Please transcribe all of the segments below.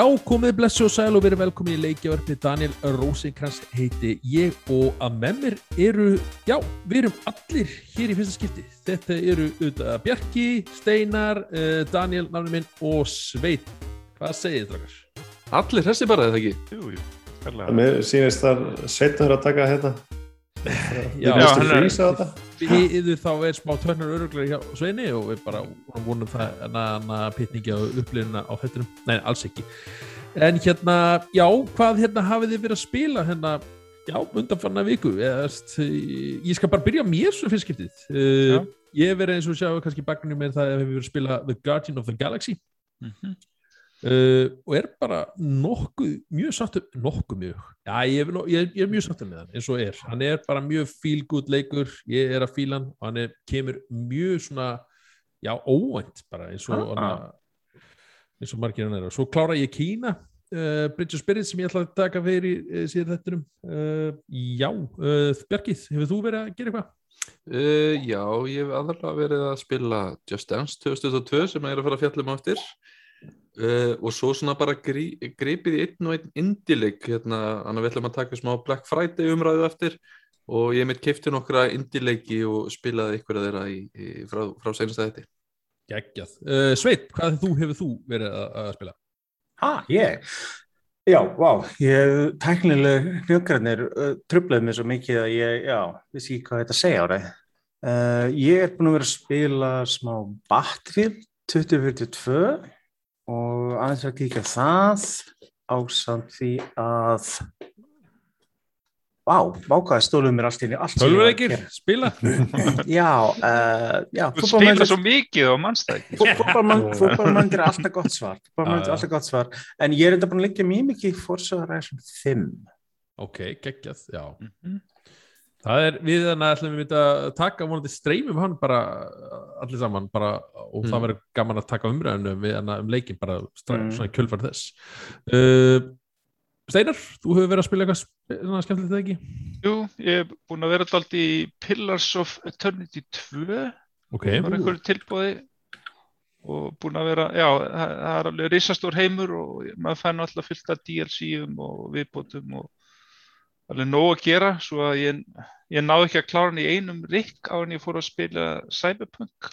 Já, komið blessu og sæl og verið velkomið í leikjavarpi Daniel Rosenkrantz heiti ég og að með mér eru, já, við erum allir hér í fyrsta skipti. Þetta eru auðvitað Bjarki, Steinar, uh, Daniel, náttúrulega minn og Sveit. Hvað segir þið, drakkar? Allir hessi bara, eða ekki? Jú, jú, Það mér sýnist þar setnur að taka hérna Já, hann er- þetta Við þá er smá törnur öruglega hjá Sveini og við bara vonum það hana pitningi á upplýðina á þettinum. Nei, alls ekki. En hérna, já, hvað hérna hafið þið verið að spila hérna, já, undanfanna viku? Eða, veist, ég skal bara byrja mér svo fyrst skiptið. Uh, ég verið eins og sjá kannski bakgrunni með það að við verið að spila The Guardian of the Galaxy Mhm. Uh, og er bara nokkuð, mjög sáttur, nokkuð mjög, já, ég, ég, ég er mjög sáttur með hann eins og er. Hann er bara mjög feel good leikur, ég er að fíla hann og hann er, kemur mjög svona, já, óvænt bara eins og Ah. ah. eins og margir hann er og svo klára ég Kína uh, Bridge of Spirits sem ég ætla að taka fyrir uh, síðan þettunum já, Bjarkið, hefur þú verið að gera eitthvað? Já, ég hef aðalega verið að spila Just Dance 2022 sem ég er að fara að fjalla um á eftir uh, og svo svona bara grí, gripið í einn og einn indileik hérna, þannig að við ætlum að taka smá Black Friday umræðu eftir og ég mitt keipti nokkra indileiki og spilaði ykkur að þeirra í, í, frá, frá senast að þetta Geggjað. Uh, Sveit, hvað þú, hefur þú verið að, að spila? Ha, ég? Já, vá, ég, tæknileg hnjökkarnir uh, trublaði mér svo mikið að ég, já, vissi ekki hvað þetta segja á það. Uh, ég er búin að vera að spila smá Battlefield 2042 og aðeins að kíkja á það ásamt því að Vá, vákaði stóluð mér allt inn í allt gera. spila? Já, uh, já, spila svo mikið og mannstæk fútbolmann er alltaf gott svar fútbolmann Já, er alltaf gott svar en ég er enda búin að liggja mjög mikið í Horizon 5 Ok, geggjað, já. Mhm. Það er, við þannig að ætlum við að taka vonandi streymum hann bara allir saman bara, og það Mm. verður gaman að taka umræðinu við hana um leikin bara strax, Mm. svona í kjölfar þess. Uh, Steinar, þú hefur verið að spila eitthvað svona skemmtilegt eða ekki? Jú, ég hef búin að vera dalt í Pillars of Eternity 2 Ok, var einhverju tilbúði og búin að vera, já, það, það er alveg risastór heimur og maður fær alltaf fullt af DLC-um og viðbótum og alveg nóg að gera svo að ég, ég náði ekki að klára hann í einum rikk á hann ég fór að spila Cyberpunk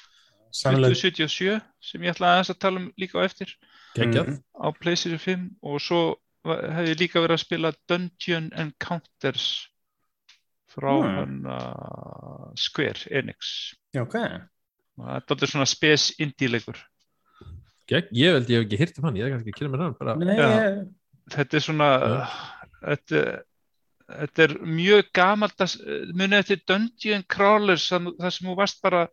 Sannlega 2077 sem ég ætlaði aðeins að tala um líka á eftir geggjað. Mhm. á PlayStation 5 og svo hef ég líka verið að spila Dungeon Encounters frá Hmm. hann uh, Square Enix Já, ok og þetta er svona spes indie leikur Gegg, ég held ég hef ekki hýrt um hann, ég er kannski að kynna mér hann bara. Nei, ég, þetta er svona Já. þetta, þetta er mjög gamalt munið þetta er Dungeon Crawlers þar sem þú varst bara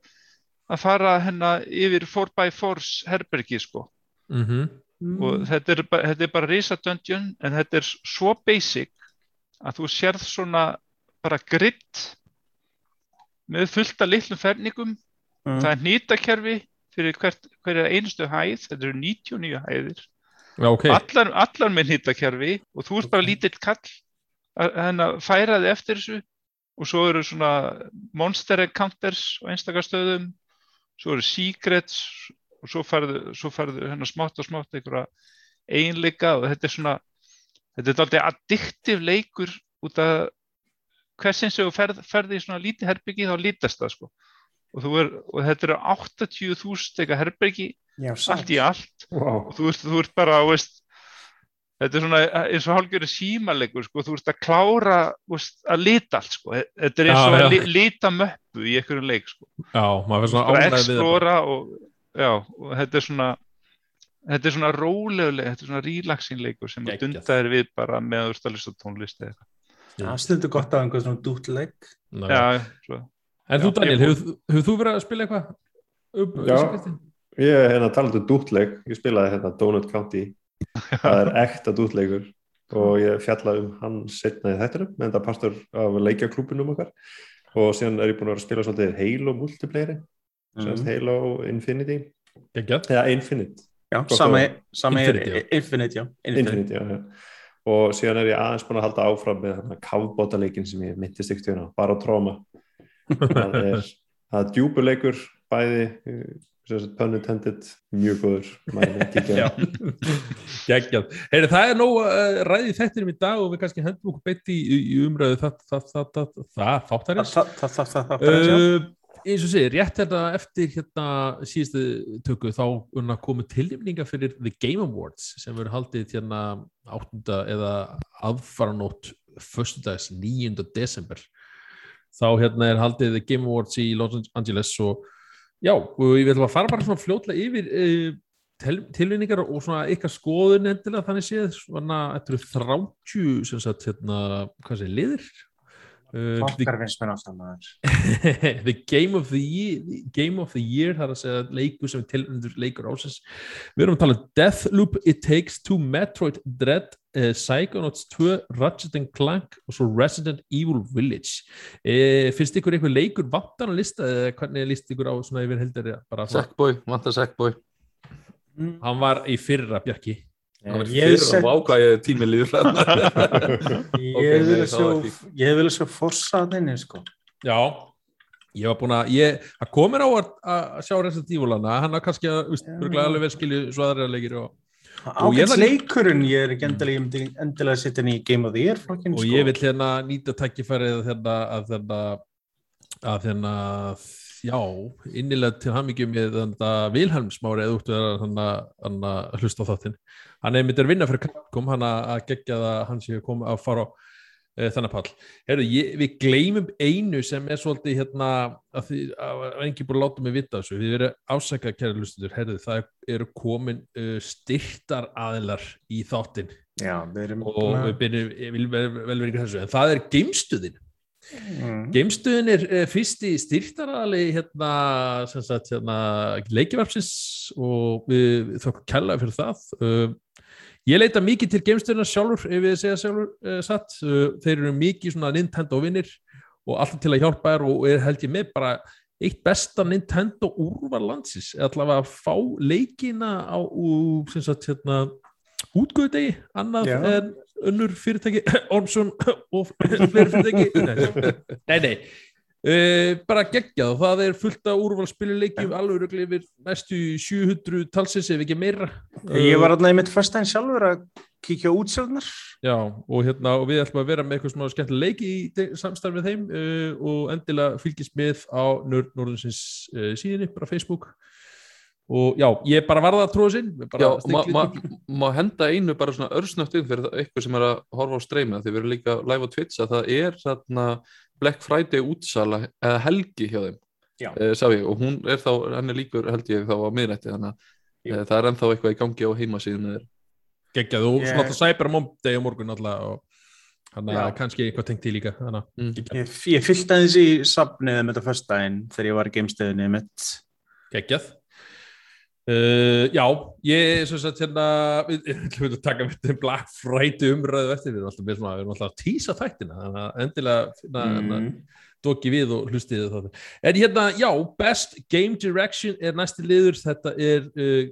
að fara hennar yfir 4x4 herbergi sko. Mm og þetta er, bara, þetta er bara risa dungeon en þetta er svo basic að þú sérð svona bara grid með fullt af litlum ferningum. Mm. það er nýtakerfi fyrir hvert, hverja einustu hæð. Þetta eru 99 hæðir. Já, ok. allar, allar með nýtakerfi og þú ert bara lítill kall að færa þig eftir þessu. Og svo eru svona monster encounters á einstakar stöðum svo eru secrets og svo færðu, svo færðu hérna smátt og smátt einhverja eiginleika og þetta er svona þetta er alltaf addiktiv leikur út af hversin sem þú ferð, ferði í svona lítið herbyggi þá lítast það sko. Og, er, og þetta eru 80.000 eitthvað herbyggi allt í allt. Wow. og þú ert, þú ert bara veist, þetta er svona eins og hálfgjörðu símalegur sko, þú ert að klára veist, að lita allt sko. þetta er eins Já, og já. að li, lita möppu í einhverjum leik sko. Já, maður fyrir svona ánægð við og, já, og þetta er svona þetta er svona róleguleg þetta er svona relaxing leikur sem að dunda þér við bara með að hlusta á tónlist eða eitthvað. það stundur gott á einhvern svona dútleik já. En þú Já, Daniel, hefur, hefur þú verið að spila eitthvað? Já. Ég er hérna talandi um dútleik Ég spilaði hérna Donut County Það er ekta dútleikur og ég fjallaði um hann setna í þættinum en það partur af leikjaklúbunum okkar. Og síðan er ég búin að að spila svolítið Halo multiplayeri Mm. mm. Halo Infinity. Eða Infinite. Já, að- sama Infinity, er Infinite, já. Infinite. Infinity, já, og síðan er ég aðeins búin að halda áfram með kafbótaleikin sem ég myndist ekkert hérna, bara tróma það er, er djúpuleikur bæði pun intended, mjög góður er geggjað. Heyri, það er nóg uh, ræðið þettinum í dag og við kannski hendum okkur beitt í, í, umræðu það, það, það, það, það, þáttarins. Það, það, það, það, það, það, Uh, eins og segir, rétt hérna eftir hérna síðustu tökku þá unna komu tilnefninga fyrir The Game Awards sem verður haldið hérna 8. eða aðfaranótt föstudags 9. desember þá hérna er haldið The Game Awards í Los Angeles og já, og ég vil að fara bara svona fljótlega yfir uh, til, tilvinningar og svona ykkar skoðun endilega þannig séð svona eftir 30 sem sagt hérna, hvað segir, liðir The Flokkar finnst mér ástæðan aðeins. the game of the year game of the year, það er að segja leikur sem er tilnöndur leikur ásins við erum að tala um Deathloop, It Takes Two Metroid Dread, uh, Psychonauts 2 Ratchet and Clank og svo Resident Evil Village. Uh, finnst ykkur einhver leikur vantan að lista eða hvernig líst ykkur á svona yfir heldur Sackboy, vantar Sackboy. Hann var í fyrra Bjarki Það var Ég fyrir set- að vákvæði tími líður ég vil að sjá, að forsaðinni, sko. já ég var búin að, ég, það komir á að, að sjá Resident Evil hana, hann er kannski að, alveg vel skilju svo aðra leikir og ætla- leikurinn, ég er ekki endilega, ég myndi endilega að henni í Game of the Year flokkin, og sko. ég vil hérna nýta tækifærið hérna að hérna að hérna já, innilega til hamingjum með Vilhelm smári eða út að hlusta á þáttinn. Hann er myndir vinna fyrir Capcom hann að gegja það að hann sé að koma að fara á e, þannig pall. Heru, ég, við gleymum einu sem er svolítið hérna að því að engi búin að láta mig vita þessu. Við erum ásækjað kæra hlustendur Heru, það eru komin uh, styrtar aðilar í þáttinn. Já, við erum og við byrjum, vel, ykkur þessu. En það er geimstuðin Mm. geimstuðin er fyrsti styrtaraðali hérna, hérna leikjavarpsins og við þokkum kella fyrir það. Uh, ég leita mikið til geimstuðina sjálfur ef við segja sjálfur uh, satt. Uh, þeir eru mikið svona Nintendo vinnir og alltaf til að hjálpa þér og er held ég með bara eitt besta Nintendo úrvar landsins. Allavega að fá leikina á sem sagt hérna útgöðdegi, annað Já. en önnur fyrirtæki, Ormsson og fleiri fyrirtæki. Nei, nei. Uh, bara geggjað og það er fullt af úrvalspiluleikjum alveg röglega yfir næstu 700 talsins ef ekki meira. Ég var alltaf einmitt fyrst aðeins sjálfur að kíkja útsögnar. Já, og, hérna, og við ætlum að vera með eitthvað smá skemmtileg leiki í de- samstarfi með þeim uh, og endilega fylgist með á Nörd Norðinsins uh, síðinni, bara Facebook og já, ég bara varða að tróða sinn Já, má ma, ma henda einu bara svona örsnögt inn fyrir það- eitthvað sem er að horfa á streymi því við erum líka live á Twitch að það er þarna Black Friday útsala eða helgi hjá þeim Já. eh, sá ég, og hún er þá, hann er líkur held ég þá á miðrætti þannig að eh, það er ennþá eitthvað í gangi á heimasíðun þeir geggjað og Ég- svona alltaf Cyber Monday á morgun alltaf og þannig að kannski eitthvað tengt í líka að mm. geggjað. Ég, ég fyllt aðeins í safnið með þetta fyrst daginn þegar ég var í geimstöðinni mitt. geggjað Uh, já, ég svo sagt hérna við ætlum að taka með þeim Black Friday umræðu eftir við erum alltaf, með svona, við erum alltaf að tísa þættina þannig að endilega finna, mm. Mm. doki við og hlustið það. En hérna, já, Best Game Direction er næsti liður, þetta er uh,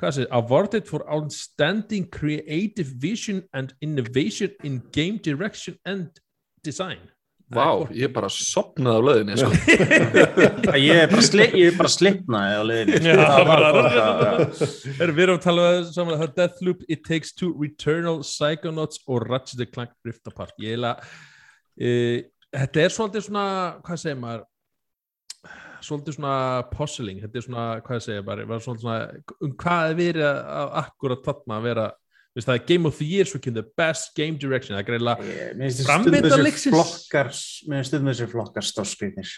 hvað sé, Awarded for Outstanding Creative Vision and Innovation in Game Direction and Design Vá, ég bara sopnaði á löðinni sko. Ég er bara, sli, ég er bara slipnaði á leiðinni. Já, Það var bara- bara- Erum við erum að tala um saman. Að það er Deathloop, It Takes Two, Returnal, Psychonauts og Ratchet and Clank Rift Apart. Ég heila uh, þetta er svolítið svona, hvað segir maður? Svolítið svona puzzling, þetta er svona, hvað segir maður? Svona, um hvað er verið að, að akkurat þarna að vera Veist, það er Game of the Year, svo kemur the best game direction það er greinlega, Ég- Mér finnst Framvinda stundum þessi leiksins. flokkar, mér stundum þessi flokkar stórskriðnir.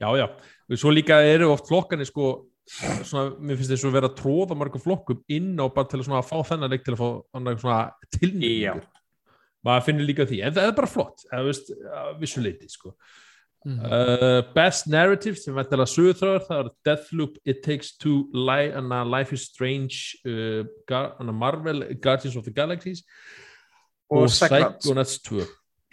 já já og svo líka eru oft flokkanir sko svona, mér finnst þess að vera að tróða mörgum flokkum inn á bara til að, fá þennan leik til að fá tilnýtingur maður finnir líka því, en það er bara flott eða veist, að vissu leiti sko. Mhm. uh, Best Narrative sem væntalega sögurþráður, það er Deathloop, It Takes Two, Li anna, Life is Strange uh, Gar anna, Marvel, Guardians of the Galaxies Og og Psychonauts. Psychonauts 2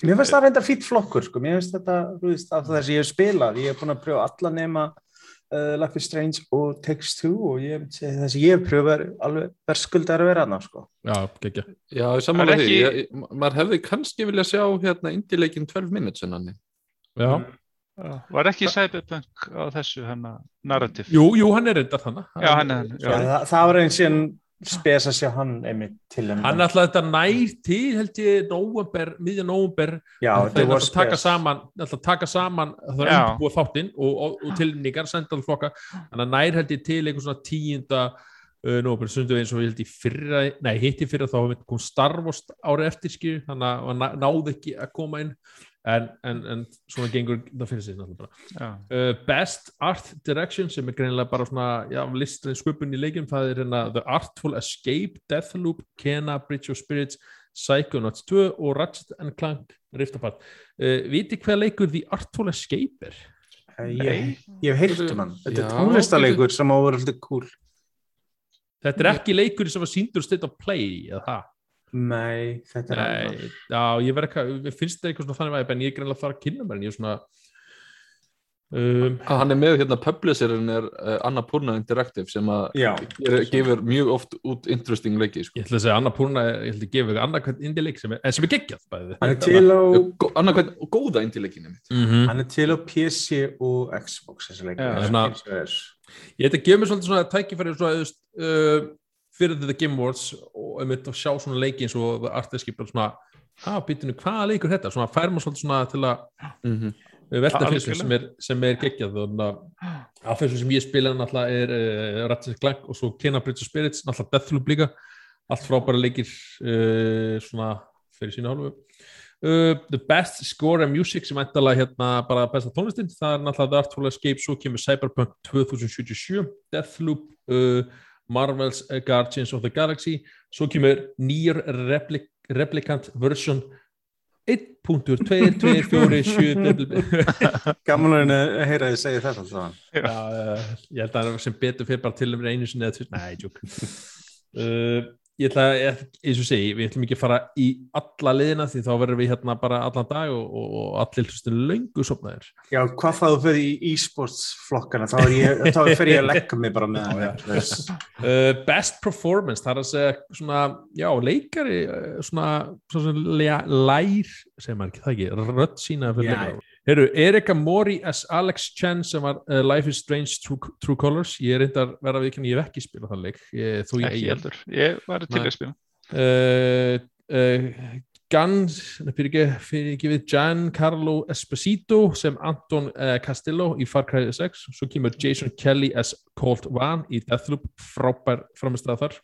Mér finnst það reynda fýtt flokkur, sko. Mér finnst þetta, þú veist, af þess að ég hef spilað, ég hef búin að pröfa alla nema uh, Life is Strange og Takes Two og ég þess að ég hef pröfað alveg verskuldar að vera hana, sko. já, geggja Já, ég sammála Það er því ekki- ég, maður hefði kannski vilja sjá hérna indileikin 12 minutes en hann já, Já, Var ekki Cyberpunk á þessu hennar narrativ? jú, jú, hann er reyndar þannig Já, hann er- Já, það, það var einn síðan spes að sjá hann einmitt til um hann ætlaði þetta nær til held ég november, miðja november Já, það þetta er var alltaf að taka spes. saman alltaf að taka saman það er undirbúið þáttinn og, og, og tilningar sendaðu flokka þannig að nær held ég til einhver svona tíunda uh, november, sundu eins og ég held ég fyrra nei, hitti fyrra þá kom Star Wars árið eftir skýr þannig að hann ná- náði ekki að koma inn en, en, en svona gengur það fyrir sig náttúrulega uh, Best Art Direction sem er greinilega bara svona já, listrin sköpun í leikjum það er hérna The Artful Escape, Deathloop Kena, Bridge of Spirits Psychonauts 2 og Ratchet and Clank Rift Apart. Uh, Viti hvað leikur The Artful Escape er? Ég, ég hef heyrt um hann. Þetta er Já, tónlistarleikur sem á að vera alltaf cool. Þetta er ekki leikur sem var síndur state of play eða það? Nei, þetta er. Nei, já, ég verð ekki mér finnst það eitthvað svona þannig en ég er greinilega að fara að kynna mér en ég er svona um, Að hann er með hérna publisherin er uh, Annapurna Interactive sem að gefur mjög oft út interesting leiki sko. ég ætla að segja Anna Púrna ég ætla að gefa annað hvern indie leik sem er, eh, sem er geggjað bæði hann er til á Annað hvern og góða indie-leikinu mitt mm -hmm. hann er til á PC og Xbox þessi er. Ég ætla að gefa mér svolítið svona tækifæri svona, uh, fyrir The Game Awards og um að sjá svona leiki eins og The Art Escape bara svona, að býtinu, hvaða leikur þetta? Svona fær maður svolítið svona til að mm -hmm. velta fyrir sem er, sem er geggjað þannig að af þessu sem ég spila náttúrulega er uh, Ratchet Clank og svo Kena Bridge of Spirits, náttúrulega Deathloop líka allt frábæra leikir uh, svona fyrir sína hálfu Uh, the best score and music sem ættalega hérna bara besta tónlistin það er náttúrulega The Artful Escape, svo kemur Cyberpunk 2077, Deathloop uh, Marvel's Guardians of the Galaxy. Svo kemur Nier Repli Replicant version. 1.224 Gaman að heyra þið segja þetta alltaf Já, uh, ég held að það sem betur fyrir bara til um einu sinni eða tvisvar, nei, tjók uh, ég ætla að, eins og segi við ætlum ekki að fara í alla liðina því þá verðum við hérna bara allan dag og, og, og allir hlustin löngu sopnaðir Já, hvað það þú fyrir í e-sports flokkana? Þá, er ég, þá fer ég að leggja mig bara með hann uh, best performance, það er að segja svona, já, leikari uh, svona, svona lær segir maður ekki, það ekki, rödd sína fyrir Já. Heru, Erika Mori as Alex Chen sem var uh, Life is Strange True, True Colors. Ég er reyndar verða við ég hef ekki spilað þann leik. Ég, þú ég ekki heldur. Ég var til að spila. uh, uh, Gans fyrir ekki, við Giancarlo Esposito sem Anton uh, Castillo í Far Cry 6 svo kemur Jason Kelly as Colt Van í Deathloop, frábær framistæða þar.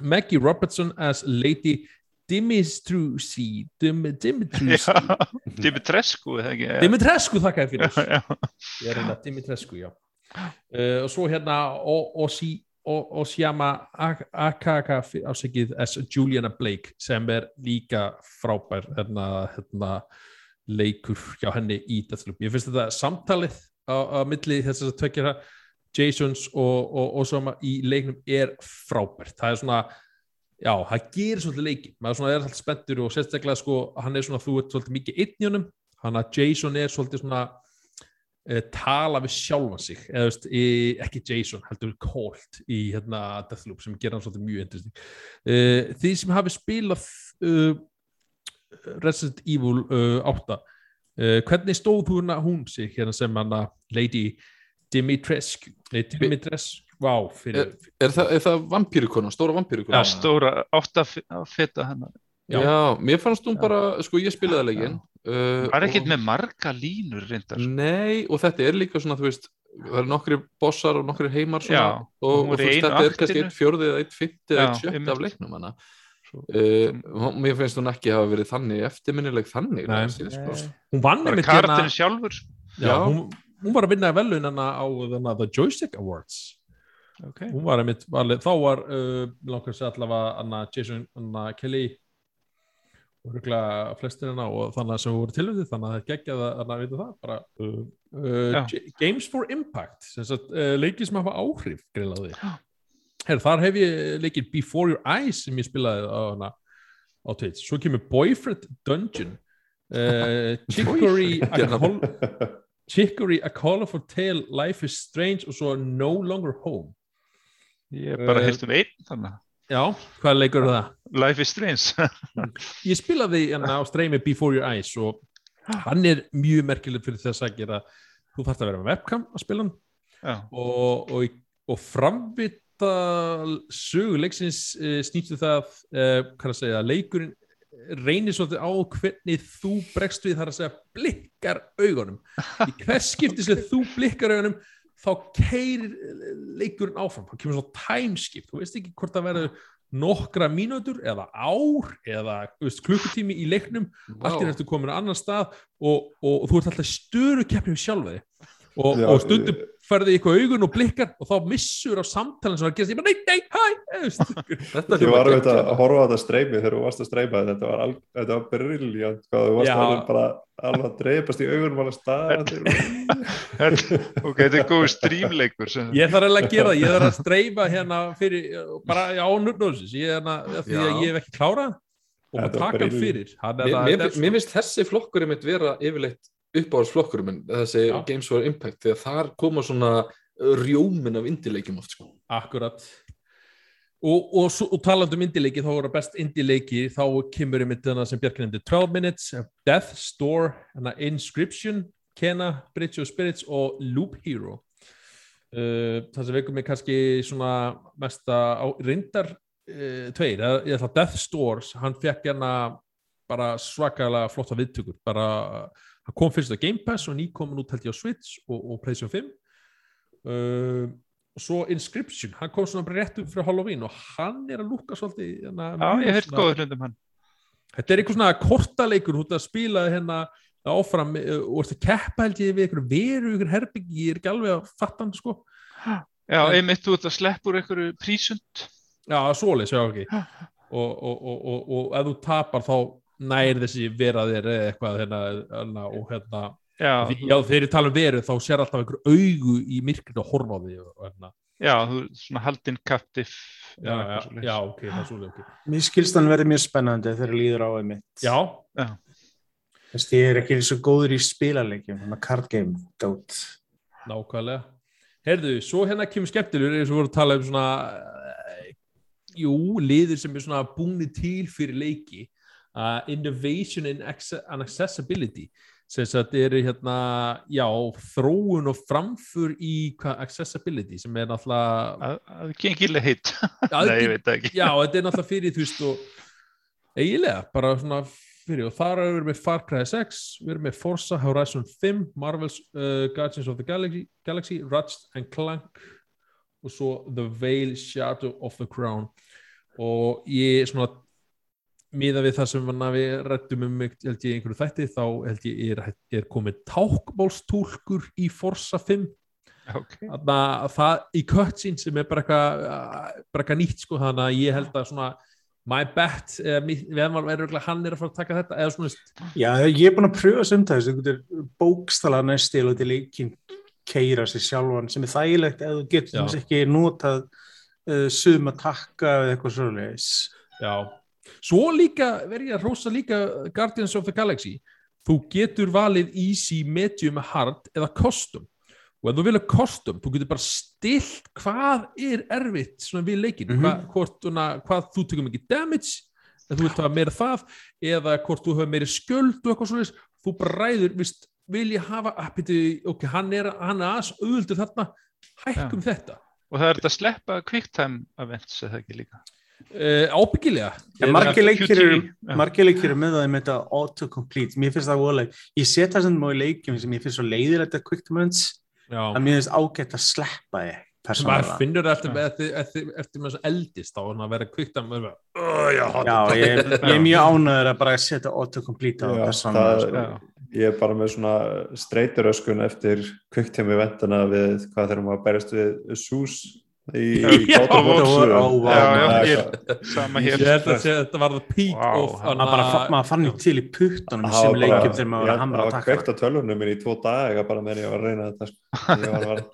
Maggie Robertson as Lady Dimistrusi Dim, Dimitrusi Dimitrescu? Dimitrescu þakka þér fyrir. Er hérna Dimitrescu, já. Uh, og svo hérna Osjama Akaka ásækið as Juliana Blake sem er líka frábær hérna, hérna leikur hjá henni í Deathloop ég finnst þetta samtalið á, á milli þess að tvekja Jasons og, og Osama í leiknum er frábært. Það er svona já, það gerir svolítið leiki. Maður svona er alltaf spenntur og sérstaklega sko hann er svona, þú ert svolítið mikið einn í honum. Hann að Jason er svolítið svona uh, tala við sjálfan sig. Eða veist, í, ekki Jason, heldur Colt í hérna Deathloop sem gerir hann svolítið mjög interesting. Uh, því sem hafi spilað uh, Resident Evil uh, 8 uh, hvernig stóð hún, hún sig hérna sem hann að Lady Dimitrescu Dimitrescu, vá fyrir, Er það, er það vampýrukona, stóra vampýrukona? Já, stóra, átta feta hennar. Já. Já. mér fannst hún bara, sko ég spilaði leikinn uh, Var ekkert og- með marga línur reyndar. Nei, og þetta er líka svona, þú veist það eru nokkri bossar og nokkri heimar svona, Já, og, og var þú í veist, þetta er kannski eitt fjórði eða eitt fyrti eða Já, eitt sjötti einmitt. af leiknum hana uh, mér finnst hún ekki hafa verið þannig eftirminnileg þannig Nei. næst, sko. hún vann einmitt hérna karatinn sjálfur. já, Já. hún, hún var að vinna velunana á þarna, The Joystick Awards Okay. hún var einmitt valið, þá var uh, segja allavega Anna Jason Anna Kelly og röglega flestir hennar og þannig sem voru tilvöndið þannig að það er geggjað að að vita það bara uh, uh, Games for Impact sagt, uh, leikir sem hafa áhrif greilaði Já. Her, þar hef ég leikir Before Your Eyes sem ég spilaði á hana á Twitch, svo kemur Boyfriend Dungeon uh, Chicory a Chicory A Colorful Tale Life is Strange og svo No Longer Home Ég hef bara Eh, heyrt um einn þannig. Já, hvað leikur er það? Life is Strange. Ég spilaði hérna á streymi Before Your Eyes og hann er mjög merkileg fyrir þess að gera þú þarft að vera með webcam að spila hann og, og, og framvita sögu leiksins uh, snýstu það uh, hvað að segja, leikurinn reynir svolítið á hvernig þú bregst við þar að segja blikkar augunum í hvers skipti sem þú blikkar augunum þá keirir leikurinn áfram, þá kemur svona timeskip þú veist ekki hvort það verður nokkra mínútur eða ár eða veist, klukkutími í leiknum. Allt er eftir komin á annan stað og, og, og þú ert alltaf störu keppni við sjálfa þig. Og, og stundum ferði ykkur augun og blikkar og þá missur á samtalin sem var að gera ég bara, nei, nei, hæ? Ég var auðvitað geggjað. að horfa á þetta streymi þegar þú varst að streyma þetta var, al, þetta var briljant hvað þú varst alveg bara alveg að dreipast í augunum alveg staðandi ok, þetta er góð strímleikur sem... ég þarf eiginlega að gera það, ég þarf að streyfa hérna fyrir, bara á er hérna, því að ég hef ekki klárað og maður taka hann fyrir. Er Mér, finnst þessi flokkur mitt vera yfirleitt uppáhaldsflokkur minn, þessi Já. Games for Impact, því að þar koma svona rjómin af indileikjum oft sko. Akkurat og, og, og talandi um indileiki þá voru best indileiki þá kemur ég með þarna sem Bjarki nefndi 12 Minutes, Death Store Inscription, Kena Bridge of Spirits og Loop Hero uh, það sem veikum mig kannski svona mesta á, reyndar uh, tveir, ég ætla Death Stores, hann fekk hérna bara svakalega flotta viðtökur bara, hann kom fyrst á Game Pass og ný komin út held ég á Switch og, og PlayStation 5 uh, og svo Inscription, hann kom svona bara rétt upp fyrir Halloween og hann er að lúka svolítið hérna, Já, ég hef góður hlundum hann. Þetta er eitthvað svona kortaleikur út að spila hérna áfram uh, og ertu að keppa held ég við einhverju veru, einhverju herbyggi, ég er ekki alveg að fatta hann sko. Já, einmitt þú ert að sleppa úr einhverju prísund. Já, svoleiðis, já ekki. Og, og, og, og, og ef þú tapar þá nær þessi vera þér eða eitthvað hérna, hérna og hérna, Já, því, já þegar ég tala um veru þá sér alltaf einhver augu í myrkrinu að horfa á því og, hérna. já, þú ert svona haldinn captive. já, já, já, ok, það er svoleiðis ok. Mér skilst hann verið mjög spennandi þegar líður á einmitt. Já, Þess, ég er ekki svo góður í spilarleikjum, hann að card game, dót. nákvæmlega. Herðu, svo hérna kemur skemmtilegur eins og voru að tala um svona jú, liðir sem er svona búni til fyrir leiki uh, innovation in and accessibility sem þetta eru hérna já, þróun og framfur í hvað, accessibility sem er náttúrulega Að, að gengileg heitt. Nei, ég veit ekki. já, þetta er náttúrulega fyrir þú veist og eiginlega, bara svona fyrir og þar erum við með Far Cry 6 við erum með Forza Horizon 5 Marvel's uh, Guardians of the Galaxy, Galaxy Ratchet and Clank og svo The Veil Shadow of the Crown og ég svona miða við það sem við rættum um held ég einhverju þætti þá held ég er, er komið tákbólstúlkur í Forza 5 Ok. Þannig að það í cutscene sem er bara eitthvað nýtt sko þannig að ég held að svona my bet, eða veðmál er örugglega hann er að fara að taka þetta eða svona Já, ég er búin að pröfa getur bókstala næstil og til leikin keira sér sjálfan sem er þægilegt ef þú getur þess ekki notað uh, sum að takka eða eitthvað svoleiðis. já svo líka, verð ég að rósa líka Guardians of the Galaxy. Þú getur valið easy, medium, hard eða custom. Og ef þú vilja custom, þú getur bara stilt hvað er erfitt svona við leikinu, Mhm. hvað, hvort, una, hvað þú tekur mikið damage ef þú vilt hafa meira það eða hvort þú hafa meiri skjöld og eitthvað svoleiðis. Þú bara ræður, vist, vil ég hafa ah, byrju, ok, hann er, hann er aðs auðvöldu þarna, hækkum þetta. Og það er þetta að sleppa quicktime events eða ekki líka. Uh, ábyggilega En margir leikir eru, Já. margir leikir eru með það með þetta autocomplete, mér finnst það voðaleg, ég set það sem í leikjum sem ég finnst svo leiðir þetta quick moments, að mér finnst ágætt að sleppa þið, maður persónulega. finnur það eftir, eftir, eftir, eftir með þess eldist þá er hann að vera að maður bara, já, Já, ég, ég er mjög ánæður að bara setja autocomplete á Já, persónulega. það- sko. Ég er bara með svona streyturöskun eftir kviktemi vendana við hvað þegar maður berjast við SUS Já, God of War God of War, 7. ó, vá, Já, já, Það er ég- eitthvað- Sama ég hér. held að sé- þetta var það hann maður, fann ég til í puttunum Það sem var leikjum bara- þegar maður var að hamra Það að var taka kveikt á tölvunum minn í tvo daga bara meðan ég var að reyna þetta sko. Ég var að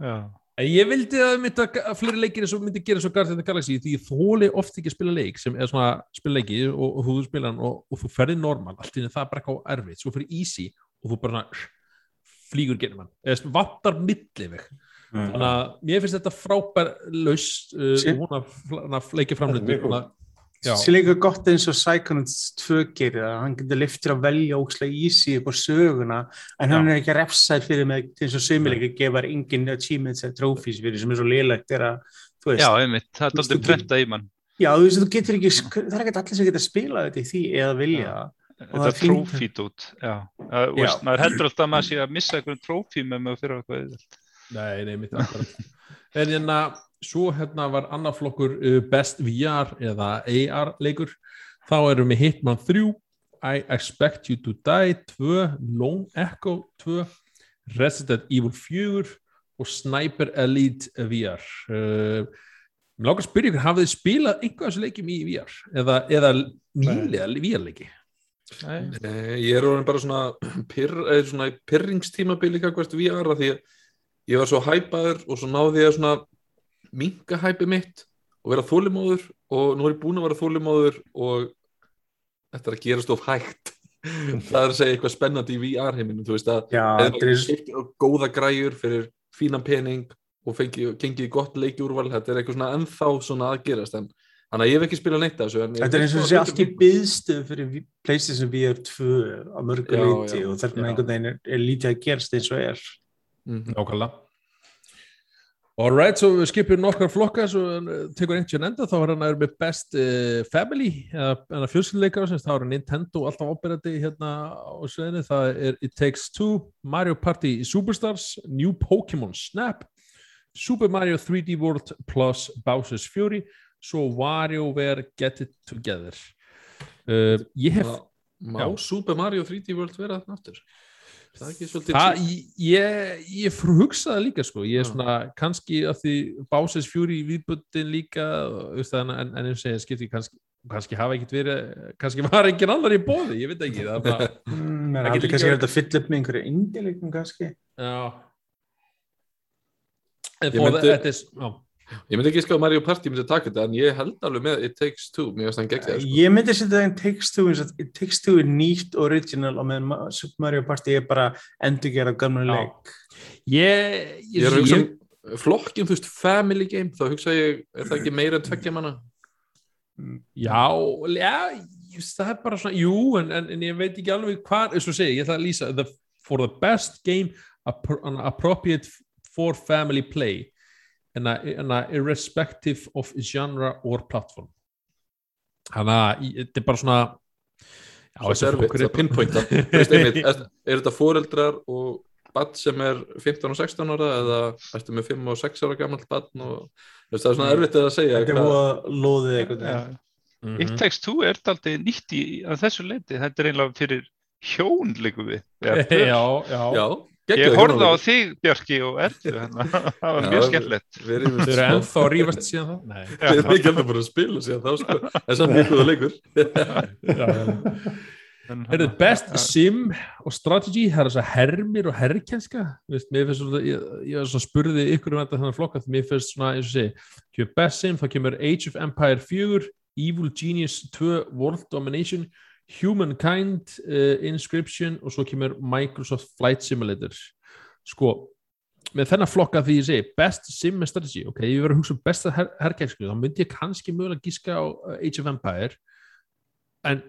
Já. en ég vildi að, myndi að, að fleiri leikir og myndi gera svo of the Galaxy því ég þóli oft ekki að spila leik sem er svona spila leiki og, og þú spila hann og, og þú ferði normal, allt í einu það er bara eitthvað erfitt svo fyrir easy og þú bara svona, flýgur genum hann eða vattar milliveg. Þannig að mér finnst þetta frábær laust uh, hún að, að leikja framlöndu Þetta er mjög þannig að Já. sé líka gott eins og Psychonauts 2 gerir það, hann getur liftir að velja ókslega easy upp á söguna en hann er ekki refsæð fyrir með eins og sömuleika gefar engin achievements eða trophies fyrir sem er svo er að veist, Já, einmitt, það er þú prenta í mann já, þú veist, þú getur ekki það er ekki allir sem getur spilað þetta í því eða vilja það. Þetta er trófít út Já, Já. maður heldur alltaf að maður sé að missa einhvern trófí með maður fyrir eitthvað auðvelt. Nei, nei, mitt akkurat. En hérna, svo hérna var annar flokkur uh, Best VR eða AR leikur. Þá erum við Hitman 3, I Expect You to Die 2, Lone Echo 2, Resident Evil 4 og Sniper Elite VR. Uh, Mér langar að spyrja ykkur, hafið þið spilað einhvað þessu leikjum í VR? Eða, eða nýlega VR-leiki? Nei, Nei, ég er orðin bara svona, pyrr, eða svona pyrringstímabili hvert VR að því að ég var svo hæpaður og svo náði ég að svona minka hæpi mitt og vera þólimóður og nú er ég búin að vera þólimóður og þetta er að gerast of hægt það er að segja eitthvað spennandi í VR heiminum þú veist að eða góða græjur fyrir fínan pening og fengi, gengið í gott leikjúrval þetta er eitthvað svona ennþá svona að gerast en þannig að ég hef ekki spilað neitt af þessu Þetta er eins og þessi allt í hlutum. byðstöð fyrir Vi- PlayStation VR 2 á mörgu leiti og þarna einhvern veginn er, er lítið að gerast eins og er. Mhm. Nákvæmlega. Alright, svo við skipum nokkar flokka svo uh, tekur einhvern enda þá er hann að er með best uh, family eða fjölskylduleikar sem þá er Nintendo alltaf ábyrjandi hérna á sveðinu það er It Takes Two, Mario Party Superstars, New Pokémon Snap Super Mario 3D World plus Bowser's Fury svo WarioWare Get It Together uh, ég hef Má Já. Super Mario 3D World vera þarna aftur? Það er ekki svolítið Það, ég, ég frú hugsaði líka sko, ég er svona kannski að því Bowser's Fury viðbundin líka en, en eins og segja skipti kannski, kannski hafa ekkert verið kannski var engin annar í bóði, ég veit ekki það er bara, Mm, getur líka kannski verið- að fylla upp með einhverju indileikum kannski. já. En Ég for myndi- the, þetta er já, Ég myndi ekki sko að Mario Party myndi taka þetta en ég held alveg með It Takes Two mér finnst hann gegn það sko. Ég myndi setja það in Takes Two eins og It Takes Two er nýtt original og meðan Super Mario Party er bara endurgerð af gamla Já. leik. ég, ég, Ég er að ég, um flokkin, þú veist, family game þá hugsa ég, er það ekki meira en tveggja manna? já, já það er bara svona, jú en, en, en ég veit ekki alveg hvað, eins og segja, ég ætla að lýsa the, for the best game appro- appropriate for family play and, a, and a irrespective of genre or platform þannig að þetta er bara svona já, Svo þessi erfitt flokkur að pinpointa Þú er, er þetta foreldrar og badn sem er 15 og 16 ára eða ertu með 5 og 6 ára gammal badn og þú veist, það er svona erfitt að segja Þetta er búið að loðið einhvern Já. veginn. Mhm. It Takes Two er aldrei nýtt í að þessu leiti, þetta er einlega fyrir hjón líku við. já, já, Já, Ég horfði á þig Bjarki og Erlu hérna. það var mjög skemmtilegt. Þau eru ennþá að rífast síðan þá? Nei. Við erum ekki alltaf bara að spila síðan þá sko. En samt mjög góða leikur. Er hérna- best sim og strategy, það er þess að hermir og herrkenska, ég, ég spurði ykkur um þetta þannig flokka, því mér finnst svona, eins og segi, kemur best sim, þá kemur Age of Empire 4, Evil Genius 2, World Domination, Humankind, uh, Inscription og svo kemur Microsoft Flight Simulator. Sko, með þennan flokka því ég segi, best sim strategy, ok, ég verður að hugsa um besta her herrkensku, þá myndi ég kannski mögulega gíska á uh, Age of Empire, en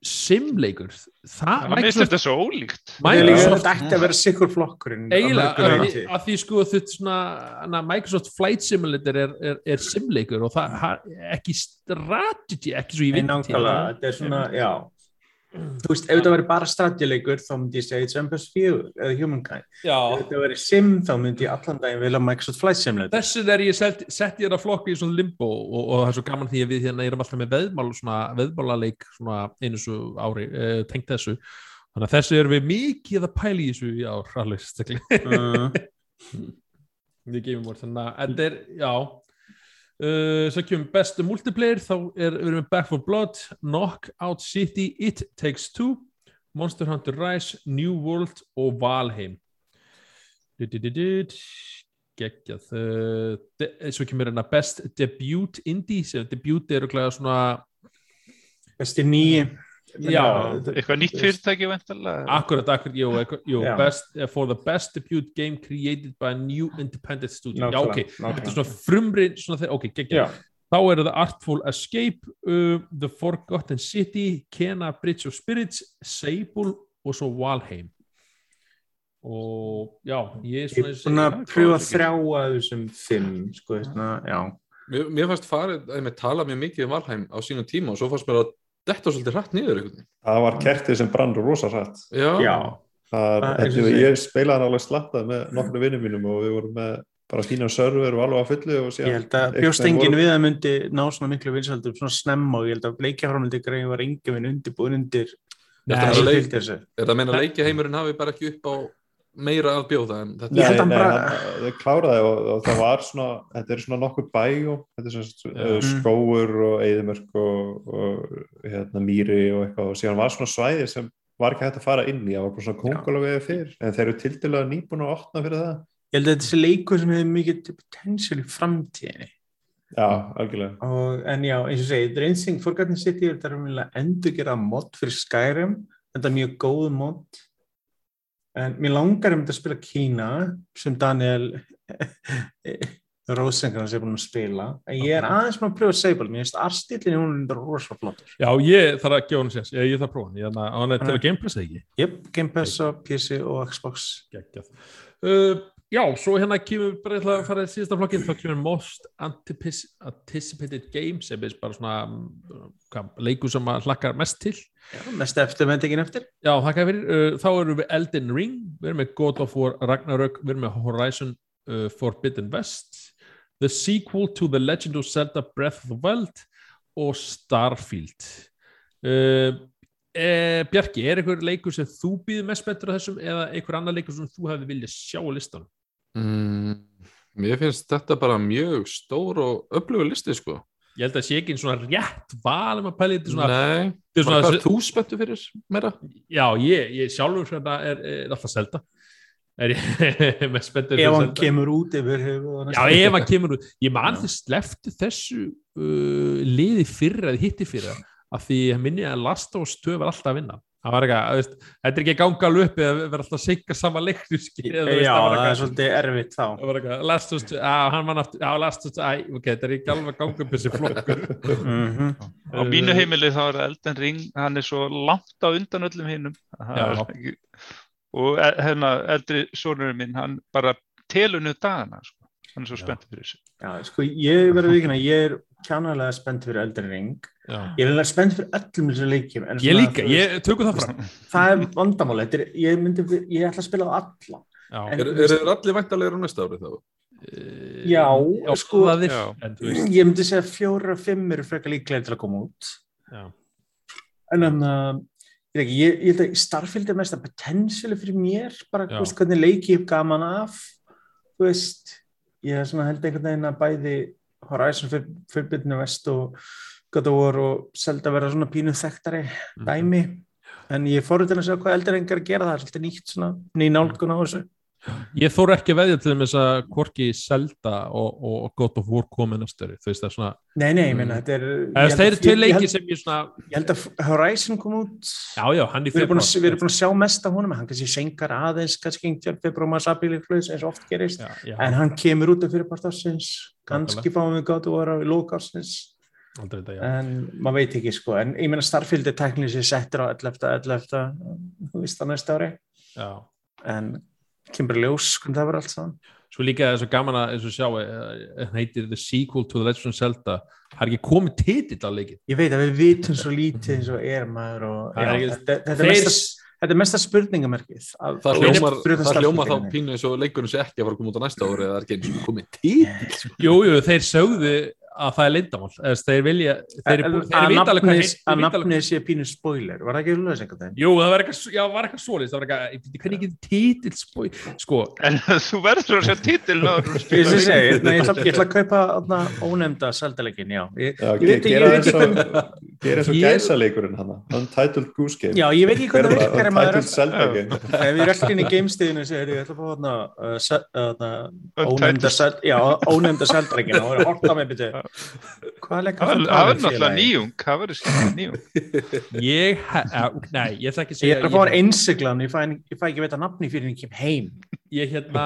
simleikur, það Það minnst þetta svo ólíkt. Er Microsoft ætti að vera sikur flokkurinn. að eiginlega, að því sko þetta svona, hana, Microsoft Flight Simulator er, er, er simleikur og það ha, ekki strategy, ekki svo veit nákvæmlega, þetta er svona, já Þú veist, ef þetta væri bara strategileikur þá myndi ég segja It's Empire 4 eða Humankind. Ef Já, þetta væri sim þá myndi ég allan daginn vilja Microsoft Flight Simulator. Þessu er ég sett, sett ég þetta flokku í svona limbo og, og það er svo gaman því að við hérna erum alltaf með veðmál svona veðmálaleik svona einu svo ári uh, tengt þessu. Þannig að þessu erum við mikið að pæla í þessu í ár alveg staklega uh, við gefum úr þannig að þetta er, já uh, svo kemur bestu multiplayer þá er, við erum með Back 4 Blood Knockout City, It Takes Two Monster Hunter Rise, New World og Valheim. Geggjað uh, de, svo kemur hérna best debut indie, sem debut er okkur svona Besti nýji Já. Eitthvað nýtt fyrirtæki akkurat, akkurat, jú, jú Já. best, uh, for the best debut game created by a new independent studio. Já, Nákvæmlega, ok, þetta nákvæmlega. er svona frumri svona þeir, ok, geggjað Já, þá eru það Artful Escape uh, The Forgotten City Kena Bridge of Spirits Sable og svo Valheim. Og já ég er Ég svona er búin að pröfa að þrjá að þessum fimm, sko, svona, já. Mér, mér fannst farið að mér tala mjög mikið um Valheim á sínum tíma og svo fannst mér að detta svolítið hratt veginn. það var kertið sem brann rosa hratt. Þetta, ég spilaði hann alveg slattað með nokkru vinnum mínum og við vorum með bara fína server og alveg að fullu og ég held að einhvern bjóst veginn enginn voru- við að myndi ná svona miklu vinsaldum svona snemma og ég held að leikjaframöldi greið var enginn vinn undirbúin undir Þetta Nei, er er það að meina að leikjaheimurinn hafi bara ekki upp á meira að bjóða en þetta? Hann nei, bara- hann, þau kláraði og, og það var svona þetta er svona nokkuð bæjum þetta er svona Já. uh, skóur og eðimörk og, og hérna, mýri og eitthvað. Og síðan var svona svæði sem var ekki hægt að fara inn í, það var bara svona kongulega við fyrr en þeir eru tildilega nýbúin að opna fyrir það. Ég held að þetta sé leikur sem hefur mikið potential í framtíðinni. já, algjörlega. Og, en já, eins og segi, þetta einsing Forgotten City, þetta er umvel endur gera mod fyrir Skyrim, þetta er mjög góð mod en mér langar um þetta að spila Kína sem Daniel Rosengrens er búin að spila. En ég er aðeins með að pröfa Sable mér finnst arstillin hún er rosa flottur. Já ég þarf að gefa hann séns. Ég, ég þarf að prófa hann, að hann er til að Game Pass eða ekki? Jep, Game Pass á PC og Xbox. Geggjað. Uh, já, svo hérna kemur bara að fara í síðasta flokkin þá kemur Most Anticipated Game sem er bara svona hvað, leikur sem að hlakkar mest til já, mest eftir, tekin eftir Já, þakka fyrir. Uh, þá erum við Elden Ring, við erum með God of War Ragnarök, við erum með Horizon uh, Forbidden West, The Sequel to The Legend of Zelda Breath of the Wild og Starfield. Uh, e, Bjarki, er einhver leikur sem þú býður mest betur á þessum eða einhver annar leikur sem þú hefði viljað sjá á listan? Mm, mér finnst þetta bara mjög stór og öflugur listi sko. Ég held að sé ekki einn svona rétt val um að pæla í þetta svona, Nei, þetta er svona hvað er þú spenntu fyrir meira? já, ég, ég sjálfur svona er, er alltaf Zelda er ég mest spenntur fyrir ef hann kemur út yfir höfuð á Já, ef hann kemur út. Ég man Já. þið sleftu þessu uh, liði fyrra eða hitti fyrra af því að minni að Last of Us 2 var alltaf að vinna. Það var eitthvað, þú veist, þetta er ekki að ganga alveg upp eða vera alltaf að sigga sama leiknu skil. eða þú veist, já, það það er svolítið erfitt þá það var eitthvað, Last of Us 2, á, hann var náttúrulega, á, Last of Us 2, æ, ok, þetta er ekki alveg að ganga upp þessi flokkur. Mhm. Á mínu heimili þá er Elden Ring, hann er svo langt á undan öllum hinnum. Já. Og e- hérna, eldri sonurinn minn, hann bara telunu dagana, sko. Hann er svo Já. spennt fyrir þessu. Já, sko, ég verður vikina, ég er kjánalega spennt fyrir Elden Ring. Já. Ég er alveg spennt fyrir öllum þessum leikjum. en Ég líka, veist, ég tökum það fram. Það er vandamáli, þetta er, ég myndi, ég ætla að spila á alla. Já, En- Er, er þeir allir væntalegir á næsta ári þá? Eh, Já, sko- það er, Já. en þú veist, Ég myndi segja fjóra fimm eru frekar líklega til að koma út. já. En þannig að, ég ég, ég held að Starfield er mest að potentiali fyrir mér, bara, Já. þú veist, hvernig leiki ég hef gaman af, þú veist, ég er held einhvern veginn að bæði Horizon Forbidden West og God of War og Zelda vera svona pínu þekktari Mhm. dæmi, en ég fór til að sjá hvað eldri engar gera það, er svolítið nýtt svona, ný nálgun á þessu. Ég þóru ekki að veðja til þess að Korki Zelda og, og God of War komið næstöri, þú veist það er svona Nei, nei, ég Mm. meina, þetta er... ég eða held þeir að- eru held- leikir sem ég svona Ég held að Horizon kom út já, já, hann í að, februar við erum búin að sjá mest af honum hann kannski senkar aðeins, kannski einhvern februar maður sabíli hlust eins og oft gerist já, já, en hann kemur út af fyrirpart ársins kannski fáum við gátt og vera í lók ársins aldrei þetta, já. en maður veit ekki sko en ég meina Starfield er teknileg sér settur á 11. 11. þú veist það næsta ári já. en kemur ljós hvernig það var allt saman. Svo líka er svo gaman að eins og sjá eh, hann heitir The Sequel to the Legend of Zelda. Það er ekki komið titill á leikin ég veit að við vitum svo lítið eins og er maður og Það já, ekki- þetta, þetta, er þeir- mesta, þetta er mesta spurningamerkið. Að- Það það hljómar þá pínu eins og leikurinn sé ekki að fara að koma út á næsta ári eða það er ekki eins og komið títill sko. Jú, jú, þeir sögðu að það er lindamál þeir vilja, þeir, að hvað nafnið- að sé pínu spoiler. Var það ekki lögðis einhvern veginn? Jú, það var eitthvað, svoleiðis, það var eitthvað, hvernig ekki titill spói, sko, En þú verður að sjá titil Ég sé segi, nei, ég ætla að kaupa þarna ónefnda seldalegin, já. Ég, Já, ég veit ekki, gera ég veit eins ekki og, hann Untitled Goose Game. Já, ég veit ekki hvernig það virkar ef maður er Untitled Game ef er alltaf inn í gamestíðinu ég ætla að fá þarna uh, ónefnda seld, já, ónefnda seldalegin og það hort á mig byrju. Hvað leika Það það verður náttúrulega nýjung, það verður skemmt nýjung. ég, nei, ég ætla ekki að Ég segja, er að fá einsiglan, ég fæ, ég ekki að veita nafni fyrir en ég kem heim. ég hérna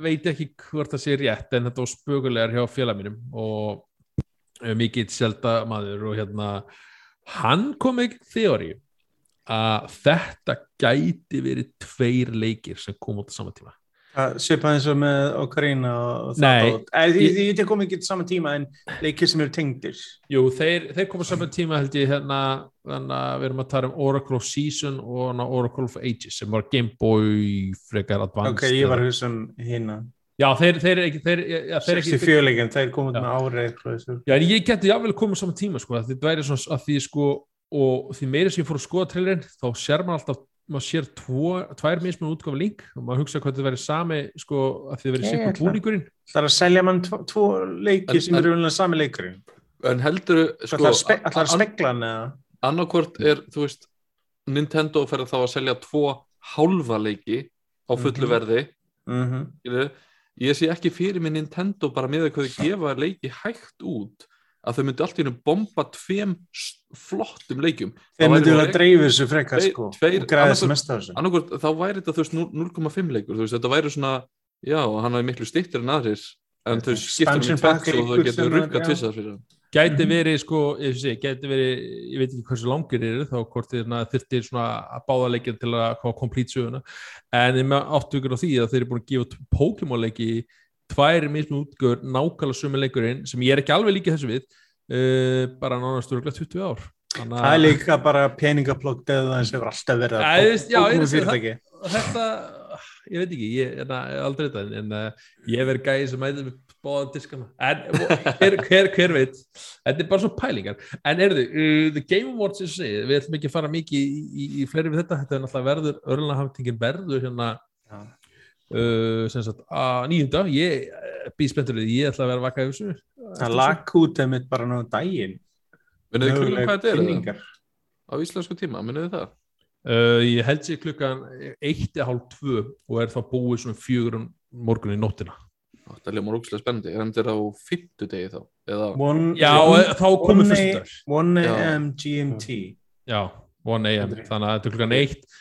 veit ekki hvort það sé rétt en þetta var spögulegar hjá félag mínum og uh, mikill selda maður og hérna hann kom ekki þeori að þetta gæti verið tveir leikir sem kom út á sama tíma Svipað eins og með Ocarina og það. Ég, ég kom ekki til saman tíma en leikir sem eru tengdir. Jú, þeir, þeir koma saman tíma held ég hérna, að við erum að tala um Oracle of Season og Oracle of Ages sem var Game Boy frekar advanced Ok, ég var eða- að hugsa um hérna. Já, þeir, þeir ekki þeir, já, þeir ekki 64 leikin, þeir komið með árið. Já, en ég geti jáfnvel komið saman tíma sko, þetta væri svona að því sko og því meira sem ég fór að skoða trailerinn þá sér maður alltaf, maður sér tvo, tvær mismunum útgáfa link og maður hugsa hvað þetta væri sami sko að því það verið sikkur búningurinn Það er að selja mann tvo, tvo leiki En- sem eru unlega sami leikurinn. En heldur Það sko, er spe, að an- spekla hann eða? annarkvort er, þú veist Nintendo fer þá að selja tvo hálfa leiki á fullu Mhm. verði Mm skilurðu. ég sé ekki fyrir mig Nintendo bara með að hvað þau gefa leiki hægt út að þau myndu allt í hennu bomba tveim flottum leikjum Þeir Það væri myndu að dreifu þessu frekar Tveir- sko tveir- og græða þessu mest af þessu. þá væri þetta þú veist 0,5 leikur veist þetta væri svona já hann er miklu stittir en aðrir en þau skipta um í tvett og þau getur já. tvissar fyrir hann gæti verið sko, ég, sé, gæti verið ég veit ekki hversu langir eru þá hvort þurftir svona að báða leikir til að koma komplít söguna en ég með áttu ykkur á því að þeir eru búin að gefa Pokémon leiki tvær mismun útgöður nákvæmlega sumi leikurinn sem ég er ekki alveg líka þessu við uh, bara nánast örgulega 20 ár. Þannig Það er líka bara peningaplokk eða þess hefur alltaf verið Pokémon veist, fyrirtæki. þetta, ég veit ekki ég er aldrei þetta en, uh, ég hef verið gæði sem ætið með bóða diskana. En hver, hver, hver veit? Þetta er bara svo pælingar. En erðu, uh, The Game Awards eins og segið, við ætlum ekki að fara mikið í, í, í fleiri við þetta, þetta er náttúrulega verður örlunahaftingin verður hérna Já. Uh, sem sagt að nýjunda, ég uh, býð spenntur við, því, ég ætla að vera að vaka yfir þessu Það lag út einmitt bara náðu daginn. Munið þið klukkan hvað þetta er það? á íslensku tíma, munið þið það? Uh, ég held sér klukkan eitt eða hálf tvö og er þá búið svona fjögur um morgun í nóttina Það er ljómar ógæslega spennandi, er á fimmtudegi þá eða, One, Já, one, og þá komið one, fyrst dags 1 Já. AM GMT. Já, 1 AM, Andri. þannig að þetta er klukkan eitt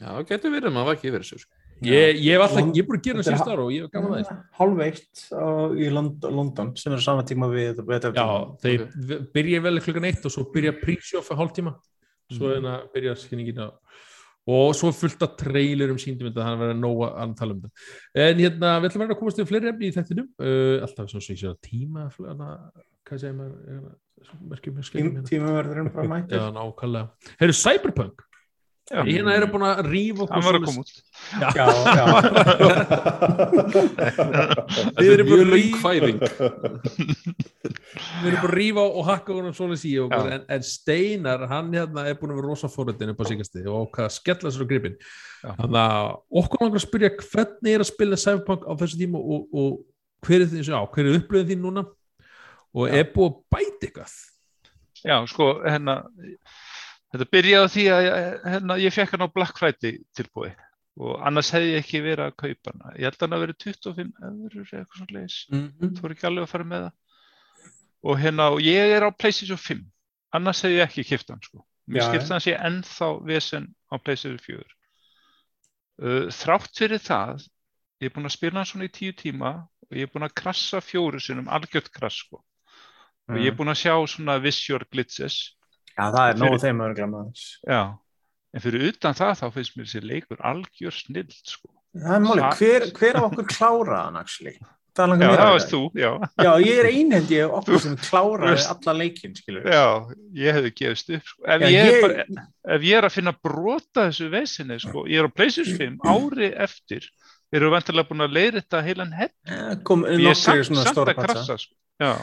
já, getur verið maður var ekki yfir þessu sko. Ég, ég hef alltaf, ég er búin að gera það síðust ára og ég hef gaman að það Hálf eitt á- í Lond London sem er á sama tíma við við- Já, þeir okay. byrja vel klukkan eitt og svo byrja prísjóf að hálf tíma svo Mhm. hérna byrja skinningin á og svo fullt af trailerum síndum þetta, þannig að vera nóg að tala um þetta. En hérna, við ætlum að vera að komast við fleiri efni í þættinum. Uh, alltaf svona sem ég sé að tíma hana, hvað segir maður hérna, merkjum, merkjum hérna. Tímaverðurinn bara mættir. Já, nákvæmlega. Heyrðu, Cyberpunk Já. hérna eru búin að rífa okkur Hann var að koma út. Já, Já, já. Er mjög bara löng í- fæðing við erum bara að rífa og hakka honum svoleiðis í okkur Já. en, en Steinar, hann hérna er búin að vera rosa fórhundin upp á síkasti og hvað skella sér á gripin Já. þannig að okkur langar að spyrja hvernig er að spila Cyberpunk á þessu tíma og, og hver er því, já, hver er upplöðin þín núna og er búið að bæta eitthvað Já, sko, hérna, þetta byrjaði á því að ég- hérna, ég fekk hann á Black Friday tilbúi og annars hefði ég ekki verið að kaupa hana. Ég held að hann að verið 25 eurur eða eitthvað svo leiðis. Þú voru ekki alveg að fara með það. Og hérna, og ég er á PlayStation 5, annars hefði ég ekki kipt hann, sko. Mér Já, skipt já. hann sé ennþá vesen á PlayStation 4. Uh, þrátt fyrir það, ég er búinn að spila hann svona í tíu tíma og ég er búinn að krassa fjóru sinnum, algjört krass, sko. Og ég er búinn að sjá svona visual glitches Já, það er nógu þeim vera glammaðans. Já, en fyrir utan það þá finnst mér þessi leikur algjör snild sko. Það er máli, Sa- hver, hver af okkur kláraði hann, actually? Það Já, mér það að varst þú, já. Já, ég er einhend ég okkur sem kláraði alla leikinn, skilur. Já, ég hefði gefist upp sko. ef, Já, ég ég- bara, ef ég er að finna brota þessu vesinni sko, ég er á PlayStation 5 ári eftir eru vantilega búin að leiða þetta heilan hett Eh, Kom ég er samt, svona samt að krassa sko. Já,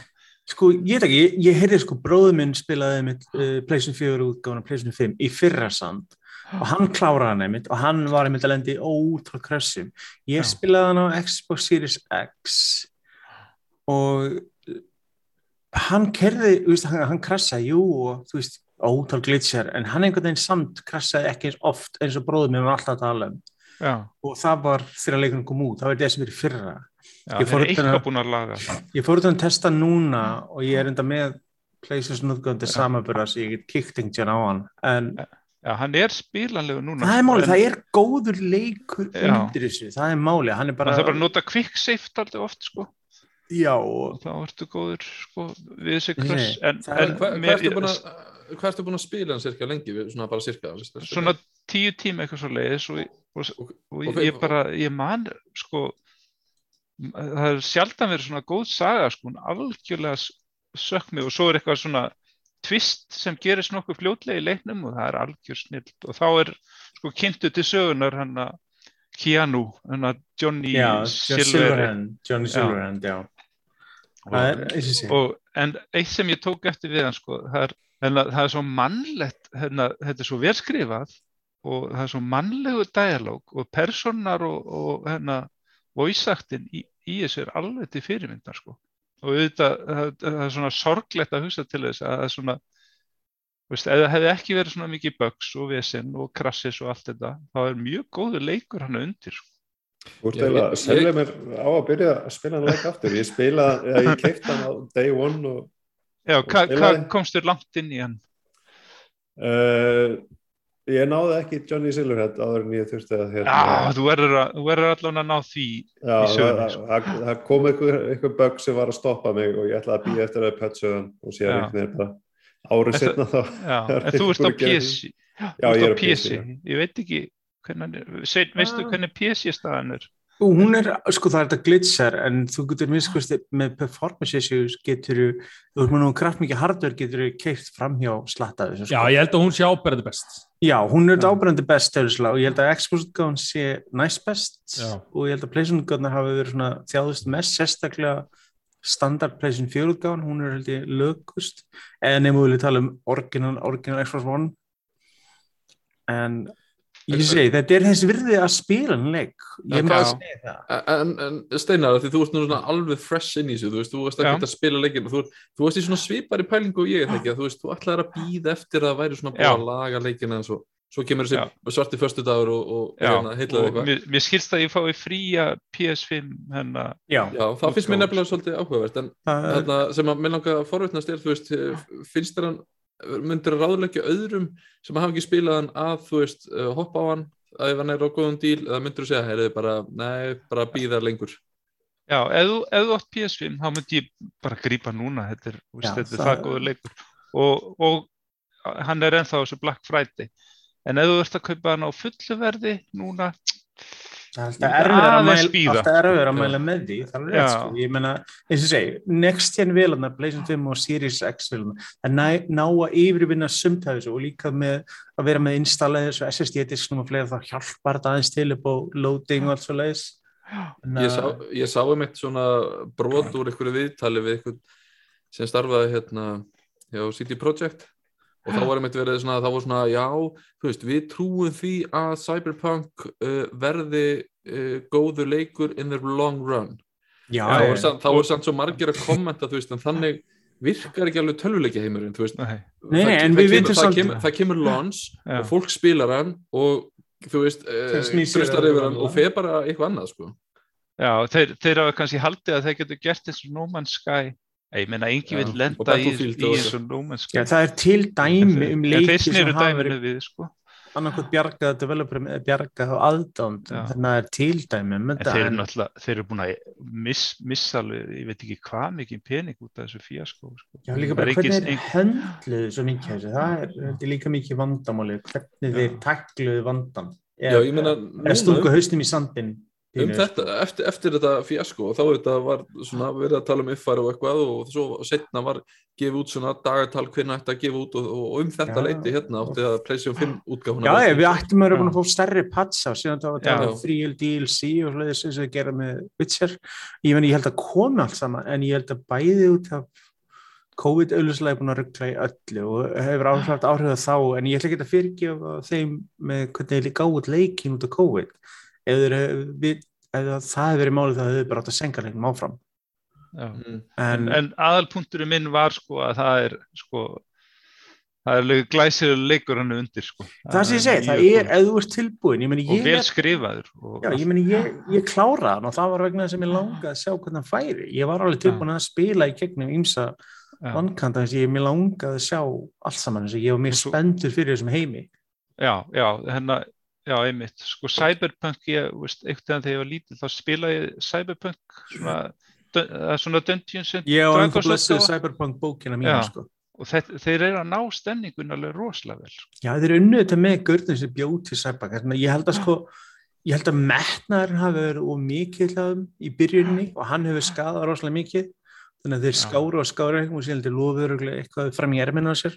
Sko, ég veit ekki, ég, ég heyrði sko, bróður minn spilaði mitt uh, PlayStation 4 útgáðan PlayStation 5 í fyrra sand og hann kláraði hann einmitt og hann var einmitt að lendi ótrúl krössum. Ég Já. spilaði hann á Xbox Series X og uh, hann kerði, veist, hann, hann krassaði, jú, og þú veist, ótrúl glitchar, en hann einhvern veginn samt krassaði ekki eins oft eins og bróður minn var alltaf að tala um. Já, Og það var þegar leikunum kom út, það var desember í fyrra. já Ég þeir fór utan eitthvað að- búin að laga það. Ég fór út að testa núna og ég er enda með PlayStation útgöndi samanbyrða sem ég get einhvern á hann en Já, hann er spilanlegu núna það er málið, en það er góður leikur Já. undir þessu, það er málið hann er bara, það er bara að nota quick save alltaf oft sko. Já, og þá ertu góður sko, við þessi Nei, kross en, það er- en Hvað ertu búin að hvað ertu búin að spila hann cirka lengi, við- svona bara cirka svona tíu tíma eitthvað svo leiðis og, og, Og- og og ég, bara, ég man sko það er sjaldan verið svona góð saga sko, hún algjörlega s- sökk mig og svo er eitthvað svona tvist sem gerist nokkuð fljótlega í leiknum og það er algjör snilt og þá er sko kynntu til sögunar hann að Keanu, hann að Johnny já, Silverhand, Johnny Já. Silverhand, já. Það er, eins og og, en eitt sem ég tók eftir við hann sko, það er, hérna, það er svo mannlegt hérna, þetta er svo velskrifað og það er svo mannlegu dialóg og personar og, og hérna, voice-actin í, í þessu er alveg til fyrirmyndar sko. og auðvitað, það, það er svona sorglegt að hugsa til þess að það er svona veist, ef það hefði ekki verið svona mikið bugs og vesen og krassis og allt þetta þá er mjög góður leikur hann undir sko. Þú ert eiginlega að selja mér á að byrja að spila hann leik aftur. Ég spila, eða ég keipta hann á day one og Já, hvað hva komst þér langt inn í hann? uh, ég náði ekki Johnny Silverhead áður en ég þurfti að hérna, Já, þú verður, að, verður allan að ná því Já, það, sko. það, kom einhver, bug sem var að stoppa mig og ég ætlaði að býja eftir að pötsu hann og síðan Já. einhvern veginn bara árið setna þá er en þú ert á að PC Já, ég er á já. Ég veit ekki veistu Ah. hvernig PC staðan er? Hún er, sko það er þetta glitchar en þú getur minnskosti með performance issues getur þú, þú ert með nú kraft mikið hardware getur þú keirt framhjá slatta þessu Já, sko. ég held að hún sé áberandi best Já, hún er Já. ábærandi best og ég held að Xbox-gáðan sé næst best Já. og ég held að PlayStation-gáðan hafi verið svona þjáðust mest sérstaklega standard PlayStation 4-gáðan, hún er held ég lögust, en ef við viljum tala um original, original Xbox One en ég segi, þetta er þessi virði að spila en leik, ég má hvað- að segja það En, en Steinar, því þú ert nú svona alveg fresh inn í þessu, þú veist, þú veist Já. ekki að spila leikinn, þú, þú veist í svona svipari pælingu og ég, ekki, að þú veist, þú ætlaðir að býða eftir að það væri svona Já. að laga leikina en svo, svo kemur Já. þessi svarti föstudagur og, og Já, hérna, og eitthvað. mér, mér skilst að ég fái fría PS5 hennar Já, Já, það finnst mér nefnilega svolítið áhugavert, en það er, þarna, sem að mér langar að forvitnast er, þú veist, finnst þér hann, myndir að ráðleggja öðrum sem hafa ekki spilað hann að, þú veist, uh, hoppa á hann, að ef hann er á góðum díl, eða myndir þú segja, heyrðu bara, nei, bara býða lengur. Já, ef þú, ef þú átt PS5 þá myndi ég bara grípa núna þetta er, Já, þetta er það- það góður leikur og, og hann er ennþá þessu Black Friday en ef þú ert að kaupa hann á fullu verði núna það er alltaf myndi erfið að mæla, með því það er rétt sko, ég menna, eins og segi next gen vélarnar, PlayStation 5 og Series X vélarnar, það ná, að yfirvinna sumt af þessu og líka með að vera með installaði þessu SSD-disknum og fleira þá hjálpar þetta aðeins til upp á loading og allt svo leiðis Ég sá, ég sá um eitt svona brot úr einhverju viðtali við einhvern sem starfaði hérna hjá City Project og þá var einmitt verið svona, þá var svona, já, þú veist, við trúum því að Cyberpunk uh, verði uh, góður leikur in the long run. já, þá var samt, þá var samt svo margir að kommenta, þú veist, en þannig virkar ekki alveg tölvuleikja heimurinn, þú veist. Nei, Nei, Það- en við kemur- vitum það samt- kemur, það kemur launch Já. og fólk spilar hann og þú veist, Þeir uh, yfir hann og fer bara eitthvað annað, sko. Já, þeir, þeir hafa kannski haldið að þeir getur gert eins og No Man's Sky ég meina, engi vil lenda í, Battlefield í og eins þessu. og No Man's Sky já, það er til dæmi um leiki sem hafa verið við sko. annarkot bjargað developerum eða bjargað á aðdánd þannig að það er til dæmi um en þeir eru náttúrulega, þeir eru búin að miss, missa alveg, ég veit ekki hvað mikið pening út af þessu fíaskó sko. Já, líka Það bara er hvernig þeir höndluðu svo mikið þessu, það er, þetta er líka mikið vandamáli, hvernig þeir takluðu ég meina, Eða stungu haustum í sandin. Um þetta, eftir, eftir þetta fíasko og þá þetta var svona verið að tala um uppfæri og eitthvað og svo setna var gefið út svona dagatal hvernig að gefa út og, og um þetta Já. leiti hérna átti að PlayStation 5 útgáfuna Já, ég, við ættum að vera búin að fá stærri patsa og síðan þá Já. um fríil DLC og eins og við gerum með Witcher. Ég, meni, ég held að komi allt saman en ég held að bæði út af COVID auðvitað búin að ruggla í öllu og hefur áhrif áhrif á þá en ég ætla ekki að fyrirgefa þeim með hvernig líka út leikin út af COVID ef, þeir, hefðu- við, ef það hefur verið málið þá hefur bara átt að senka leikum áfram Já. Mm. en, en aðalpunkturinn minn var sko að það er sko það er glæsilega leikur hann undir sko. það sem ég segi, það er ef þú ert tilbúin, ég meni og vel skrifaður og, Já, ég meni, ég, ég kláraði hann og það var vegna þess að ég langaði að sjá hvernig hann færi. Ég var alveg tilbúin að spila í gegnum ímsa þess að ég mér langaði að sjá allt saman þess að ég var mér spenntur fyrir þessum heimi. já, já, hennar já, einmitt, sko Cyberpunk ég, veist, einhvern veginn þegar ég var lítil þá spilaði ég Cyberpunk svona svona Dungeons and Ég á einhver Dragons blessuð útgáfa. Cyberpunk bókina mína Já. sko. og þetta, þeir eru að ná stemningun alveg rosalega vel sko. Já, þeir eru unnu þetta með görnum sem bjóð til Cyberpunk Ég held að sko Ég held að metnaðurinn hafi verið of mikið þeim í byrjuninni og hann hefur skadað rosalega mikið þannig að þeir Já. skáru og skáru og síðan þeir lofuður eitthvað fram í erminu á sér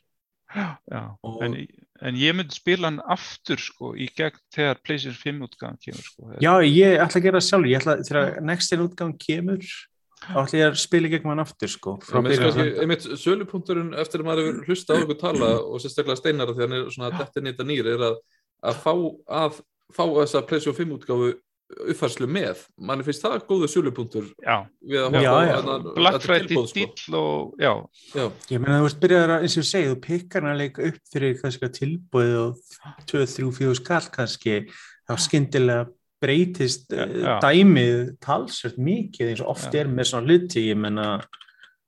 Já, Og- en, en ég myndi spila hann aftur sko í gegn þegar PlayStation 5 útgáðan kemur sko. Já, ég ætla að gera það sjálf ég ætla, þegar next in útgang kemur þá ætla ég að spila í gegnum hann aftur sko, einmitt sölupunkturinn eftir að maður hefur hlusta á ykkur tala og sérstaklega steinara þegar hann er svona dettin nýta nýr er að, að fá að fá þessa PlayStation 5 útgáfu uppfærslu með, mann finnst það góðu þennan- Black Friday sko. dýll og já, Já, Ég meina þú veist byrjaður að, eins og ég segi, þú pikkar hann að leika upp fyrir kannski að tilbúið og 2-3-4 skall kannski þá skyndilega breytist Já, já, já. dæmið talsvert mikið eins og oft Já. er með svona hluti, ég meina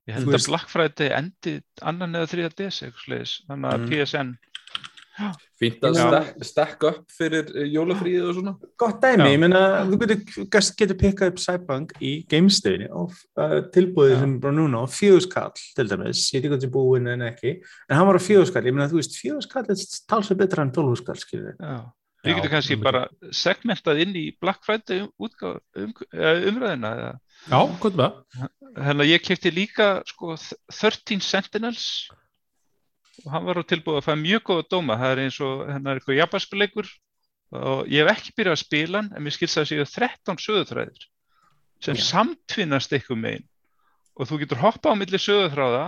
ég held að Black Friday endi annan eða þriða DS eitthvað sliðis, þannig að Mm. PSN fínt að stek, stekka upp fyrir eh, jólafríið og svona gott dæmi, Já. ég meina þú getur, getur pikkað upp Cyberpunk í GameStöðinni og uh, tilbúið Já. sem bara núna á fjöguskall til dæmis, ég veit ekki hvað til búin en ekki en hann var á fjöguskall, ég meina þú veist fjöguskall er talsveit betra en tólfuskall skilur. Já, Við getum kannski einmitt. bara segmentað inn í Black Friday um, útgáð, um, eh, umræðina eða Já, hvað er það? Þannig að ég kefti líka sko, 13 Sentinels og hann var á tilbúið að fæða mjög góða dóma. Það er eins og hennar er eitthvað japansku leikur og ég hef ekki byrjað að spila hann en mér skilst það að séu 13 sögutræðir sem Já. samtvinnast eitthvað megin og þú getur hoppa á milli sögutræða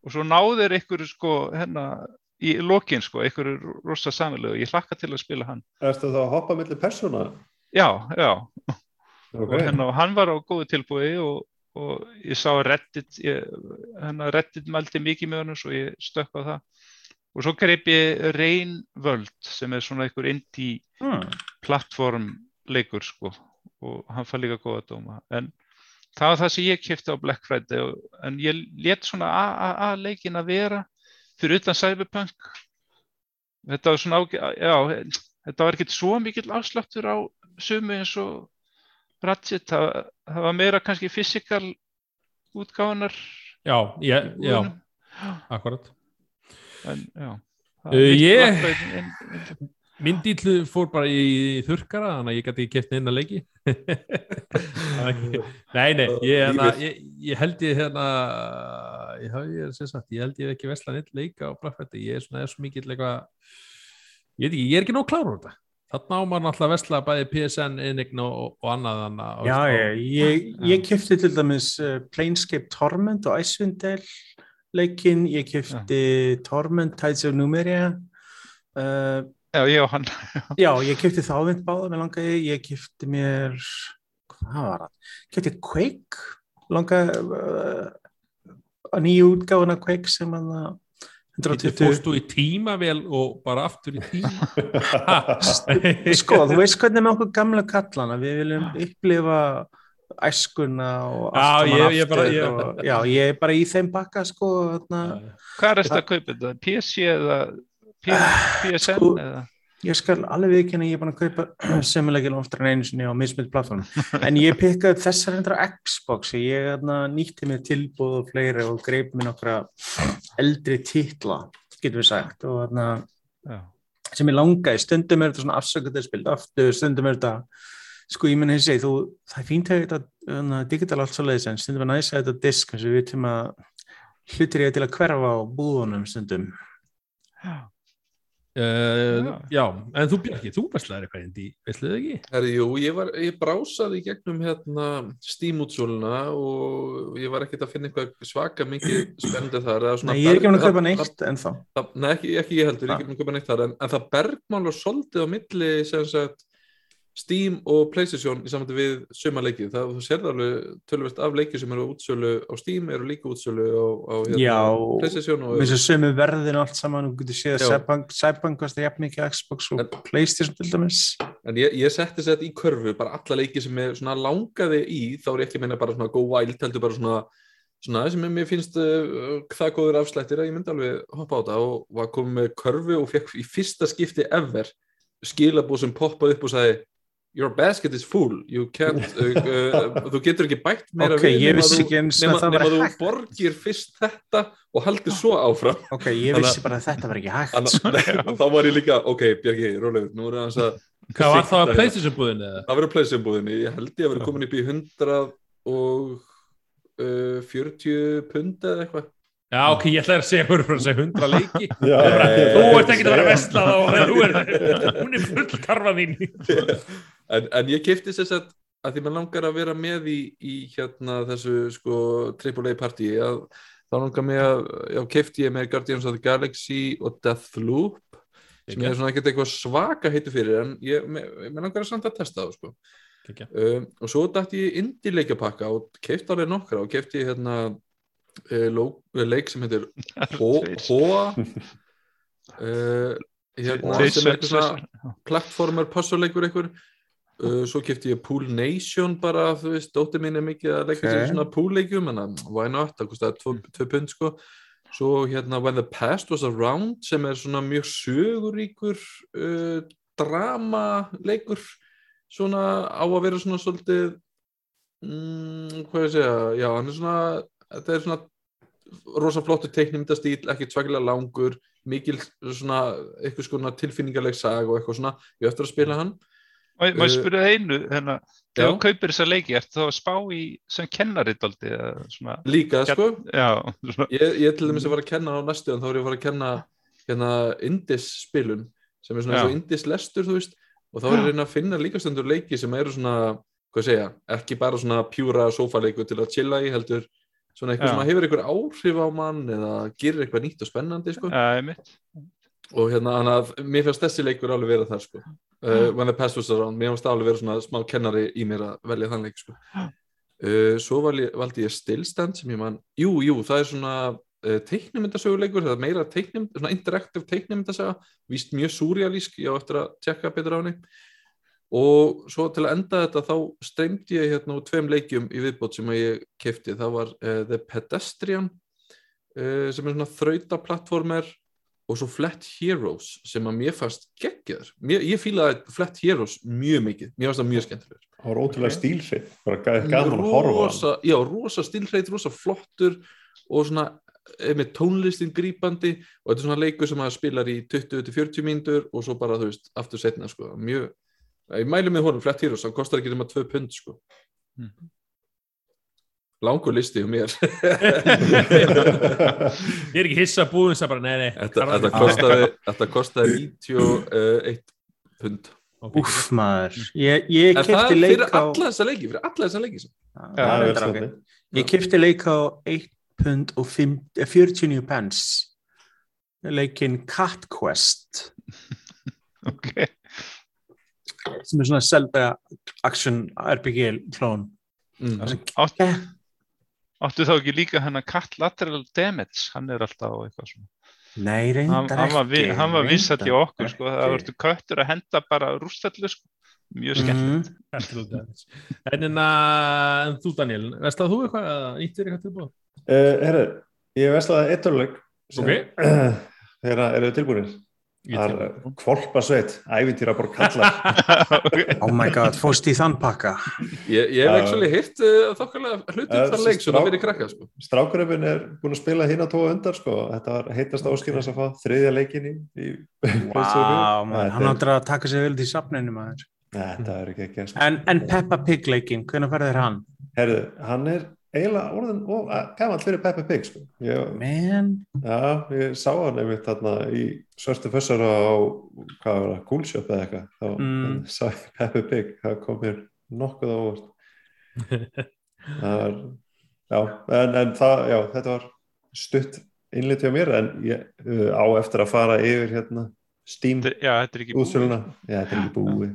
og svo náðir eitthvað sko hennar í lokin sko, eitthvað rosa samilegu og ég hlakka til að spila hann. Erstu þá að hoppa millir persóna? Já, já, Ok. og og hann var á góðu tilbúi og, og ég sá að Reddit hérna, Reddit mældi mikið með hann svo ég stökk á það. Og svo greip ég Rain World sem er svona einhver indie hmm. plattform leikur sko. Og hann fær líka góða dóma. En það var það sem ég kefti á Black Friday og, en ég let svona AAA leikin að vera fyrir utan Cyberpunk. Þetta var svona ágæ, já, þetta var ekkert svo mikill afsláttur á sumu eins og Ratchet, það, það var meira kannski physical útgáðunar Já, ég, já, akkurat. en já Uh, ég- en- en- Minn dýll fór bara í þurrkara þannig að ég gæti ekki keft neina leiki. Nei, nei, ég, hérna, Lífið. ég, ég held ég hérna ég, ég, sem sagt, ég held ég ekki vesla neitt leika á Friday, ég er svona er svo mikill eitthvað ég veit ekki, ég er ekki nóg klár úr þetta þarna á maður náttúrulega vesla bæði PSN, Enign og, og annað annað Já, ég, ég, ég kefti til dæmis uh, Planescape Torment og Icewind Dale leikinn, ég kefti Torment Tides of Numeria. Uh, já, ég og hann. já, ég kefti þávind báða með langaði, ég kefti mér hvað var það? Kefti Quake. Langaði uh, að nýju útgáfuna Quake sem að það Þetta 120 fórst þú í tímavél og bara aftur í tíma Sko, þú veist hvernig með okkur gamla kallana, við viljum upplifa æskuna og Já, allt saman ég- ég bara- aftur ég- og, já, ég er bara í þeim bakka sko, þarna, Hvað er þetta að kaupa þetta? PC eða PSN Sko- eða? Ég skal alveg ekki en ég er búin að kaupa semulegin oftar en einu sinni á mismynd plattform en ég pikkaði upp þessar hendra Xbox ég þarna, nýtti mig tilbúð og fleiri og greip mér nokkra eldri titla, getur við sagt og þarna, Já. sem ég langaði, stundum er þetta svona afsökundir spilt aftur, stundum er þetta sko ég menn að segi, þú, það er fínt að þetta uh, digital allt svo leiðis en stundum er næst að þetta disk, eins og við veitum að hlutir ég til að hverfa á búðunum stundum Uh, já, en þú Bjarki, þú veslaðir eitthvað indi, veslaðið ekki? Herri, jú, ég, var, ég brásaði í gegnum hérna Steam útsöluna og ég var ekkert að finna eitthvað svaka mikið spennandi þar eða svona Nei, ég er ekki búin að kaupa neitt en þá það- Nei, ekki, ekki ég heldur, ég er ekki búin að kaupa neitt þar en, en það bergmálar svolítið á milli sem sagt Steam og Playstation í samvætti við suma leikið, það sérði alveg tölvist af leikið sem eru útsölu á Steam eru líka útsölu á, á hérna, Já, Playstation og með þessu sömu verðin og allt saman og getur séð að Já. Cyberpunk- Cyberpunk kostar jafn mikið Xbox og En- Playstation til dæmis En ég, ég setti sett í körfu bara alla leiki sem ég svona langaði í þá er ég ekki að meina bara svona go wild heldur bara svona, svona sem mér finnst uh, það góður afslættir að ég myndi alveg hoppa á þetta og var komið með körfu og fekk í fyrsta skipti ever skilabúð sem poppaði upp og sagði your basket is full you can't, uh, uh, þú getur ekki bætt meira Ok, ég nema vissi þú- ekki eins og nema, það nema var þú borgir fyrst þetta og haldir svo áfram Ok, ég vissi bara að þetta var ekki hægt. Þá var ég líka, ok, Bjarki, rólegur nú er það hans að Hvað var það að hérna. PlayStation búðin eða? það verður pleysibúðinni, ég held ég að vera komin upp í 100 og uh, 40 pund eða eitthvað Já, ok, ég ætlaði að segja hverju frá að segja 100 leiki Já, Eh, Þú ert ekki að vera að þegar þú er, hún er full karfa þín en, en ég kefti þess að að því maður langar að vera með í, í hérna þessu sko AAA partí að þá langar mig að já, kefti ég með Guardians of the Galaxy og Deathloop sem ég er svona ekkert eitthvað svaka heitu fyrir en ég, langar að samt að testa það sko. Kekja. um, og svo dætti ég indie leikjapakka og kefti alveg nokkra og kefti ég hérna leik sem heitir. Hoa. Uh, hérna, sem er eitthvað svona passuleikur einhver. Uh, svo kefti ég Pool Nation bara, þú veist, dóttir mín er mikið að leika Ok. sér í svona poolleikjum en að why not, það kostaði 2 pund sko. Svo hérna When the Past Was Around sem er svona mjög söguríkur uh, drama leikur svona á að vera svona svolítið mm, hvað ég segja, já, hann er svona þetta er svona rosa flottu teiknumyndastíl, ekki tvakilega langur mikil svona eitthvað svona tilfinningaleg sag og eitthvað svona. Ég á eftir að spila hann. Má má ég Uh, spyrja það einu, hérna, þegar þú kaupir þessa leiki, ertu þá að spá í sem kennari daldi, eða svona, líka sko. Já, svona, ég, ég til dæmis að fara að kenna á næstu en þá er ég að fara að kenna hérna Indis spilun sem er svona eins og Já. Indis lestur þú veist. Og þá er ég að reyna að finna líka stundur leiki sem eru svona, hvað segja, ekki bara svona pjúra sofaleiku til að chilla í heldur svona eitthvað Já. sem hefur eitthvað áhrif á mann eða gerir eitthvað nýtt og spennandi sko. Einmitt, og hérna, þannig að mér finnst þessi leikur alveg vera þar sko. Uh, When the Past Was Around, mér finnst það alveg vera svona smá kennari í mér að velja þann leik sko. Uh, svo valdi, valdi ég Stillstand sem ég man, jú, jú, það er svona uh, teiknumyndasöguleikur, það er meira teiknumynd, svona interaktiv teiknumyndasaga víst mjög súrjalísk, ég á eftir að tjekka betur á henni og svo til að enda þetta þá streymdi ég hérna úr tveim leikjum í viðbót sem að ég kefti, það var uh, The Pedestrian uh, sem er svona þrautaplattformer og svo Flat Heroes sem að mér fannst geggjaður. Mér, ég fílaði Flat Heroes mjög mikið. Mér fannst það mjög skemmtilegur. Það var ótrúlega stílsveit, bara gaman að horfa já, rosa stilreit, rosa flottur og svona eh, með tónlistin grípandi. Og þetta er svona leikur sem að spilar í 20-40 mínútur og svo bara, þú veist, aftur setna sko, mjög, ég mælu með honum Flat Heroes, hann kostar ekki nema 2 pund sko. Mhm. langur listi um mér. Ég er ekki hissa búðin sem bara, nei, nei þetta, þetta, kostaði, þetta kostaði 91 pund. Úff maður, ég, ég En það kefti er fyrir leik á alla þessa leiki, fyrir alla þessa leiki sem- Já, Það er reyndar, ok. Ég kefti leik á 1 pund og 5, eh, 49 pence. Leikinn Cat Quest. Ok, sem er svona Zelda action RPG klón mm. Átt, áttu þá ekki líka hennar Cat Lateral Damage, hann er alltaf á eitthvað svona, Nei, hann, reyndar hann var, vi- ekki hann var vissat í okkur, sko, það verður köttur að henda bara rústallu, sko, mjög skemmt, Mhm. Absolutt, ja. En, en, en þú Daniel, veist að þú eitthvað eða nýttir eitthvað tilbúið? Uh, herri, ég veslaði eitturleik Ok. Þegar eru tilbúinir Það er kvolpasveit, ævintýra bara kallar Oh my god, fórst í þann pakka Ég, ég hef ekki hitt uh, þokkarlega hlutum Eh, þar leik svona strá- fyrir krakka sko. Strákuröfin er búin að spila hinn að tóa undar sko. Þetta var heitast áskynast að fá þriðja leikin í, í Wow, man, hann áttur að taka sér vel til safninu maður Þetta er ekki ekki sko. En, en Peppa Pig leikinn, hvernig ferðir hann? Herðu, hann er eiginlega orðin og gammal fyrir Peppa Pig sko. ég, Man, Já, ég sá hann einmitt þarna í svörstu fössara á hvað var það, Coolshop eða eitthvað. Þá Mm. sá ég Peppa Pig það kom mér nokkuð á óvart. Það var já, en, en það, já, þetta var stutt innlit hjá mér en ég uh, á eftir að fara yfir hérna Steam Þetta- já, þetta er ekki búið, útsöluna. Já, þetta er ekki búið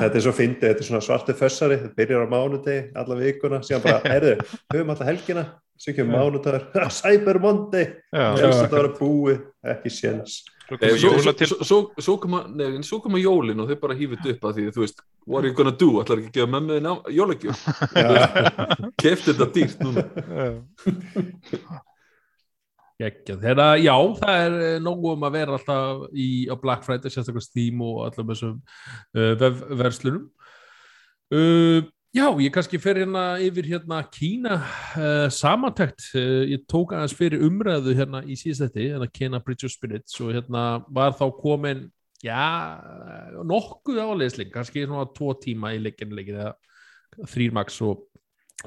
þetta er svo fyndið, þetta er svona svartu fössari þetta byrjar á mánudegi, alla vikuna síðan bara, heyrðu, höfum alla helgina sem kemur mánudagur, Cyber Monday já, helst að það var búið, ekki séns. Svo svo, svo, svo, svo, svo, koma, svo jólin og þau bara hýfut upp að því þú veist, what are you gonna do? Ætlar ekki að gefa mömmu þinn jólagjöf? Já, kefti þetta dýrt núna. Þeirra, já, það er eh, nógu um að vera alltaf í, á Black Friday, sérstaklega Steam og allum þessum uh, vefverslunum. Uh, já, ég kannski fer hérna yfir hérna Kína uh, samantækt, uh, ég tók aðeins fyrir umræðu hérna í síðstætti hérna Kína Bridge of Spirits og hérna var þá komin, já nokkuð áleisling, kannski svona tvo tíma í leikinleikin eða þrýr max og,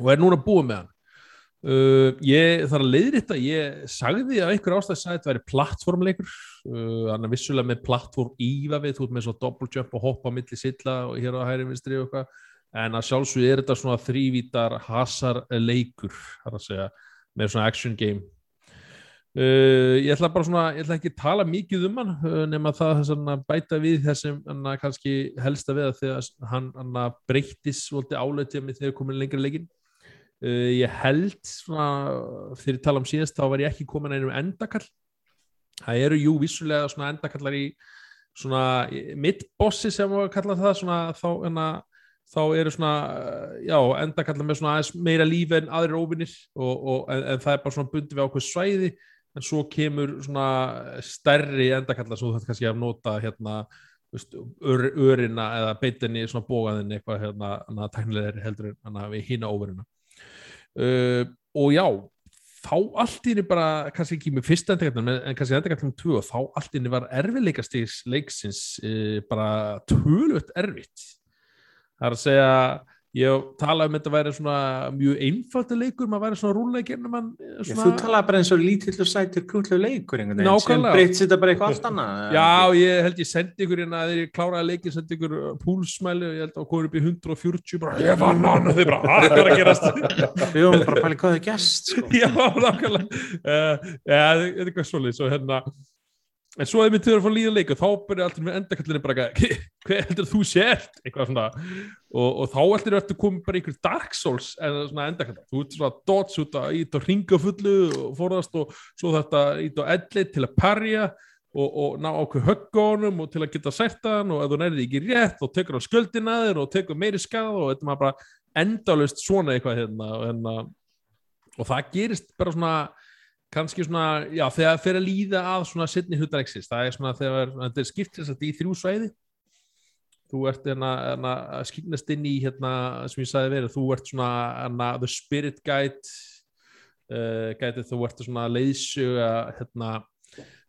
og er núna búið með hann Uh, ég þarf að leiðrita, ég sagði að einhver ástæð sagði að þetta væri plattformleikur. Uh, hann er vissulega með plattform íva við, þú ert með svo double jump og hoppa milli silla og hér á hæri vinstri og eitthvað, en að sjálfsög er þetta svona þrývítar hasar leikur, þar að segja með svona action game. Uh, ég ætla bara svona, ég ætla ekki að tala mikið um hann, uh, nema það svona, bæta við þessum hann kannski helsta við að þegar hann, breyttis svolítið áleitið með þegar komin lengri leikin Uh, ég held svona, þegar ég tala um síðast þá var ég ekki komin einum endakall. Það eru jú vissulega svona endakallar í svona mittbossi sem við kalla það svona, þá, enna, þá eru svona já, endakallar með svona meira lífi en aðrir óvinnir en, en það er bara svona bundið við ákveð svæði en svo kemur svona stærri endakallar svo þetta kannski að nota hérna ör, örina eða beitinni svona bógaðin eitthvað hérna teknilegri heldur en við hýna óvinnina Uh, og já, þá allt í henni bara, kannski ekki með fyrsta endakallan en kannski tvö og þá allt í henni var erfiðleikastíks leiksins uh, bara tölvöld erfitt. Það er að segja ég tala um þetta að væri svona mjög einfaldi leikur, maður væri svona rúlega gennum mann svona... Þú talaði bara eins og lítill og sætir krútlega leikur einhvern veginn, sem breytt þetta bara eitthvað allt annað Já, ég held ég sendi ykkur að þegar ég kláraði leikin sendi ykkur púlsmæli og ég held að komur upp í 140 bara, ég var og þið bara, hvað er að gerast? Við höfum bara pælið hvað þið gæst sko. Já, nákvæmlega. Uh, ja, þetta er eitthvað svolítið, svo hérna en svo ef við þurfum að fá líða leik og þá byrja alltaf með endakallinu bara hvað heldur þú sért? Eitthvað svona. Og, og þá heldur þú að koma bara einhver Dark Souls en svona endakall þú ert svona dots út að ít og ringa fullu og forðast og svo þetta ít og ellit til að parja og, og ná ákveð höggónum og til að geta særtan og ef þú nærið ekki rétt þá tekur það sköldina þér og tekur meiri skað og þetta maður bara endalust svona eitthvað hérna og, hérna, og það gerist bara svona kannski svona, já, þegar fer að líða að svona sittni hutareksist, það er svona þegar þetta er skipt þess að þetta í þrjú svæði. Þú ert hérna, hérna að skýrnast inn í hérna sem ég sagði verið, þú ert svona hérna the spirit guide uh, guide þú ert svona leiðsjöga hérna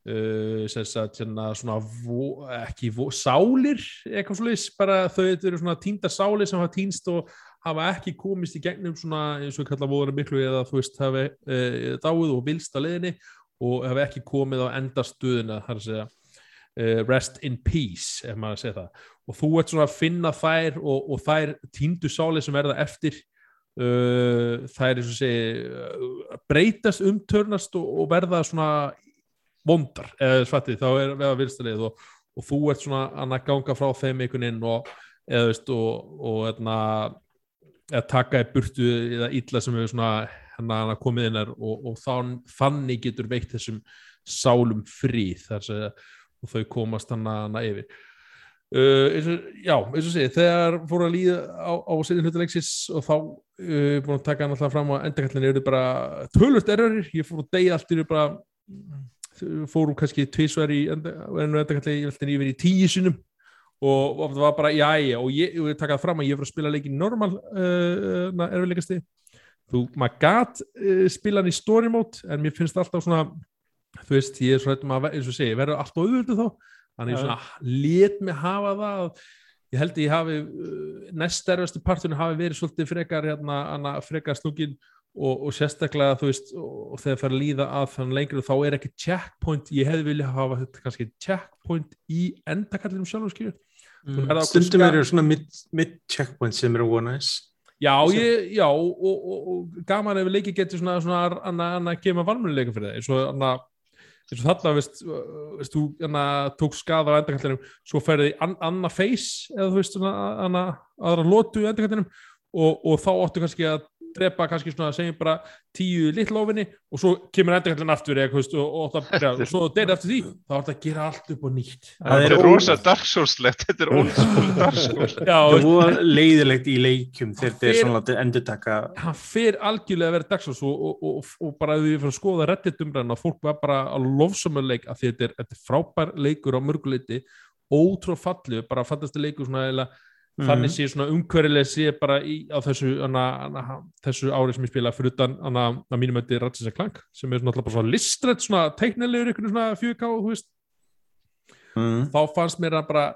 uh, sagt hérna svona vo, ekki vo, sálir eitthvað slúðis, bara þau eru svona týnda sálir sem hafa týnst og hafa ekki komist í gegnum svona eins og við kalla voðana miklu eða þú veist hafi e, dáið og vilst á leðinni og hafi ekki komið á endastuðina þar að segja e, rest in peace ef maður segja það. Og þú ert svona að finna þær og, og þær tíndu sáli sem verða eftir e, þær er svona segja breytast, umtörnast og, og verða svona vondar eða svatti þá er við að vilst að leið og, og þú ert svona að ganga frá þeim einhvern veginn og eða veist og, og etna, eða taka í burtu eða illa sem hefur svona hann að komið inn og, og þann, þannig getur veikt þessum sálum fríð þar og þau komast hann að yfir. Uh, eins og, já, eins og segi þegar fóru að líða á, á setjum hlutuleiksis og þá uh, búin að taka hann alltaf fram á endakallinu eru bara tölvöld erörir, ég fór að deyja allt eru bara fóru kannski tvísver í endakallinu ég veldi yfir í tíu sinum og, og það var bara, já, já, og ég, ég takaði fram að ég var að spila leikin normal uh, erfiðleikasti. Þú, maður gæt uh, spila hann í story mode en mér finnst alltaf svona þú veist, ég er svona, eins og segi, verður alltaf auðvöldu þá, þannig svona let mig hafa það ég held að ég hafi, uh, næst erfastu partunum hafi verið svolítið frekar hérna, frekar slungin og, og sérstaklega þú veist, og þegar það fer að líða að þann lengri þá er ekki checkpoint ég hefði viljað hafa þetta kannski checkpoint í endakallinum sjálf og skilju Mm. Stundum eru svona mid-checkpoint sem eru vonæs. Já, ég, já og, og, og gaman ef leiki getur svona, svona að kemur valmuleikum fyrir það eins og þarna eins og þarna, veist, veist þú tók skada á endakallinum svo ferði an, annað face eða þú veist svona aðra lótu í endakallinum og, og þá óttu kannski að drepa kannski svona segjum bara tíu littlófinni og svo kemur endurkallin aftur eða, og, og, og, og svo deyri aftur því þá er þetta að gera allt upp og nýtt. Það er rosa darksólslegt, þetta er ónskóla darksól Það er leiðilegt í leikum þegar þetta er svona að endur taka Það fyrir algjörlega að vera darksóls og bara við fyrir að skoða rettitumræðin að fólk var bara að lofsumuleik að þetta er, þetta er frábær leikur á mörguleiti ótrúfallu, bara fallast leikur svona eða þannig sé svona umhverfileg sé bara í, á þessu, hana, hana, þessu ári sem ég spila fyrir utan hana, að mínum er Ratchis Clank sem er svona alltaf bara svona listrætt svona teiknilegur ykkur svona 4K þú veist. Mm. þá fannst mér það bara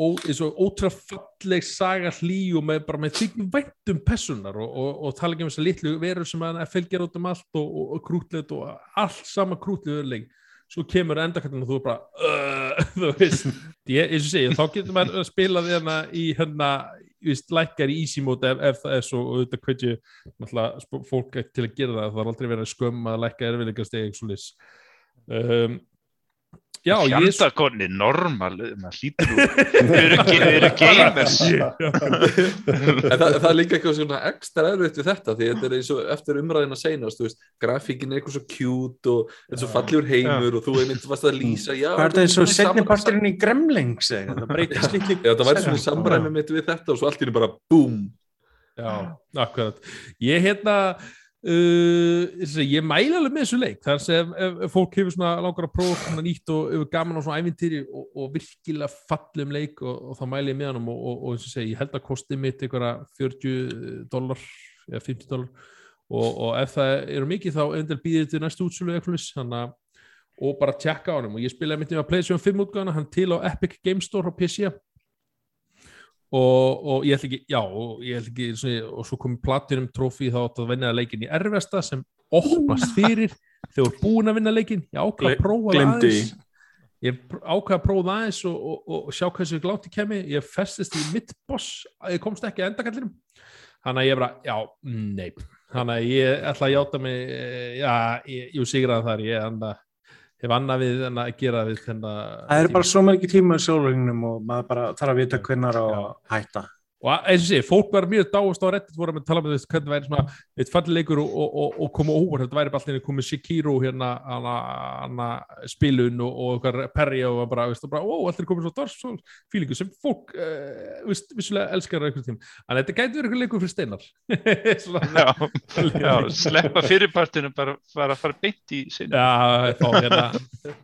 ó, eins og ótrúlega falleg saga hlý og með, bara með þykjum væntum personar og, og, og tala ekki um þessar litlu verur sem að fylgja út um allt og, og, krútlet og allt sama krútlet öðurleik svo kemur endakallin og þú er bara uh, þú veist, ég, eins og segja þá getur maður að spila því hérna í hérna, víst, lækkar í easy mode ef, ef það er svo, og auðvitað hverju náttúrulega fólk til að gera það. Það er aldrei verið að skömma að lækka erfiðleikast eða eitthvað um, já, ég Hjartakonni, normal, maður hlýtur nú, við erum, ge- við erum gamers. En það, það er líka eitthvað svona ekstra erfitt við þetta því þetta er eins og eftir umræðina seinast þú veist, grafíkin er eitthvað svo cute og er svo fallegur heimur og þú einmitt varst að lýsa já, Hvað er það eins og þetta setni sam- parturinn í Gremlings? Það breytist líkli Já, það væri svona samræmi mitt við þetta og svo allt í henni bara BOOM Já, akkurat. Ég hérna, uh, ég mæla alveg með þessu leik, þar sem ef, ef fólk hefur svona langar að prófa nýtt og hefur gaman á svona ævintýri og, og virkilega fallum leik og, og þá mæla ég með hann og, og, eins og segi, ég held að kosti mitt einhverja 40 dólar eða 50 dólar og, ef það eru mikið þá endel býðið til næstu útsölu eitthvað og bara tjekka á hann og ég spilaði mitt um að PlayStation 5 útgáðana, hann til á Epic Game Store á PC og, og ég ætla ekki, já og ég ætla ekki, svona, og svo komið Platinum trófi þá átt að vinna leikin í erfesta sem opnast fyrir þegar þú ert búin að vinna leikin ég ákvað að prófa það aðeins. ég pr- ákvað að prófa það aðeins og, og, og, sjá hversu glátt ég kemi ég festist í mitt boss ég komst ekki að endakallinum þannig að ég bara, já, nei. Þannig að ég ætla að játa mig eh, já, ég, ég sigraði þar ég anda, hef annað við en að gera við þennan Það eru bara svo margir tíma í sólringnum og maður bara þarf að vita hvennar á að hætta. Og eins og sé, fólk var mjög dáast á reddit voru að tala með þess hvernig væri svona eitt fallileikur og, og, og, og koma óvart. Þetta væri bara allir komið Shikiro hérna hana, hana, spilun og, perri og bara, veist, bara ó, allir komið svo Souls fílingu sem fólk uh, veist, vissulega elskar einhvern tím en þetta gæti verið eitthvað leikur fyrir steinar. Svona, Já, já, sleppa fyrirpartinu bara, bara fara beint í sinni. já, fá hérna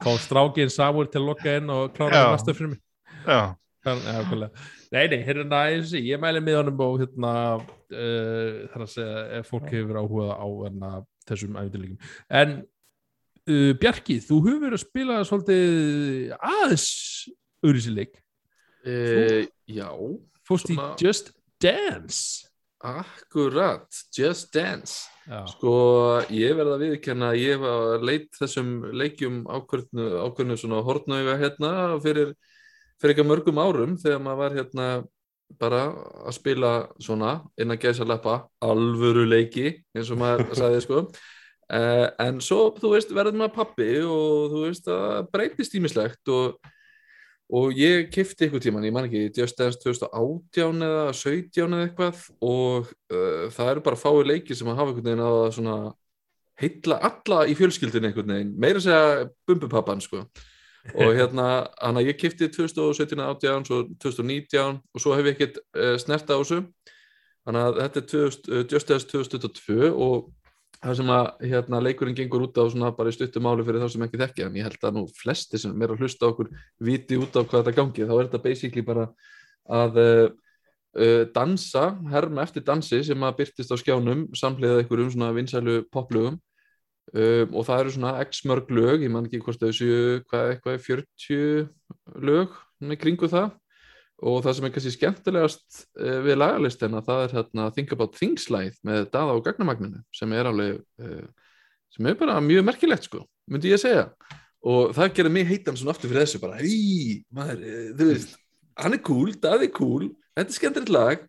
fá strákin Samur til að lokka inn og klára það master fyrir mig Já. Nei, nei, hérna, ég, mæli með honum og hérna, uh, þar að segja, ef fólk hefur áhugað á hérna, þessum æfintilíkum. En uh, Bjarki, þú hefur verið að spila svolítið aðeins auðvísileik. e, Já, Fórst í Just Dance. akkurat Just Dance Já, Sko, ég verða að viðkenna að ég var leitt þessum leikjum ákveðnu svona hortnauga hérna fyrir, fyrir ekki mörgum árum þegar maður var hérna bara að spila svona innan gæsa leppa alvöru leiki eins og maður sagði sko. Uh, en svo, þú veist, verður maður pappi og þú veist, það breytist ímislegt og, og ég kifti ykkur tíman, ég man ekki, Just Dance 2018 eða 17 eða eitthvað og uh, það eru bara fáið leiki sem að hafa einhvern veginn að svona heilla alla í fjölskyldinu einhvern veginn, meira að segja bumbupappan sko og hérna, hann að ég kifti 2017, 18, svo 2019 og svo hef ég ekkert uh, snert á þessu. Þannig að þetta er 2000, uh, Just Dance 2022 og það sem að hérna, leikurinn gengur út á svona bara í stuttum máli fyrir þá sem ekki þekki en ég held að nú flesti sem er að hlusta okkur viti út á hvað þetta gangi. Þá er þetta basically bara að uh, dansa, herma eftir dansi sem að byrtist á skjánum samlega einhverjum svona vinsælu poplögum um, og það eru svona x mörg lög, ég man ekki hvort þau séu hvað eitthvað, 40 lög með kringu það. Og það sem er kannski skemmtilegast uh, við lagalistina það er hérna Think About Things læð með Dada og Gagnamagninu sem er alveg uh, sem er bara mjög merkilegt sko, myndi ég að segja. Og það gerir mig heitan svona aftur fyrir þessu bara, hei, maður, uh, þú veist hann er cool, Dadi er cool þetta er skemmtilegt lag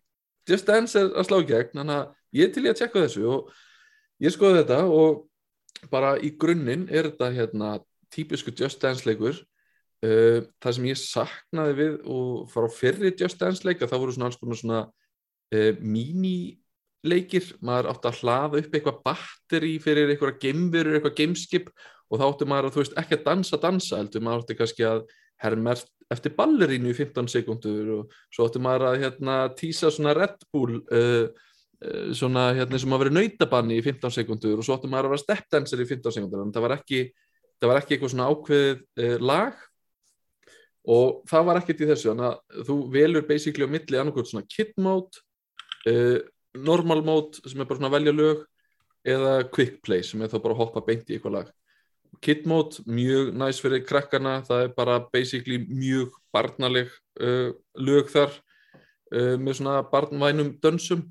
Just Dance er að slá gegn, þannig að ég er til í að tjekka þessu og ég skoði þetta og bara í grunninn er þetta hérna típisku Just Dance leikur. Uh, það sem ég saknaði við og fara á fyrri Just Dance leika það voru svona alls konar svona uh, mínileikir maður átti að hlaða upp eitthvað batteri fyrir eitthvað geimverur, eitthvað gameskip og þá átti maður að þú veist ekki að dansa dansa heldur. Maður átti kannski að herma eftir ballerínu í 15 sekundur og svo átti maður að hérna tísa svona Red Bull uh, svona hérna sem að vera nautabanni í 15 sekundur og svo átti maður að vera stepdancer í 15 sekundur en það var ekki, það var ekki eitthvað svona ákveðið uh, lag. Og það var ekkert í þessu þannig að þú velur basically á milli annarkot svona kit mode uh, normal mode sem er bara svona að velja lög eða quick play sem er þá bara að hoppa beint í eitthvað lag. Kit mode, mjög næs fyrir krakkana það er bara basically mjög barnaleg uh, lög þar uh, með svona barnvænum dönsum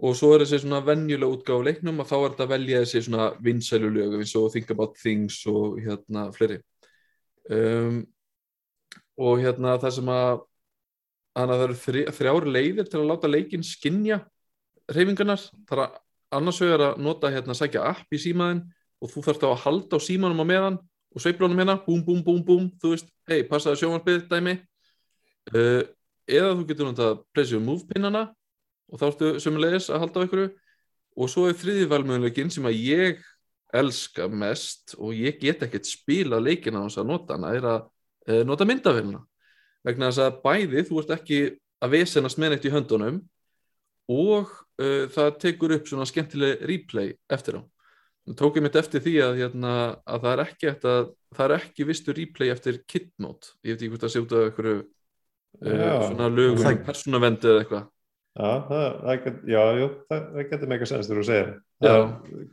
og svo er þessi svona venjulega útgáð leiknum og þá er þetta að velja þessi svona vinsælu lög eins og Think About Things og hérna fleiri. Um, og hérna það sem að þannig að það eru þrjá, þrjár leiðir til að láta leikin skinja reyfingarnar það er að annars vegar að nota hérna sækja app í símaðin og þú þarfst þá að halda á símanum á meðan og sveiplunum hérna, búm, búm, búm, búm þú veist, hei, passaði sjónvarpið dæmi. Uh, eða þú getur náttúrulega pressið move pinnana og þá ertu sömulegis að halda á ykkur og svo er þriði valmöðuleikin sem að ég elska mest og ég get ekkert spila leikina á þess að nota hana er að uh, nota myndavélina. Vegna þess að bæði þú ert ekki að vesenast með neitt í höndunum og uh, það tekur upp svona skemmtileg replay eftir á. Tók ég mitt eftir því að, hérna, að það er ekki eftir að, það er ekki vistu replay eftir mode ég veit ekki hvort að sjúta einhverju uh, Já. svona lögum um persónavendi eða eitthvað Já, það, getur mega sens þegar þú segir.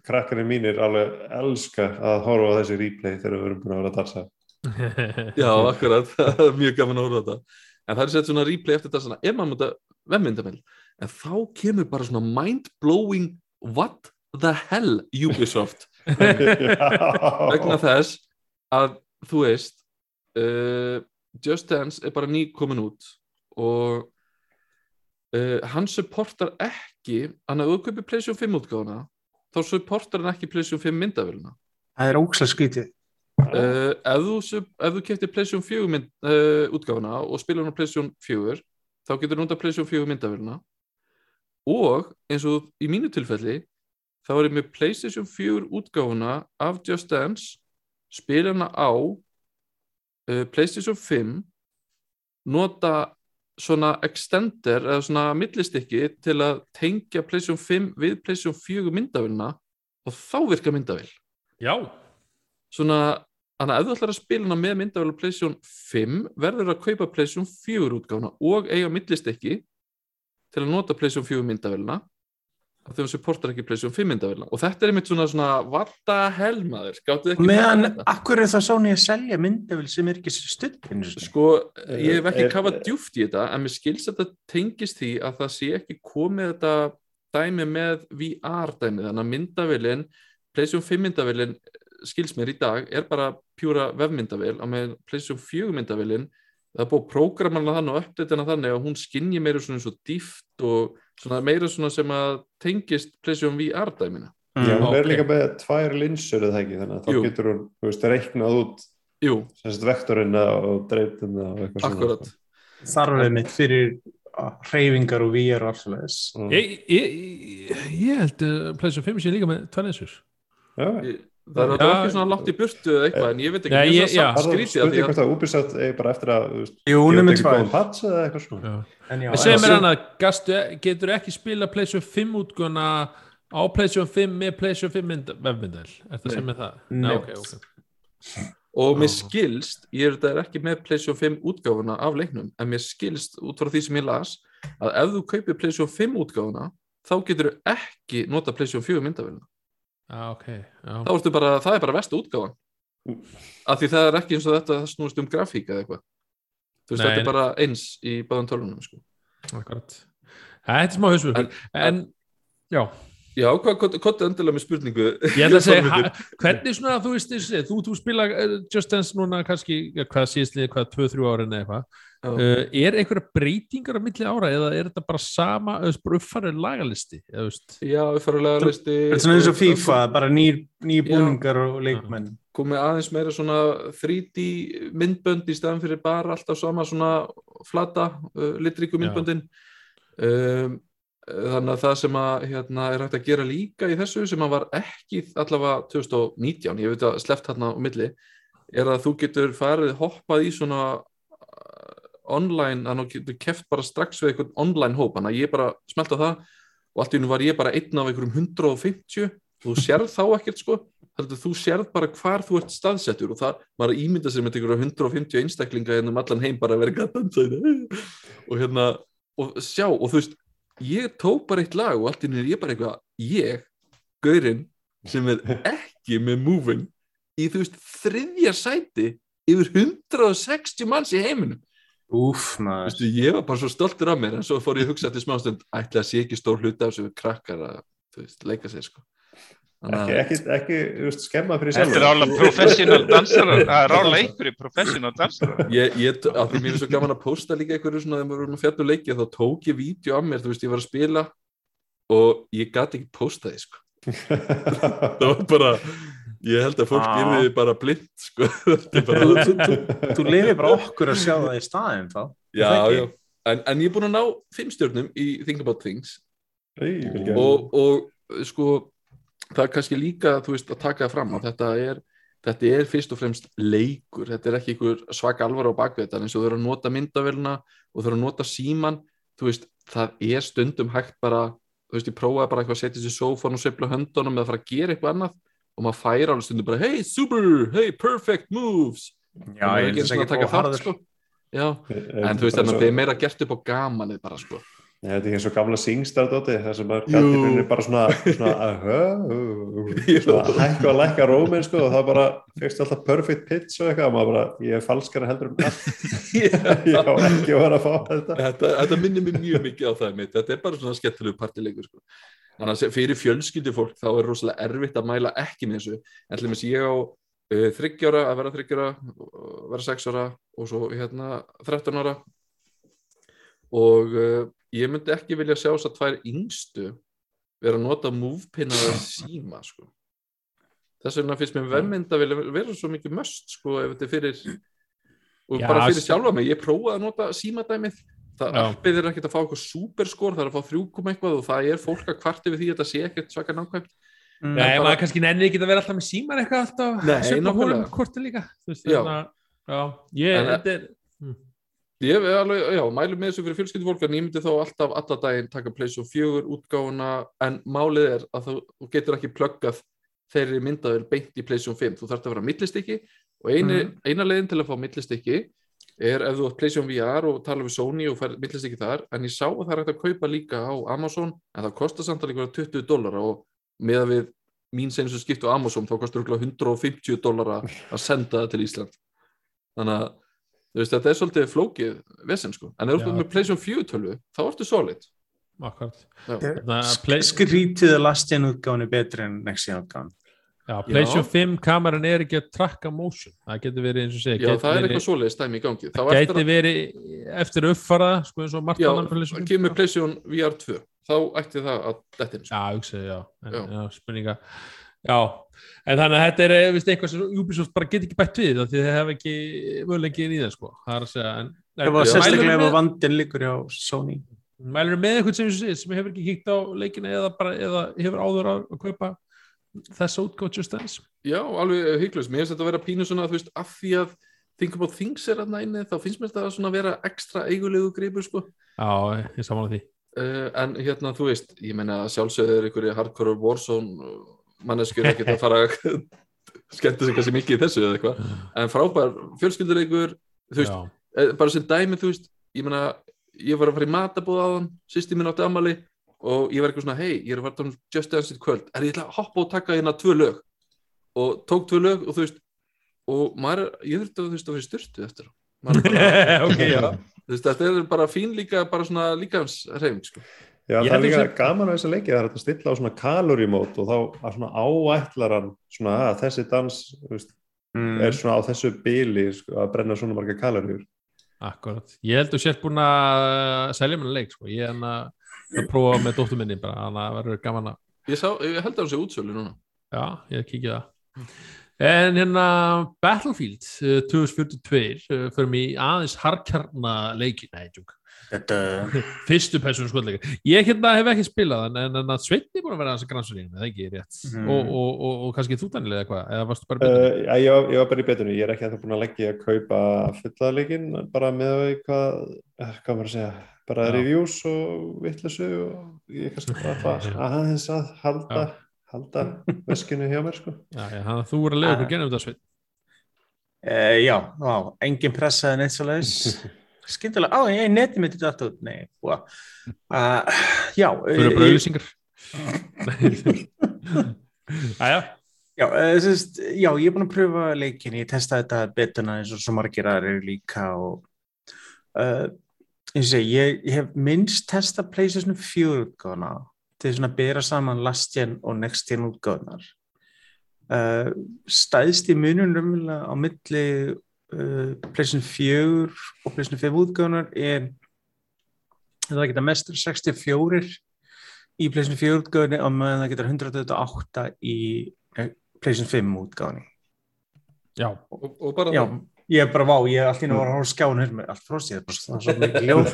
Krakkarnir mínir alveg elska að horfa á þessi replay þegar við erum búin að vera að dansa. Já, akkurat, það er mjög gaman að horfa á þetta. En það er sett svona replay eftir þetta svona ef maður múta vemmyndamil en þá kemur bara svona mind-blowing what the hell Ubisoft? Vegna þess að þú veist uh, Just Dance er bara ný komin út og uh, hann supportar ekki hann að auðvitað PlayStation 5 útgáfuna þá supportar hann ekki PlayStation 5 myndavélina Það er ókslega skrítið. uh, ef þú, þú keftir PlayStation 4 mynd, uh, útgáfuna og spilar hann á PlayStation 4 þá getur nota PlayStation 4 myndavélina og eins og í mínu tilfelli þá er ég með PlayStation 4 útgáfuna af Just Dance spila hana á PlayStation 5 nota svona extender eða svona millistykki til að tengja PlayStation 5 við PlayStation 4 myndavélina og þá virka myndavél. Já, svona, þannig að ef þú ætlar að spila með myndavél á PlayStation 5 verður að kaupa PlayStation 4 útgáfuna og eiga millistykki til að nota PlayStation 4 myndavélina af því að hún supportar ekki PlayStation 5 myndavélina og þetta er einmitt svona svona varta helmaður, gáttu ekki Meðan, akkur er það Sony að selja myndavil sem er ekki stutt Sko, ég hef ekki Er- kafað djúft í þetta en mér skils að þetta tengist því að það sé ekki komið þetta dæmi með VR dæmi þannig að myndavélin, PlayStation 5 myndavélin skils mér í dag er bara pjúra vefmyndavél. Á með PlayStation 4 myndavélin það er búið að prógramana þannig og uppdætina þannig að hún skinji meira svona eins og dýft og svona meira svona sem að tengist PlayStation VR dæmina Já, hún er líka með tvær linsur eða ekki, þannig að þá Jú. getur hún, þú veist, reiknað út Jú, sem sagt vektorina og dreiftina og eitthvað akkurat. Þarf við mitt fyrir reyfingar og VR og allt svoleiðis. svona. ég, ég, ég, ég held að PlayStation 5 sé líka með tværninsur Já, Ég- Það er náttúrulega ekki svona langt í burtu eða eitthvað en ég veit ekki, Nei, mér ég- finnst já. það það samt er skrítið því spurning að hvort að Ubisoft er bara eftir að, er með ekki tvær. góðan pats eða eitthvað svona. Sem en- er hann að gastu, getur ekki spila PlayStation 5 útgöna á PlayStation 5 með PlayStation 5 mynd, vefmyndal Er það sem er það? Nei. Ok, ok og mér skilst, ég er þetta ekki með PlayStation 5 útgáfuna af leiknum en mér skilst út frá því sem ég las að ef þú kaupir PlayStation 5 útgáfuna þá getur þú ekki nota PlayStation 4 myndavélina Já, ok já. þá ertu bara, það er bara vestu útgáfan af því það er ekki eins og þetta það snúist um grafík eða eitthvað þú veist, Nei. þetta er bara eins í báðum tölunum sko. Akkurat Þetta er smá hausverkur En- En, já, já, hvað, hvað, hvað er endilega með spurningu ég ætla að segja Hvernig svona, þú veist, þú, þú spila uh, Just Dance núna kannski, hvað síðstlið hvað, 2-3 árin eða eitthvað. Uh, Er einhverja breytingar á milli ára eða er þetta bara sama, uppfærið lagalisti já, uppfærulega listi Þetta er svona eins og FIFA, bara nýr, nýr Já. búningar og leikmenn. komið aðeins meira svona 3D myndbönd í staðan fyrir bara alltaf sama svona flata uh, litríku myndböndin. Um, þannig að það sem að hérna, er hægt að gera líka í þessu sem að var ekki allavega 2019, ég veit að sleppt hérna á milli, er að þú getur farið hoppað í svona online, þannig að þú keft bara strax við einhvern online hóp þannig að ég bara smelt á það og allt í hennu var ég bara einn af einhverjum 150 þú sérð þá ekkert sko heldur þú sérð bara hvar þú ert staðsettur og það, maður ímynda sér með einhverja 150 einstaklinga hérna um allan heim bara að vera gatan og hérna, og sjá, og þú veist ég tók bara eitt lag og allt í nýr ég bara eitthvað, ég, gaurinn sem er ekki með moving í þú veist þriðja sæti yfir 160 manns í heiminum Úf, maður. Vistu, ég var bara svo stoltur af mér en svo fór ég að hugsa til smástund ætla að sé ekki stór hluti af þessu krakkar að þú veist, leika sér sko Ekki, ekki, ekki þú veist, skemma fyrir Þetta er rálega professional dansarar, það er rálega einhverju professional dansarar. ég, ég, að því mér er svo gaman að posta líka einhverju svona þegar við vorum að fjalla um leikið þá tók ég vídeo af mér, þú veist, ég var að spila og ég gati ekki posta því sko. það var bara ég held að fólk Ah. gerði bara blind sko. Þú, þú, þú, þú lifir bara okkur að sjá það í staðin þá. já, já. En, en ég er búin að ná fimm stjórnum í Think About Things Ei, og, og sko það er kannski líka veist að taka það fram að þetta er þetta er fyrst og fremst leikur þetta er ekki einhver svak alvar á bakvið eins og þau eru að nota myndavélina og þau eru að nota síman veist, það er stundum hægt bara þú veist, ég prófaði bara eitthvað að setja sér sófan og sveifla höndunum eða fara að gera eitthvað annað og maður færa alveg stundum bara hey super, hey perfect moves. Já, maður er ég ekki að taka að þátt sko. Já, en þú veist, þannig að þið er meira gert upp á gamanið bara sko. Nei, Þetta er eins og gamla singstar-dóti þar sem gæti rauninni bara svona, svona hækka og lækka rómin sko og það bara fyrst alltaf perfect pitch og eitthvað og maður bara, ég er falskara heldur um allt. Ég á ekki að vera að fá þetta. Þetta, þetta minnir mér mjög mikið á það mitt. Þetta er bara svona skemmtilegu partileikur sko. Þannig að fyrir fjölskyldi fólk þá er rosalega erfitt að mæla ekki með þessu. En til dæmis ég á uh, þryggjára að vera þryggjára, vera sex ára og svo hérna 13 ára. Og uh, ég myndi ekki vilja sjá þess að tvær yngstu vera að nota movepin að síma sko. þess vegna finnst mér verðmynd að vilja vera svo mikið möst sko ef þetta fyrir og Já, bara fyrir sjálfa mig, ég prófaði að nota símadæmið það Já. appið er ekkert að fá eitthvað superskor það er að fá þrjúkum eitthvað og það er fólk að kvart yfir því að þetta sé ekkert svaka nákvæmt Mm. Nei, bara- maður kannski nennir ekki að vera alltaf með síman eitthvað alltaf Nei, nákvæmlega. veist, Já. þannig að- já, ég, En- þetta er hm. ég er alveg, já, mælum með þessu fyrir fjölskyldu fólk en ég myndi þá alltaf alla daginn taka Playstation 4 útgáfuna en málið er að þú, getur ekki pluggað þeirri myndaður beint í Playstation 5 þú þarf að vera millistykki og eini, Mhm. eina leiðin til að fá millistykki er ef þú átt Playstation VR og tala við Sony og fær millistykki þar en ég sá að það er hægt að kaupa líka á Amazon en það kostar samt alveg einhverja 20 dólar og með að við mín senstu skiptu á Amazon þá kostar örugglega 150 dólar að senda það til Ísland. Þannig að þú veist, þetta er svolítið flókið vesen sko, en ef þú ert með PlayStation 4 tölvu þá ertu solid. Akkurat play, Skrítið að last gen útgáðan er betri en next gen útgáðan. Já, PlayStation 5 kameran er ekki að tracka motion það getur verið eins og segja Já, það er eitthvað svoleiðis dæmi í gangi þá eftir gæti að, verið eftir uppfara sko eins og margt já, annan PlayStation 5, kemur. PlayStation VR 2 þá ætti það að dettin sko. Já, hugsa, já, en, Já. já. spurninga Já, en þannig að þetta er eh, vist, eitthvað sem Ubisoft bara get ekki bætt við af því þið hef ekki mögulegin í það sko. það er að segja en, Það var sérstaklega ef að vandin líkur hjá Sony. mælirðu með eitthvað sem, sem, sem hefur ekki kíkt á leikina eða, bara, eða hefur áður að, að kaupa þessa útgáð Just Dance? Já, alveg hygglust, mér finnst þetta að vera pínu svona, veist, af því að Think About Things er að næni, þá finnst mér þetta að vera ekstra eigulegu gripur, sko. Já, ég samála því. Uh, en hérna, þú veist, ég meina að sjálfsögður ykkur í hardcore Warzone uh, manneskjur ekkert að fara að skemmta sig kannski mikið í þessu eða eitthvað. En frábær fjölskylduleikur þú veist, Já, eh, bara sem dæmi, þú veist ég meina, ég var að fara í matabóð á þann sýsti mín átti amali og ég var eitthvað svona, hei, ég er að að tala um Just Dance í kvöld er ég ætla að hoppa og taka hérna tvö lög og tók tvö lög og þú veist og maður, ég þurfti að þú veist að vera styrtu eftir á. Maður bara, ok, já þú veist, þetta er bara fín líka bara svona líkans reyfing sko. Já, Ég það er líka að sé- gaman að þessa leiki það er að stilla á svona kalorímót og þá að svona áætlar hann svona að þessi dans veist, Mm. er svona á þessu bíli sko, að brenna svona marga kaloríur Akkurat, ég held að þú sért búin að selja mér leik sko. ég er hann að að prófa með dóttur minni bara, þannig að verður gaman að ég, sá, ég held að hann sé útsölu núna Já, ég kikið það. En hérna Battlefield uh, 2042 uh, fyrir mig aðeins harkjarna leiki, nei. Þetta, Fyrstu persónu skotleika. Ég hérna hef ekki spilað en, en, en að Sveitni búin að vera þessi grannsverðin, það ekki rétt. Mm. Og, og, og, og kannski þú Daniel eða eitthvað, eða varstu bara betur? Uh, já, ég, var, ég var bara í betunni, ég er ekki að það búin að leggja að kaupa fullaleikin bara með að hvað, eh, hvað maður að segja, bara Já. reviews og vittlesu og ég kannski bara aðeins að halda Já. halda veskinu hjá mér sko. Já, já, þannig að þú voru að lega okkur Ah. genið um sveit. Uh, já, á, engin pressaði neitt svo leiðis. Skyndilega, á, ég neti mitt í þetta út. Nei, búa. Uh, já, Þú eru eh, bara auðlýsingar. Æja, Já, uh, sérst, já, ég er búin að pröfa leikin, ég testaði þetta betuna eins og svo margir aðrir líka og uh, eins og segi, ég, ég hef minnst testað PlayStation 4 útgáðuna til svona að bera saman last gen og next gen útgáðunar. Uh, stæðst í raunverulega á milli uh, PlayStation 4 og PlayStation 5 útgáðunar er það geta mestur 64 í PlayStation 4 útgáðunni og meðan það getur 128 í eh, PlayStation 5 útgáðunni. já. og, og bara það. Ég er bara vá, ég er alltaf að vera að horfa á skjánu hérna með allt fróstið, það er bara það er svo mikið ljóð.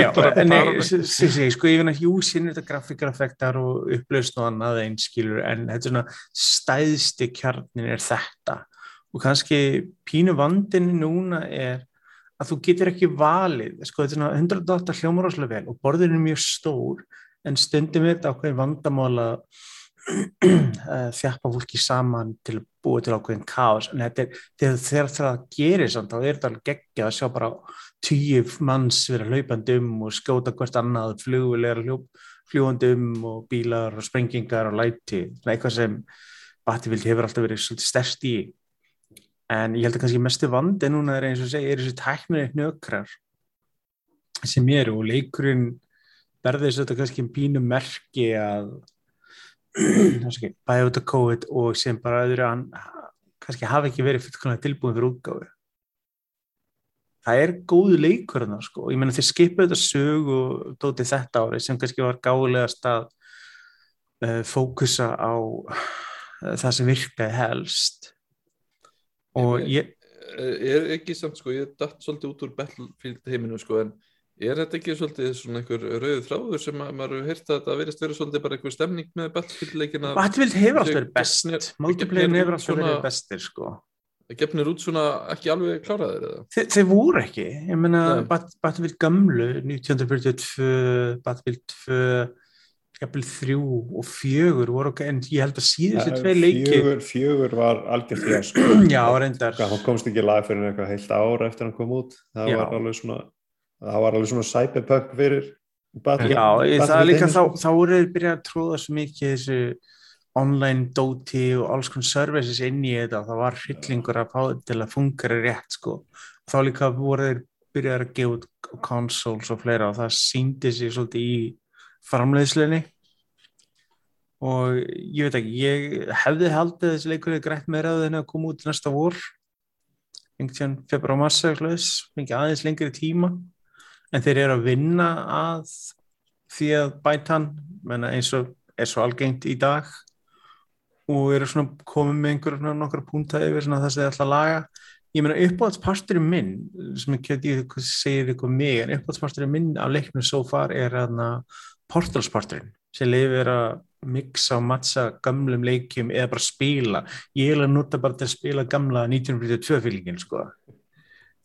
Já, en nei, sem sé, sko, ég finn að hjúsinn þetta grafíkareffektar og upplausn og annað eins skilur, en þetta svona stæðsti kjarnin er þetta. Og kannski pínu vandin núna er að þú getur ekki valið, sko, þetta er svona 108 hljómar áslega vel og borðin er mjög stór en stundum er þetta ákveðin vandamála þjappa fólki saman til að búa til ákveðin kaos en þetta er, þegar, það gerir samt, þá er þetta alveg geggja að sjá bara tíu manns vera hlaupandi um og skjóta hvert annað flugvilegar fljúandi um og bílar og sprengingar og læti, svona eitthvað sem Battlefield hefur alltaf verið svolítið stærst í. En ég held að kannski mestu vandi núna er eins og segja, er þessi tæknir hnökrar sem eru og leikurinn verður þetta kannski en pínu merki að bæða út af COVID og sem bara öðru hann kannski hafa ekki verið fullkomlega tilbúin fyrir útgáfu. Það er góðu leikur þarna sko, ég meina þeir skipa þetta sög og dóti þetta ári sem kannski var gáðulegast að uh, fókusa á uh, það sem virkaði helst. Og ég er ekki samt sko, ég datt svolítið út úr Battlefield heiminu sko, en er þetta ekki svolítið svona einhver rauðu þráður sem að maður hefur heyrt að þetta verist verið svolítið bara einhver stemning með Battlefield leikina Battlefield hefur alltaf verið best gefnir hefur alltaf verið bestir sko gefnir út svona ekki alveg kláraðir eða Þe, þeir voru ekki, ég. Bat, Battlefield gamlu 1942, Battlefield 2 Battlefield 3 og 4 voru ok, en ég held að síðustu Ja, tvei leiki fjögur, fjögur var algjört því að sko. já, reyndar hann komst ekki í lag fyrir eitthvað heilt ár eftir hann kom út það Já. var alveg svona það var alveg svona cyberpunk fyrir Battlefield- Já, ég, það er líka þá, þá voru þeir byrjað að tróða svo mikið þessu online dóti og alls konar services inn í þetta. Og það var hryllingur að fá þetta til að fungera rétt sko. Þá líka voru þeir byrjað að gefa út consoles og fleira og það síndi sig svolítið í framleiðslunni. Og ég veit ekki, ég hefði haldið þessi leikur grætt meira að þenni að koma út næsta vor. Einhvern tíðan februar massa mikið aðeins lengri tíma en þeir eru að vinna að því að bæta hann menna, eins og er svo algengt í dag. Og eru svona komið með einhverjum nokkra púnta yfir það sem þið ætla að laga. Ég meina uppáhaldsparturinn minn sem ekki að ég segir eitthvað mig en uppáhaldsparturinn minn af leiknum so far er portalsparturinn sem leifir að mixa og mattsa gamlum leikjum eða bara spila. Ég er að nota bara til að spila gamla 1942 fylgin sko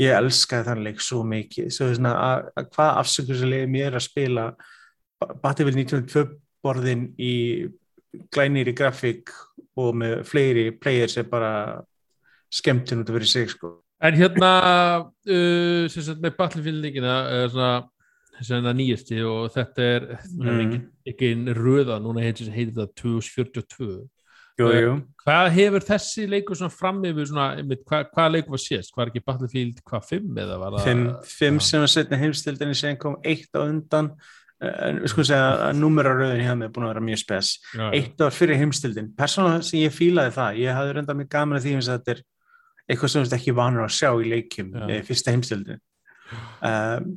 ég elskaði þann leik svo mikið svo svona, að, að hvað afsökur sem leiði mér að spila Battlefield 1902 borðin í glænir í grafík og með fleiri players er bara skemmtun út af fyrir sig sko. En hérna, uh, sem sagt með Battlefield-líkina er svona svona nýjasti og þetta er mm. Ekki, ekki röða, núna heitir, það 2042. jú, jú. Hvað hefur þessi leikur svona fram yfir svona, hvað, hvað leikur var sést? Hvað er ekki Battlefield, hvað, 5 eða var það? Fimm, fimm Já. sem að setja heimstildinni sem kom eitt á undan en við skulum segja að númeraröðin hjá mig er búin að vera mjög spes Já, já. eitt ár fyrir heimstildin persónulega sem ég fílaði það, ég hafði reynda mjög gaman að því að þetta er eitthvað sem ert ekki vanur að sjá í leikjum Já. með fyrsta heimstildin um,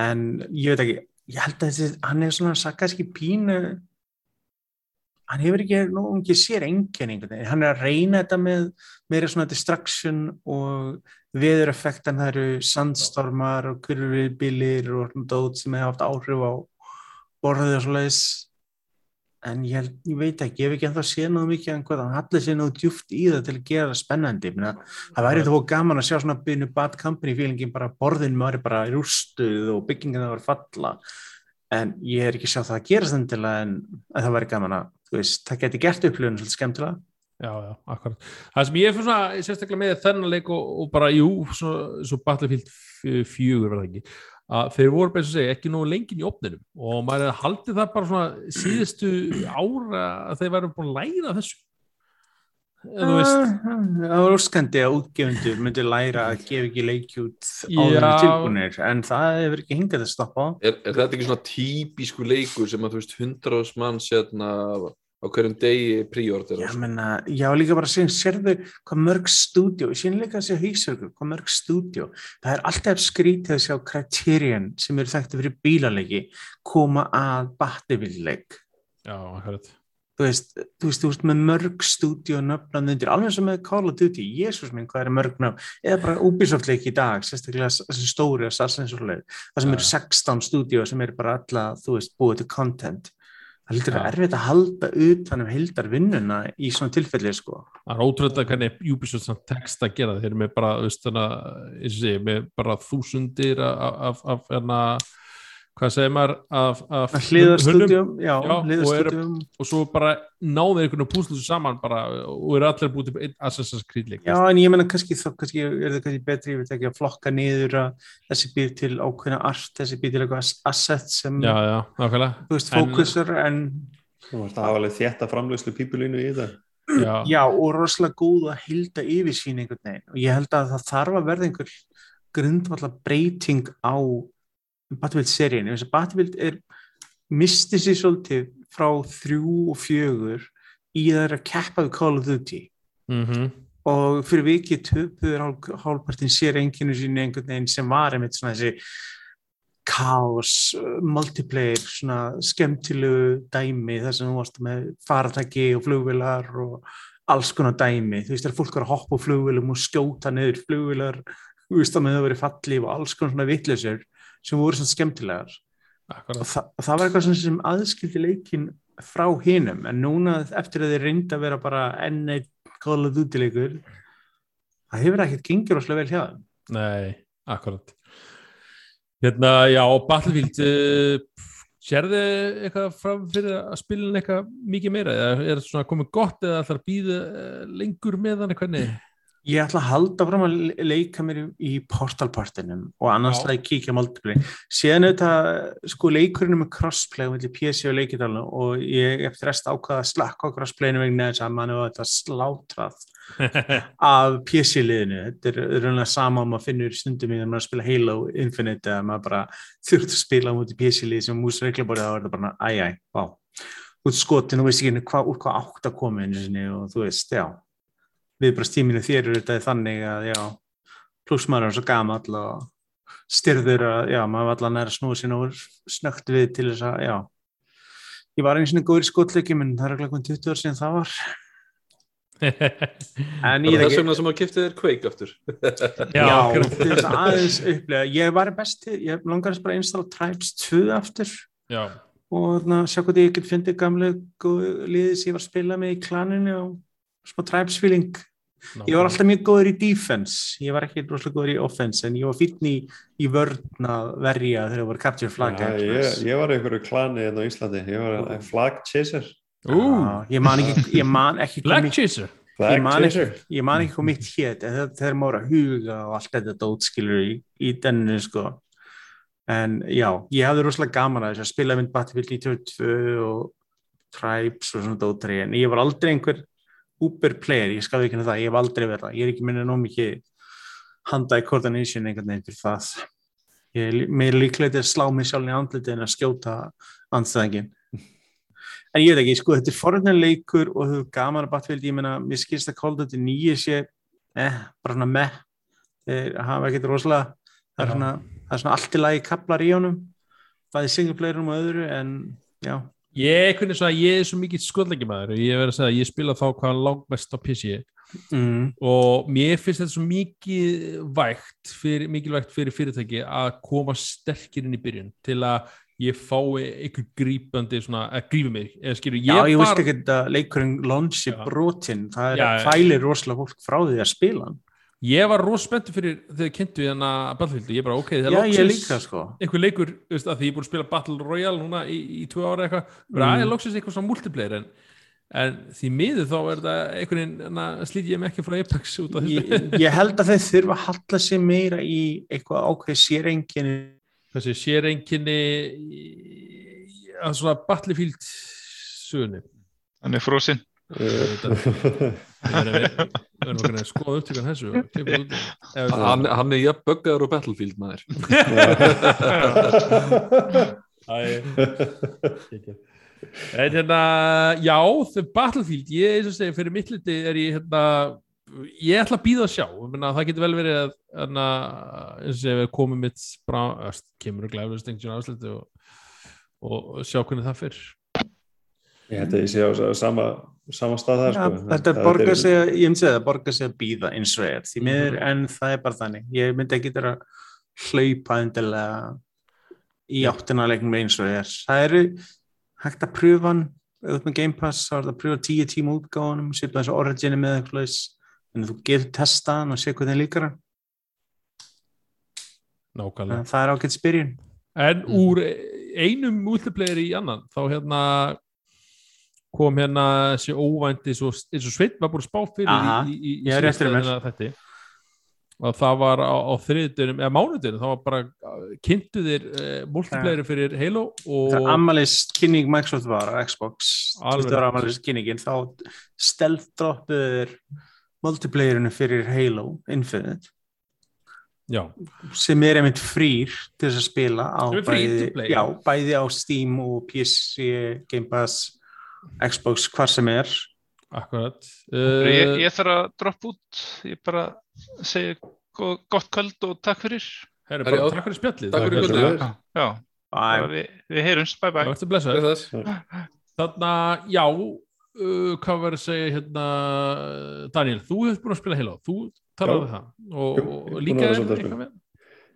en ég veit ekki ég held að þessi, hann er svona sagt kannski pínu hann hefur ekki nú ekki sér enginning hann er að reyna þetta með meira svona distraction og veðureffekt en það eru sandstormar og kurvibilir og dót sem hefur haft áhrif á borðið og svoleiðis. En ég, held, ég veit ekki, ég hef ekki ennþá séð náðu mikið en hvað hann hallir sér náðu djúft í það til að gera það spennandi. Minna, það væri þó gaman að sjá svona byrnu bad company feelingin bara borðin væri bara rústuð og byggingin það var falla. En ég er ekki sjá það að gerast endilega en, en það væri gaman að veist, það geti gert upplifun svolítið skemmtilega Já, já, akkurat. Það sem ég fyrir svona sérstaklega með þennan leik og, og bara, jú, svo, svo Battlefield f- fjögur var það ekki, að þeir voru bara eins og segja ekki nógu lengin í opninum og maður hefði haldið það bara svona síðustu ára að þeir væru búin að læra þessu. En þú veist, Ah, það var óskandi að útgefundur myndi læra að gefa ekki leikjút áður Já. en tilbúinir en það hefur ekki hingað að stoppa Er, er þetta ekki svona típisku leikur sem að þú veist hundraðs mann sérna á hverjum degi príordir Já, menna, já, líka bara sem sérðu hvað mörg stúdjó, síðan líka að sjá hýsverku, hvað mörg stúdjó, það er alltaf skrítið að sjá Criterion sem eru þekkti fyrir bílaleiki koma að Battlefield-leik. já, akkurat. Þú veist, þú veist, þú veist, með mörg stúdjó nöfnan undir, alveg sem með Call of Duty, Jésús minn, hvað er mörg nöfn, eða bara Ubisoft-leik í dag, sérstaklega þessi stóri Assassin's Creed, það sem eru 16 stúdjó sem eru bara alla, þú veist, búið til content. Það lítur að Já. erfitt að halda utan um hildar vinnuna í svona tilfelli, sko. Það er ótrúlega hvernig Ubisoft samt text að gera þeir með bara, veist, og sé, með bara þúsundir af, af, af, af, hvað segir maður, af, af Já, og og svo bara náðu einhvern veginn púslu sama bara og eru allir búið til Assassin's Creed leik já, en ég menna kannski þá kannski er það kannski betri, ég veit ekki að flokka niður að þessi býr til ákveðna art, þessi býr til eitthvað asset sem, já, já, nákvæmlega. þú veist, En- fókusur en, Þú varst að hafa alveg þétta framlöslu pípulínu í þetta. já, já, og rosalega góð að hilda yfirsýn einhvern veginn. Og ég held að það þarf að verða einhver grundvallar breyting á Battlefield-seríinu, þess að Battlefield er misti sér svolítið frá þrjú og fjögur í það er að keppa við Call of Duty. Mm og fyrir vikið töpuður hál, hálfpartin sér enginu sín einhvern veginn sem var einmitt svona þessi kaos, uh, multiplayer svona skemmtilegu dæmi þar sem þú varst með faratæki og flugvilar og alls konar dæmi. Þú veist þegar fólk var að hoppa á flugvilum og skjóta niður flugvilar, þú veist að með það verið fallið og alls konar svona vitleysur sem voru svona skemmtilegar. Og það, það var eitthvað sem aðskildi leikin frá hinum en núna eftir að þeir reynda að vera bara enn eitt Call of Duty leikur það hefur ekkert gengið rosalega vel hjá þeim. Nei, akkurat. Hérna, já, Battlefield uh, sérðu eitthvað fram fyrir að spila eitthvað mikið meira? Eða er þetta svona komið gott eða ætlar að býða uh, lengur með hann hvernig Ég ætla að halda fram að le- leika mér í- portalpartinum og annars Já. ætla ég að kíkja multiplayer. Síðan auðvitað, sko, leikurinn með crossplay milli PC og leikidalna og ég eftir rest ákvaða að slakka á crossplayinu vegna þess að mann hefur þetta slátrað af PC-liðinu. Þetta er raunlega sama að maður finnur stundum í þegar maður spila Halo Infinite eða maður bara þurft að spila á múti PC-lið sem mús reglabórið þá er þetta bara, æj, æj, vá. Út skotin og veist ekki hvað, úr hvað átt að koma sinni og þú veist, já viðbrastíminu þér eru þetta þannig að já, pluss maður er svo gamall og styrður að já, maður var allan að snúa sín og snögt við til þess að, já. Ég var einu sinni góður í skotleiki menn það er ekki hvernig 20 ár síðan það var. En Það ég er þess ekki vegna sem að kipta þér kveik aftur? Já, þess að aðeins upplega ég var besti, ég langar þess bara að installa Tribes 2 aftur. Já, og þarna, sjá hvað ég get fyndið gamle góðu liðið sem ég var að spila með í klaninu og smá Tribes feeling Ég var alltaf mjög góður í defense, ég var ekki rosalega góður í offense en ég var fítn í, í vörn að verja þegar það voru capture flag Já, ég, ég var einhverju klani hérna á Íslandi. Ég var flag chaser. Já, ég man ekki, ég man ekki Flag ég man ekki, chaser. ég man ekki hvað mitt hét en það- var að huga og allt þetta dótskilur í, í dennu sko en já, ég hafði rosalega gaman að þess að spila mynd Battlefield 92 og Tribes og svona dótri en ég var aldrei einhver Uber player, ég skafði ekki það, ég hef aldrei verið það, ég er ekki minna nóg mikið handa í coordination einhvern veginn fyrir það. Ég er meira líklega til að slá mig sjálf í andliti en að skjóta andstæðingin en ég veit ekki, sko, þetta er forðanleikur og þau hefur gaman að Battlefield, ég meina mér skilst að of Duty 9 sé eh, bara svona meh. Þeir hafa ekkert rosalega það er svona, það er svona allt í lagi kaplar í honum bæði singleplayerum og öðru en já, ég, hvernig svo að ég er svo mikið sköldleikimæður og ég verð að segja að ég spila þá hvað langmest á PC mm, og mér finnst þetta svo mikið vægt fyrir, mikilvægt fyrir fyrirtæki að koma sterkir inn í byrjun til að ég fái einhver grípandi svona, að grífi mig eða skilur, ég, já, ég var, veist ekki að leikurinn launchi Já. brotin, það er Já, já. fælir rosalega fólk frá því að spila hann ég var rosa spenntur fyrir þegar kynntu hérna Battlefield. Og ég bara ok, það er ég líka sko. einhver leikur, þú veist, að því ég er búin að spila Battle Royale núna í, í tvö ára eitthvað, bara Mm. aðeins loksins eitthvað svona multiplayer en en því miður þá er það einhvern veginn slít ég mig ekki frá Apex út af þessu. ég, ég held að þeir þurfa að halla sig meira í eitthvað ákveð sérengin þessi sér einkinni að svona Battlefield sögunni Hann er frosinn. við erum okkur að skoða upptökan þessu hann, hann er jafn buggaður og Battlefield maður. En hérna, já, The Battlefield, ég eins og segja, fyrir mitt liti er ég hérna, ég ætla að býða að sjá, ég meina, það getur vel verið að, hérna, eins og segja, við komum mitt brá, öst, kemur og afsluti og, og sjá hvernig það fyrir. Ég held að ég sé á sama, sama stað það ja, sko. þetta Það borgar er- sig að, ég myndi segja það borgar sig að býða eins og er. Því miður en það er bara þannig. Ég myndi ekki þeirra hlaupa endilega í áttina leiknum eins og er. Það eru hægt að pröfa hann. Auðvitað með Game Pass, þá er það að pröfa tíu tíma útgáðunum, svipa þessu origini með eitthvað en þú getur testa hann og sé hvernig líkar hann, Nákvæmlega. það er ágætt spyrjun. En úr einum multiplayer í annan, þá hérna kom hérna þessi óvænti, svo, eins og Sveit var búin að spá fyrir Aha, í, í, í er þætti. og það var á, á þriðdunum, eða mánudunum, það var bara kynntu þér uh, multiplayeri fyrir Halo og þegar Amalis kynning Microsoft var á Xbox. Það var rétt. Amalis kynningin. Þá stealth droppuður multiplayerinu fyrir Halo Infinite. Já, sem er einmitt frýr til þess að spila á er bæði, já, bæði á Steam og PC, Game Pass Xbox, hvar sem er akkurat Uh, ég, uh, ég þarf að droppa út, ég bara segi go- gott kvöld og takk fyrir. Herri, bara takk fyrir spjallið takk fyrir kvöldið. Já, við, við heyrums, bye bye. Þess. Þarna, já, uh, hvað var að segja hérna, Daniel, þú hefur búin að spila Halo, þú talaði Já. það og, Jú, og er líka að er að eitthvað með.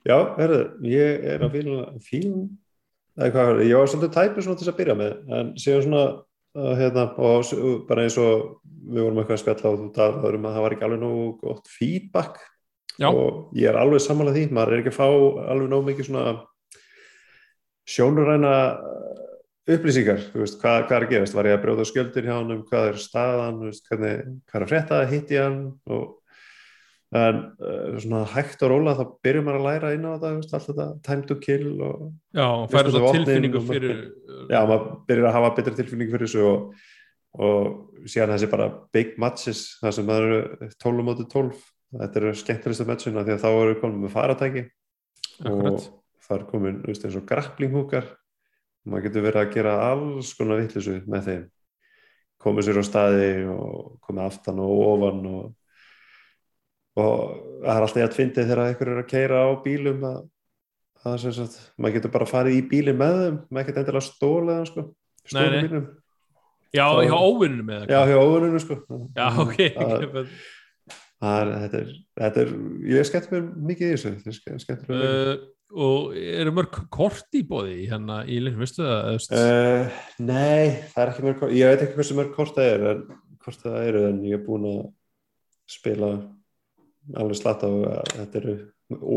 Já, herðu, ég er að fíla fílum, eða hvað, ég var svolítið tæpur svona til að byrja með, en séu svona, hérna, og bara eins og við vorum eitthvað að spjalla og þú talaður um að það var ekki alveg nógu gott feedback. Já. og ég er alveg sammálað því, maður er ekki að fá alveg nógu mikið svona sjónuræna uh, upplýsingar, þú veist, hvað, hvað er að gerast, var ég að brjóða skjöldir hjá hann hvað er staðan, veist, hvernig, hvað er að frétta, hitti hann? Og en uh, svona hægt og róla þá byrjum maður að læra inn á þetta, þú veist, allt þetta time to kill og Já, og færa svo tilfinningu fyrir já, maður byrjar að hafa betri tilfinning fyrir þessu og, og síðan þessi bara big matches, það sem maður eru 12 móti 12, þetta eru skemmtilegsta matchina því að þá eru komin með faratæki. Akkurat. og það er komin, þú veist, eins og grappling húkar maður getur verið að gera alls konar vittlisu með þeim. Komið sér á staði og komið aftan og ofan og, og það er alltaf ég að fyndið þegar einhver er að keira á bílum að, að sem sagt, maður getur bara farið í bílinn með þeim. Maður getur endilega stólið hann sko nei. bílum Já, þá- hjá óvinnum með já, hjá óvuninu sko. Já, ok. það, það er, þetta, er, þetta er ég skemmt mér mikið í þessu. Þetta er ske- skemmtilega uh, og eru mörg kort í bóði hérna í leiknum, veistu það? eða, uh, nei, það er ekki mörg kort. Ég veit ekki hversu mörg kort það er en, hvort það eru en ég er búin að spila alveg slatta og að þetta eru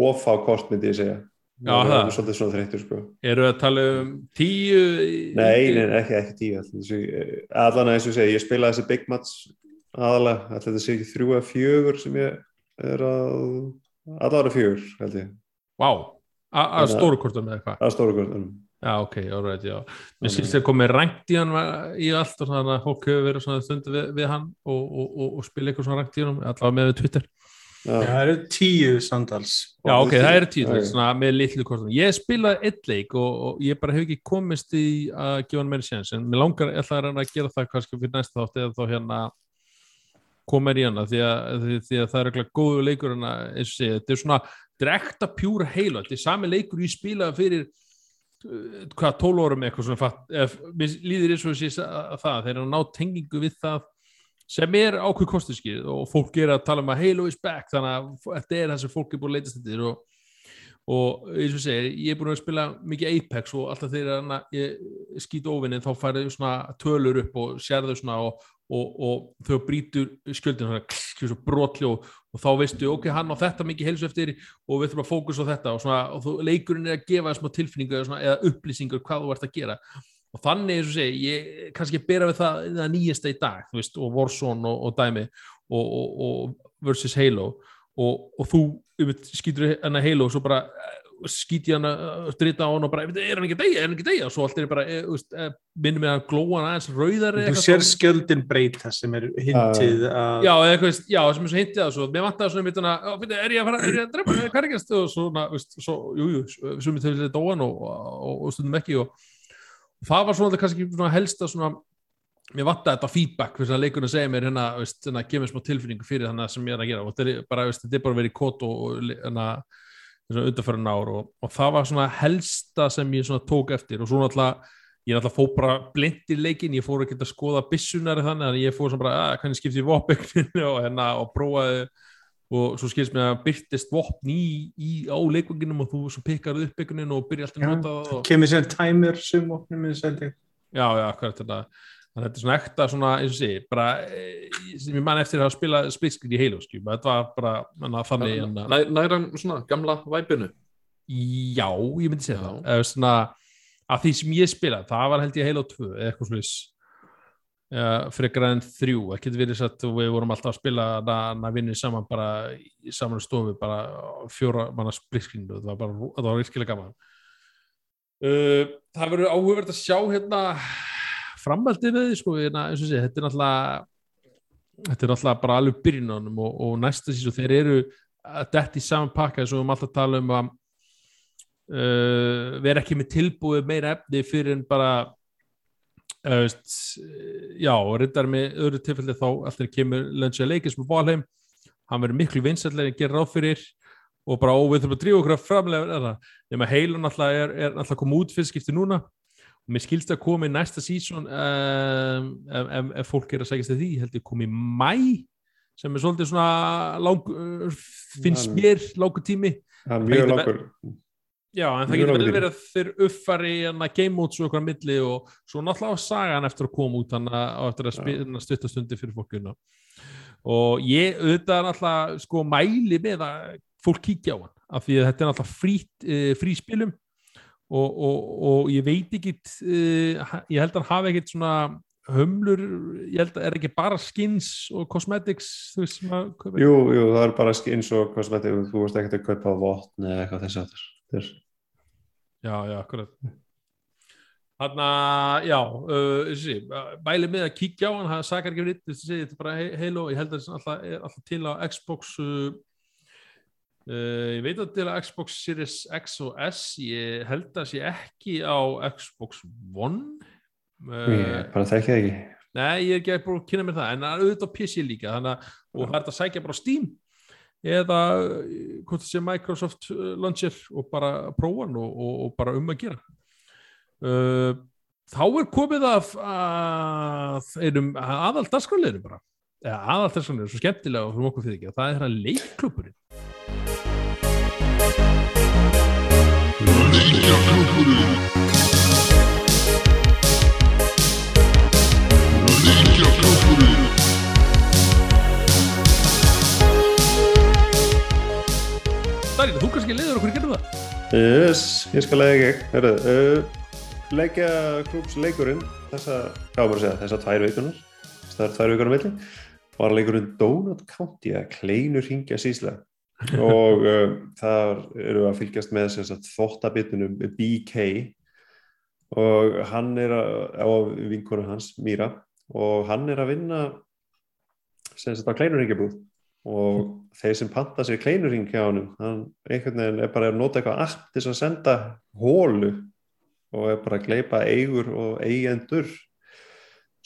ofá kort myndi ég segja. Já, er það. orðinn svolítið svona þreyttur sko. Eru að tala um tíu Nei, nei, ekki, ekki tíu þetta sé- allan að eins og segi, ég spilaði þessi Big Match aðalega, ætli þetta sé ekki þrjú eða fjögur sem ég er að allavega fjögur, held ég. Vá, A- að Þannig að- stóru kortum eða hvað? Að stóru kortunum. Já, ok, alright, já. Mér skilst þér komið rangt í hann í allt og þannig að fólk hefur verið svona stundu við, við hann og, og, og, og spila eitthvað svona rangt í hann allavega með við Twitter það eru tíu samtals. Já, ok, það eru tíu, Ok. svona með litlu kortum Ég spilaði eitt leik og, og ég bara hef ekki komist í að gefa hann meira séns en mér langar, ég ætla að reyna að gera það kannski fyrir næsta þátt eða þá hérna koma mér í hana því að, því, því að það er eitthvað góðu leikur en eins og segja, þetta er svona direkta pjúra heila, þetta er sami leikur ég spilaði fyrir uh, hvað, 12 árum eitthvað svona fatt, ef, mér líður eins og sé að það, þeir eru að ná tengingu við það sem er ákveð kostuskið og fólk er að tala um að Halo is back þannig að þetta er það sem fólk er búin að leitast þetta og, og eins og segir, ég er búin að spila mikið Apex og alltaf þegar ég skýt óvinni þá færðu svona tölur upp og sérðu svona og, og, og þau brýtur skjöldin svona, svona brotli og, þá veistu, ok, hann á þetta mikið helsu eftir og við þurfum að fókusa á þetta og, svona, leikurinn er að gefa smá tilfinningu eða, svona, eða upplýsingur hvað þú ert að gera og þannig, eins og segi, ég kannski bera við það, það nýjasta í dag, veist, og Warzone og, og Dæmi og, og, og versus Halo. Og, og þú skýtur hana Halo og svo bara eh, skýti hana, uh, drita á hann og bara er hann ekki að deyja, er hann ekki að deyja? Og svo allt er bara, e, veist, e, minnum við að glóa hann aðeins rauðari Þú sér skjöldin breyta sem er hintið að Já, eða eitthvað, já, sem er svo hintið að svo, mér vantar svona mitt hana, "Ó, bíddu, er ég að fara, er ég að drepa, hvað er ekki og svona, veist, svo, jú, jú, svo mitt hefur þetta óan og, og, og stundum ekki og það var svona kannski svona helsta svona, mér vantar þetta feedback fyrir að leikurinn að segja mér hérna, veist, hérna, gefur smá tilfinningu fyrir þannig sem ég er að gera. Og þetta er bara, veist, þetta er bara verið kót og, hérna, þessum undarfærin ár og, og það var svona helsta sem ég svona tók eftir. Og svo náttúrulega ég náttúrulega fór bara blind í leikin ég fór ekki að skoða bissunar þannig að ég fór svona bara að hvernig skipti ég vopninu? Og hérna og prófaði og svo skilst mér að byrtist vopn í, í á leikvanginum og þú svo pikkar upp einhvern og byrja alltaf að nota það og, kemur sér timer sum opnum minn seldi já, já, hvað er þetta. Þannig að þetta er svona ekta svona, eins og sé bara, eh, sem ég man eftir að spila splitskritt í Halo, skil, þetta var bara manna, þannig, en að Næ, Nær hann svona gamla væpinu. Já, ég myndi segja það. Eða svona, að því sem ég spila það var held ég Halo 2 eða eitthvað slúis uh, frekar en þrjú. Ekki verið satt og við vorum alltaf að spila að vinni saman bara í saman stofu bara fjóra manna spliskrindu það var bara, það var virkilega gaman. Uh, það verður áhugverð að sjá hérna framhaldið með því sko, hérna, eins og sé, þetta er náttúrulega þetta er náttúrulega bara alveg byrjunanum og, og næsta sísón þeir eru að detti saman pakka eins og við erum alltaf að tala um að uh, vera ekki með tilbúið meira efni fyrir en bara uh, veist, uh, já, og reyndar með öðru tilfelli þá alltaf kemur Lönsi að leikist með Valheim hann verður miklu vinsætlega en gera ráð fyrir og bara ó, við þurfum að drífa okkur að framlega nema heilun alltaf er, er alltaf að koma út fyrir skipti núna. Og mér skilst að koma í næsta sísón um, ef, ef, ef fólk er að segja því, held ég koma í mæ sem er svolítið svona lang, finnst mér lágu tími. það er mjög langur Já, en það getur vel verið að þeir uppfari hérna game modes og eitthvað á milli og svo náttúrulega sagan eftir að koma út að á eftir að spila stuttastundi fyrir fólkuna og ég auðvitað náttúrulega sko mæli með að fólk kíkja á hann af því að þetta er náttúrulega frít, uh, fríspilum. Og, og, og ég veit ekki uh, ég held að hann hafi ekkit svona hömlur, ég held að er ekki bara skins og cosmetics veist að Jú, jú, það er bara eins og kosmetik, þú veist ekkert að kaupa votn eða eitthvað þess að þess Já, já, akkurat Þannig að, já, uh, þessi, bæli með að kíkja á hann, það sakar ekki verið, þessi, þetta er bara he- Halo, ég held að það alltaf, er alltaf til á Xbox, uh, uh, ég veit að til á Xbox Series X og S, ég held að það sé ekki á Xbox One. Ég bara þekki það ekki Nei, ég er ekki að kynna mér það, en það er auðvitað á PC líka, þannig og það er þetta að sækja bara á Steam, eða uh, hvort það sé Microsoft uh, launcher og bara prófa hann og, og, og bara um að gera. Uh, þá er komið af að einum aðal dagskráleirum bara, eða aðal dagskráleirum, svo skemmtilega fyrir okkur fyrir ekki, það er hérna leikklubburinn. Dæri, kannski leiður okkur gerðum það? Yes, ég skal lega ekki Herðu, uh, leikja klúps leikurinn þessa, hvað var að segja, þessa tvær vikunar það er tvær vikunar milli. Var leikurinn Donut County að kleinur hringja sísla og uh, þar eru að fylgjast með þvottabitunum BK og hann er að, á vinkonu hans, Míra og hann er að vinna sem sagt á kleinurringjabúð og þeir sem panta sér kleinurring hjá hann einhvern veginn er bara að nota eitthvað app til að senda hólu og er bara að gleipa eigur og eigendur.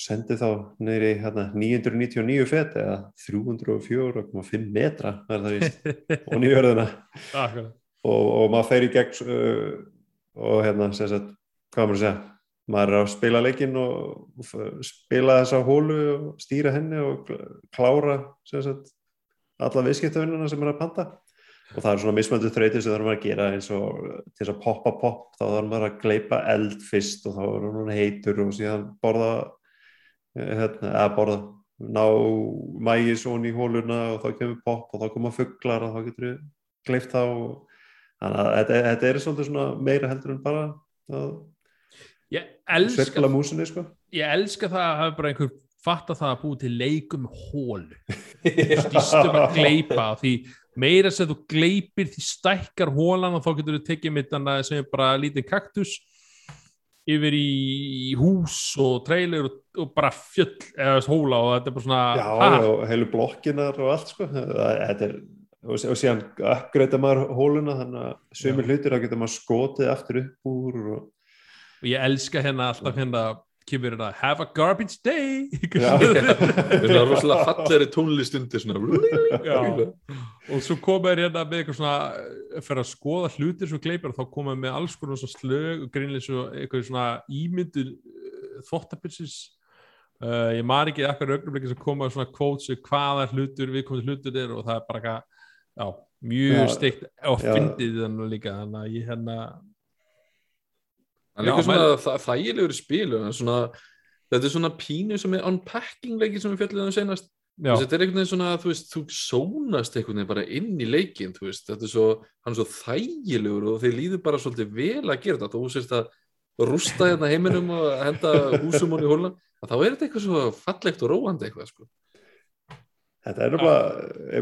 Sendi þá neyri hérna, 999 fet eða 304,5 metra og nýjörðuna og, og maður fer í gegn uh, og hérna sagt, hvað maður að segja maður er að spila leikinn og, spila þessa hólu og stýra henni og kl- klára sagt, alla viðskiptavinnuna sem er að panta. Og það er svona mismöndu þrautir sem þarf maður að gera eins og til þess að poppa popp þá þarf maður að gleipa eld fyrst og þá er hann heitur og síðan borða eh, hérna, eða borða ná mægi svona í hóluna og þá kemur popp og þá koma fugglar og þá getur við gleift þá þannig að þetta, þetta er svolítið svona meira heldur en bara að ég elska músinni sko. Ég elska það að hafa bara einhver fatta það að búi til leikum hólu snýstum að gleipa því meira sem þú gleipir því stækkar hólan og þá getur þú tekið mitt sem er bara lítið kaktus yfir í hús og trailer og, og bara fjöll eða hóla og þetta er bara svona já, ha, og heilu blokkinar og allt sko. Þetta er og og síðan uppgreita maður hóluna þannig að sömur hlutir þá getur maður skotið aftur upp úr og og ég elska hérna alltaf hérna kemur hérna have a garbage day. Það er rosalega fallegri tónlist undir svona Já. og svo koma þér hérna með eitthvað svona eh, fyrir að skoða hlutir svo gleipir og þá koma þeir með alls konar svona slög og greinlega svo eitthvað svona ímyndu þvóttapilsis uh, ég man ekki ekkert augnablikki sem koma svona quotes um hvaða hlutur viðkomandi hlutur er og það er bara eitthvað mjög steikt og fyndið þannig líka. Þannig að ég hérna Það er líka svona þægilegur spilu svona, þetta er svona pínu sem er unpacking leiki sem við fjöldum um senast þetta er einhvern veginn svona, þú veist, þú sónast einhvern veginn bara inn í leikin, þú þetta er svo, hann er svo þægilegur og þeir líður bara svolítið vel að gera þetta. Þú sést að rústa hérna heiminum og henda húsum hún í hóluna þá er þetta eitthvað svo fallegt og róandi eitthvað sko. Þetta er náttúrulega, er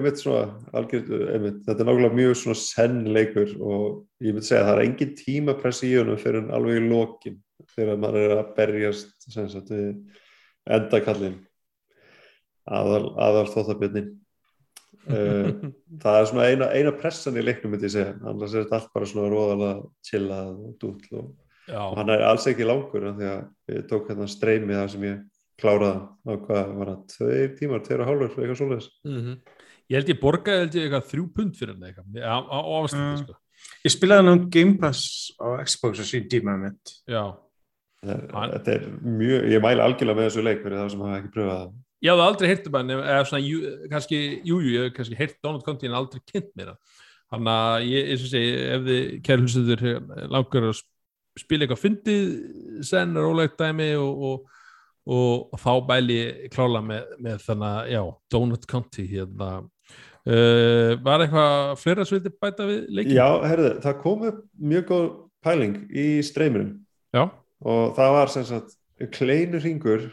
mjög svona senn leikur og ég myndi segja að það er engin tímapress í honum fyrir en alveg í lokin þegar maður er að berjast sagt við endakallin aðal, þóttabjörnin. Uh, það er svona eina, eina pressan í leiknum myndi ég segja, annars er þetta allt bara svona róðalega chillað og dúll og, og hann er alls ekki langur af því að ég tók hérna streymi þar sem ég kláraði á hvað var það, tveir tímar, tveir og hálfur, eitthvað svoleiðis. mm -hmm. ég held ég borgaði held ég eitthvað þrjú pund fyrir hann eitthvað á, á, á ástændi Mm. sko Ég spilaði hann á Game Pass á Xbox á sín tíma mitt. Hann- Þetta er mjög, ég mæli algjörlega með þessu leik fyrir það sem hafa ekki pröfað það. ég hafði aldrei heyrt um hann eða svona, jú, kannski, jú, jú, ég hef kannski heyrt Donald Conti en aldrei kynnt mér hann að ég, eins og segi, ef þið kæri hlustuður langar að sp- spila eitthvað fyndið senn, rólegt dæmi og, og, og, þá bæli klála með, með þannig að, já, Donald Conti hérna uh, var eitthvað fleira sviti bæta við leikin? Já, herðu, það kom upp mjög góð pæling í streyminum Já, og það var sem sagt kleinu ringur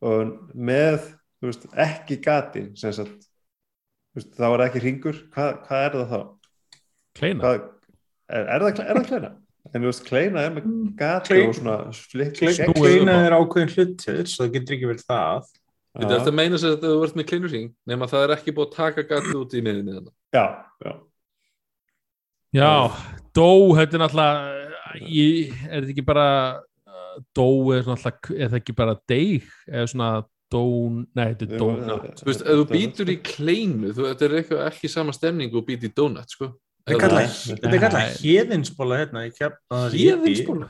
með, þú veist, ekki gati sem sagt, veist, það var ekki ringur, Hva, hvað er það þá? kleina Hvað, er, er, það, er það kleina? En þú veist, kleina er með gati Klein- og svona slitt Kleina er ákveðin hlutur, svo það getur ekki verið það. Þetta er að meina sér að þú ert með kleinurring nema það er ekki búið að taka gatið út í miðinni þannig. Já, já, Já, dó, þetta er náttúrulega ég, er þetta ekki bara dó er er það ekki bara deig? Eða svona dó, nei, þetta er Jú, donut Þú veist, ef þú býtur í kleinu þú, þetta er ekki sama stemning og být í donut sko. Þetta er kallað- þetta héðinsbóla hérna í kefna. Héðinsbóla?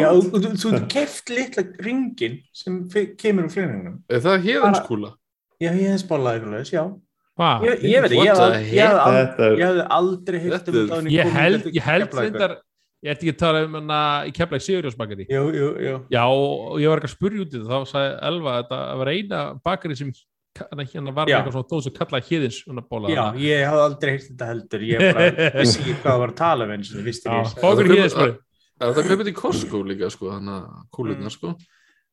Já, þú, keft litla ringin sem kemur úr fléringunum. Er það héðinskúla? Já, héðinsbóla eitthvað, já. Hvað? Ég, ég veit ég, the hef- ég, hef al- Þetta ég hefði aldrei Þetta um þetta en Ég held, hingað ég ætti ekki að tala um hana í keflaði Sigurjósbakari Jú, jú, jú. Já, og ég var ekki að spurja út í það þá sagði Elva að þetta var eina bakari sem hérna hérna var eitthvað svona dóð sem kallaði hýðins svona bóla Já, ég hafði aldrei heyrt þetta heldur. Ég bara vissi ekki hvað það var að tala um eins og vissi Já, ég. Það- Það er kaupið í Costco líka sko, þannig að kúlurnar sko.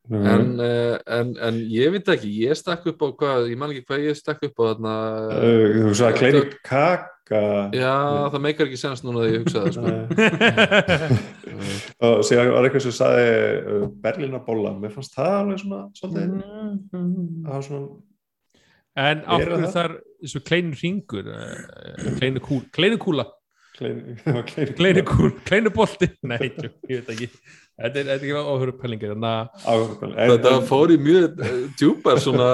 Mhm. En, uh, en, en ég veit ekki, ég stakk upp á hvað, ég man ekki hvað ég stakk upp á þarna. Uh, Þú sagði kleinu kaka Já, það meikar ekki sens núna þegar ég hugsa það sko. Og síðan var eitthvað sem sagði Berlínabólla, mér fannst það alveg svona svolítið Mm. það var svona En ákveður þar svo kleinu ringur uh, kleinu, kúl, kleinu kúla? Kleinu, kleinu, kleinu bolti. Nei, tjú, ég veit ekki. Þetta er, þetta er ekki áhverju pælingar Þannig að Þetta fór í mjög uh, djúpar svona,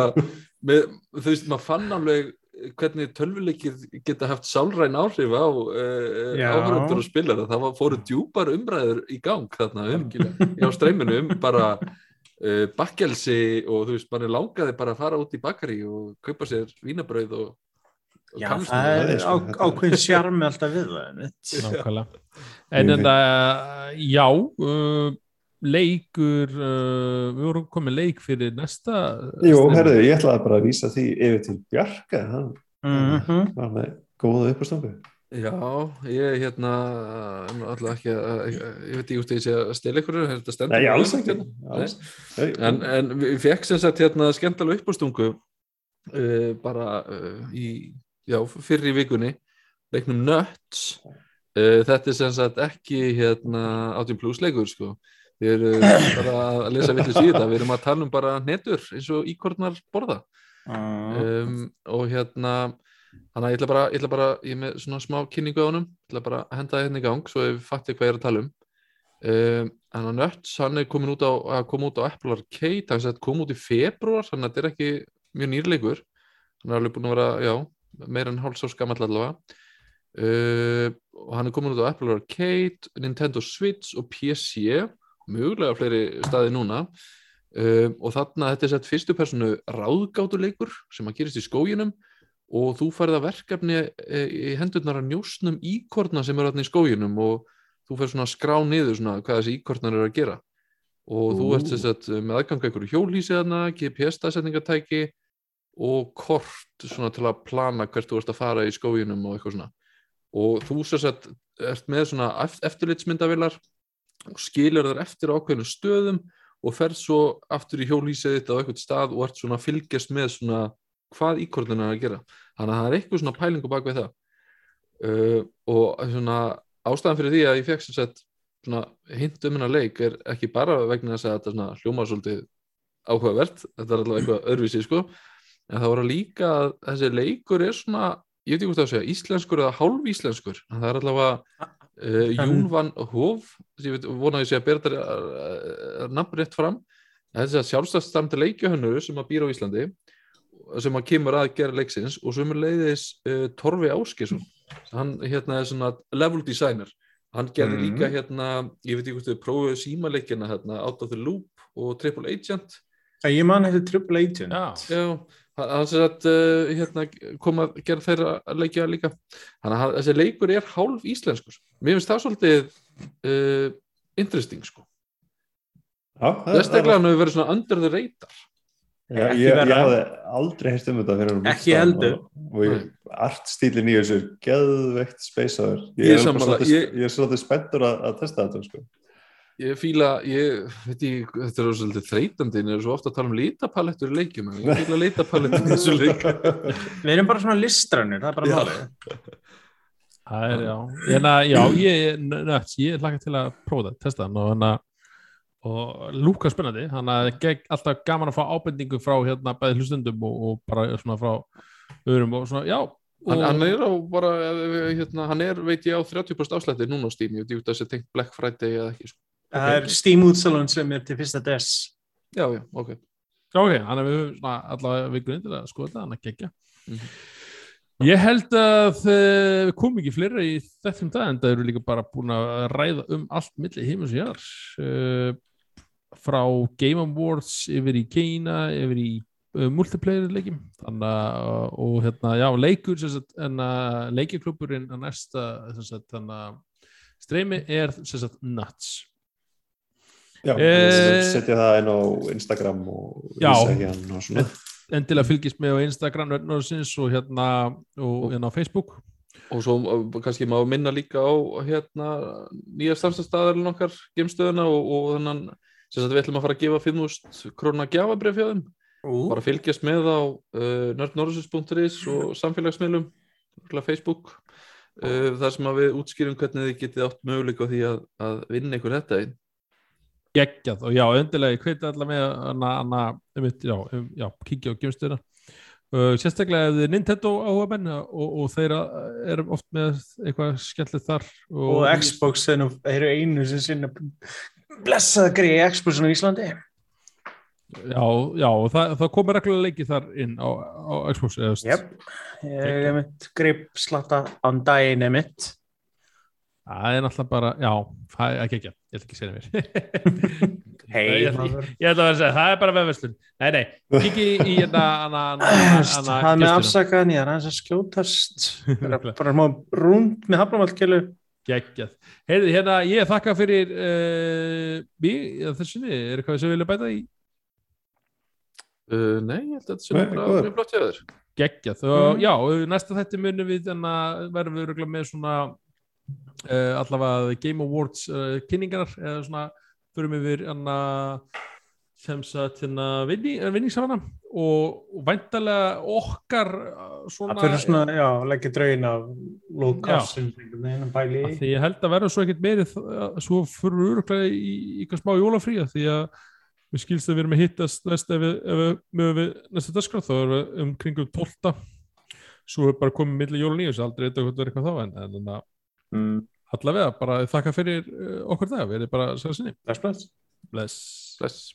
með, þú veist, maður fann alveg hvernig tölvuleikir geta haft sálræn áhrif á uh, Já. áhörundur og spilara. Það var, fóru djúpar umræður í gang þarna um, á streyminu um bara uh, bakkelsi og þú veist, manni langaði bara að fara út í bakari og kaupa sér vínabrauð og, og Já, kannski- það er það er sko, á- ákveðin sjarmi alltaf við það. nákvæmlega. En Ég þetta, já uh, leikur uh, við vorum komið leik fyrir næsta Jú, herðu, ég ætlaði bara að vísa því yfir til Bjarka, hann Mhm. var með góða uppastambu Já, ég hérna alltaf ekki að, ég veit ekki út í þessi að stela ykkur, er þetta stendur? Nei, alls ekki alls. Nei, En, en við fekk sem sagt hérna skemmtilega uppástungu uh, bara uh, í, já, fyrir í vikunni leiknum Nuts. Uh, þetta er sem sagt ekki hérna 18 plus leikur sko. Við erum bara að lesa í þetta. Við erum að tala um bara netur eins og íkornar borða. Uh, um, og hérna þannig að ég ætla bara, ég ætla bara ég er með svona smá kynningu á honum. Ég ætla bara að henda það hérna í gang svo ef við fattum hvað ég er að tala um. Um, hann að Nuts, hann er komin út á að koma út á Apple Arcade, hann sagt kom út í februar, þannig að þetta er ekki mjög nýrleikur, hann er alveg búin að vera já, meira en hálfs ás gamall allavega. Uh, og hann er komin út á Apple Arcade, Nintendo Switch og PC mögulega fleiri staði núna. Um, og þarna þetta er sett fyrstu personu ráðgátuleikur sem að gerist í skóginum og þú færð að verkefni e, í hendurnar að njósnum íkorna sem eru þarna í skóginum og þú færð svona skrá niður svona hvað þessi íkornar eru að gera. Og þú Ú. ert þess að með aðganga einhverju hjólhísi þarna, GPS-stæðsetningatæki og kort svona til að plana hvert þú ert að fara í skóginum og eitthvað svona. Og þú sess að ert með svona eft- eftirlitsmyndavilar og skilur þar eftir ákveðinu stöðum og ferð svo aftur í hjólhísið þitt á eitthvað stað og ert svona að fylgjast með svona hvað íkornin er að gera þannig að það er eitthvað svona pælingu bak við það. Uh, og svona ástæðan fyrir því að ég fekk sem sagt svona hint um hennar leik er ekki bara vegna þess að þetta svona hljómar svolítið áhugavert, þetta er allavega eitthvað öðruvísi sko, en það voru líka að þessi leikur er svona ég veit ekki hvort að segja, íslenskur eða hálf íslenskur en það er allavega uh, Jún van Hof ég veit, vona að ég sé að bera þetta nafn rétt fram. Þessi að sjálfstæðstamti leikjuhönnur sem að býra á Íslandi sem að kemur að gera leiksins og sem er leiðis uh, Torfi Áskesson hann hérna er svona level designer. Hann gerði Mhm. líka hérna ég veit ekki hvort þau prófuðu símaleikina hérna Out of the Loop og Triple Agent. Ég man þetta Triple Agent. Já. Já, hann sem sagt uh, hérna, kom að gera þeirra leikja líka. Þannig að þessi leikur er hálf íslenskur. Mér finnst það svolítið uh, interesting sko. Já, það- það- Vesteglega hann hefur verið svona under the radar Já, ég, ég hafði aldrei heist um þetta fyrir Ekki heldur. og, og artstílin í þessu geðveikt speysaður Ég ég, er svolítið, ég- ég er svolítið spenntur að, að testa þetta sko. ég fíla, ég veit ég þetta er svolítið þreytandi, ég er svo ofta að tala um litapalettur í leikjum, en ég fíla litapalettur í þessu leik. Við erum bara svona listrannir, það er bara málið. Það er, já, en að, já, ég, ég hlaka til að prófa það, testa hann og hann að, og lúka spennandi, hann að gegn alltaf gaman að fá ábendingu frá hérna bæði hlustundum og, og bara svona frá öðrum og svona, já, og, hann, hann er á bara, eh, hérna, hann er veit ég á 30% afslætti núna á Steam, ég veit ekki þessi tengt Black Friday eða ekki, sko. það er Steam útsalun sem er til fyrsta des já, já, ok. Já, ok, hann er við svona allavega vikunni til að skoða þetta, hann að gegja. Mhm. Ég held að uh, við komum ekki fleira í þessum dag en það eru líka bara búin að ræða um allt milli heimus og uh, frá Game Awards yfir í Keina, yfir í uh, multiplayer leikjum. Þannig að uh, og hérna, já, leikur sem sagt, en að leikjaklubburinn að næsta sem sagt, þannig að streymi er sem sagt nuts. Já, Eh, setja það inn á Instagram og hann og svona. Endilega fylgist með á Instagram og hérna og hérna á Facebook. Og svo uh, kannski má minna líka á hérna nýja starfstæðarinn okkar gemstöðuna og, og þannig sem sagt við ætlum að fara að gefa 5.000 krónar gjafabrif hjá þeim. Bara fylgjast með á uh, nördnorðsins.is og samfélagsmiðlum Facebook. Uh, þar sem að við útskýrum hvernig þið getið átt möguleika á því að, að vinna ykkur þetta einn. Geggjað. Og já, endilega ég hveti allar með já, um, já, kíkja á gemstöðuna uh, sérstaklega ef þið er Nintendo áhuga menn og, og þeir eru oft með eitthvað skemmtilegt þar og Xbox nú- þeir eru einu sem sinna blessaða greið Xboxun á Íslandi. Já, já, það, það komir reglulega leiki þar inn á, á Xbox. Jep, ég er mitt greip slatta on daginn mitt það er náttúrulega bara, já, það er ekki ekki ég ætla ekki að segja mér. Hei, ég, ég, ég ætla að vera að segja, það er bara vefverslun. Nei, nei, kikki í hérna Það með afsakaðan, ég er aðeins að skjótast. Bara, bara rúnd með hafnamálkilu geggjað, heyrði hérna ég þakka fyrir uh, mig, eða þessunni, er eitthvað sem vilja bæta í? Uh, Nei, ég held að þetta sé Nei, bara góður. mjög blott hjá þér. Geggja þó, Mhm. já, næsta þetta munum við en að verðum við örugglega með svona uh, allavega Game Awards uh, kynningar eða svona förum við en að sem sagt hérna vinni, vinningsafana og, og væntalega okkar uh, svona, Það fyrir svona, já, leggja draugin af Lukas í. Því ég held að verða svo ekkert meiri þ- svo fyrir við öruglega í, í eitthvað smá jólafría því að við skilst að við erum að hittast næst ef við, ef við mögum við næsta dagskrá þá erum við um kringum 12 svo er bara komið milli jól og nýjus aldrei eitthvað hvað er eitthvað þá en, en, en Mm, allavega bara þakka fyrir okkur það við erum bara að segja sinni spennst. bless. Bless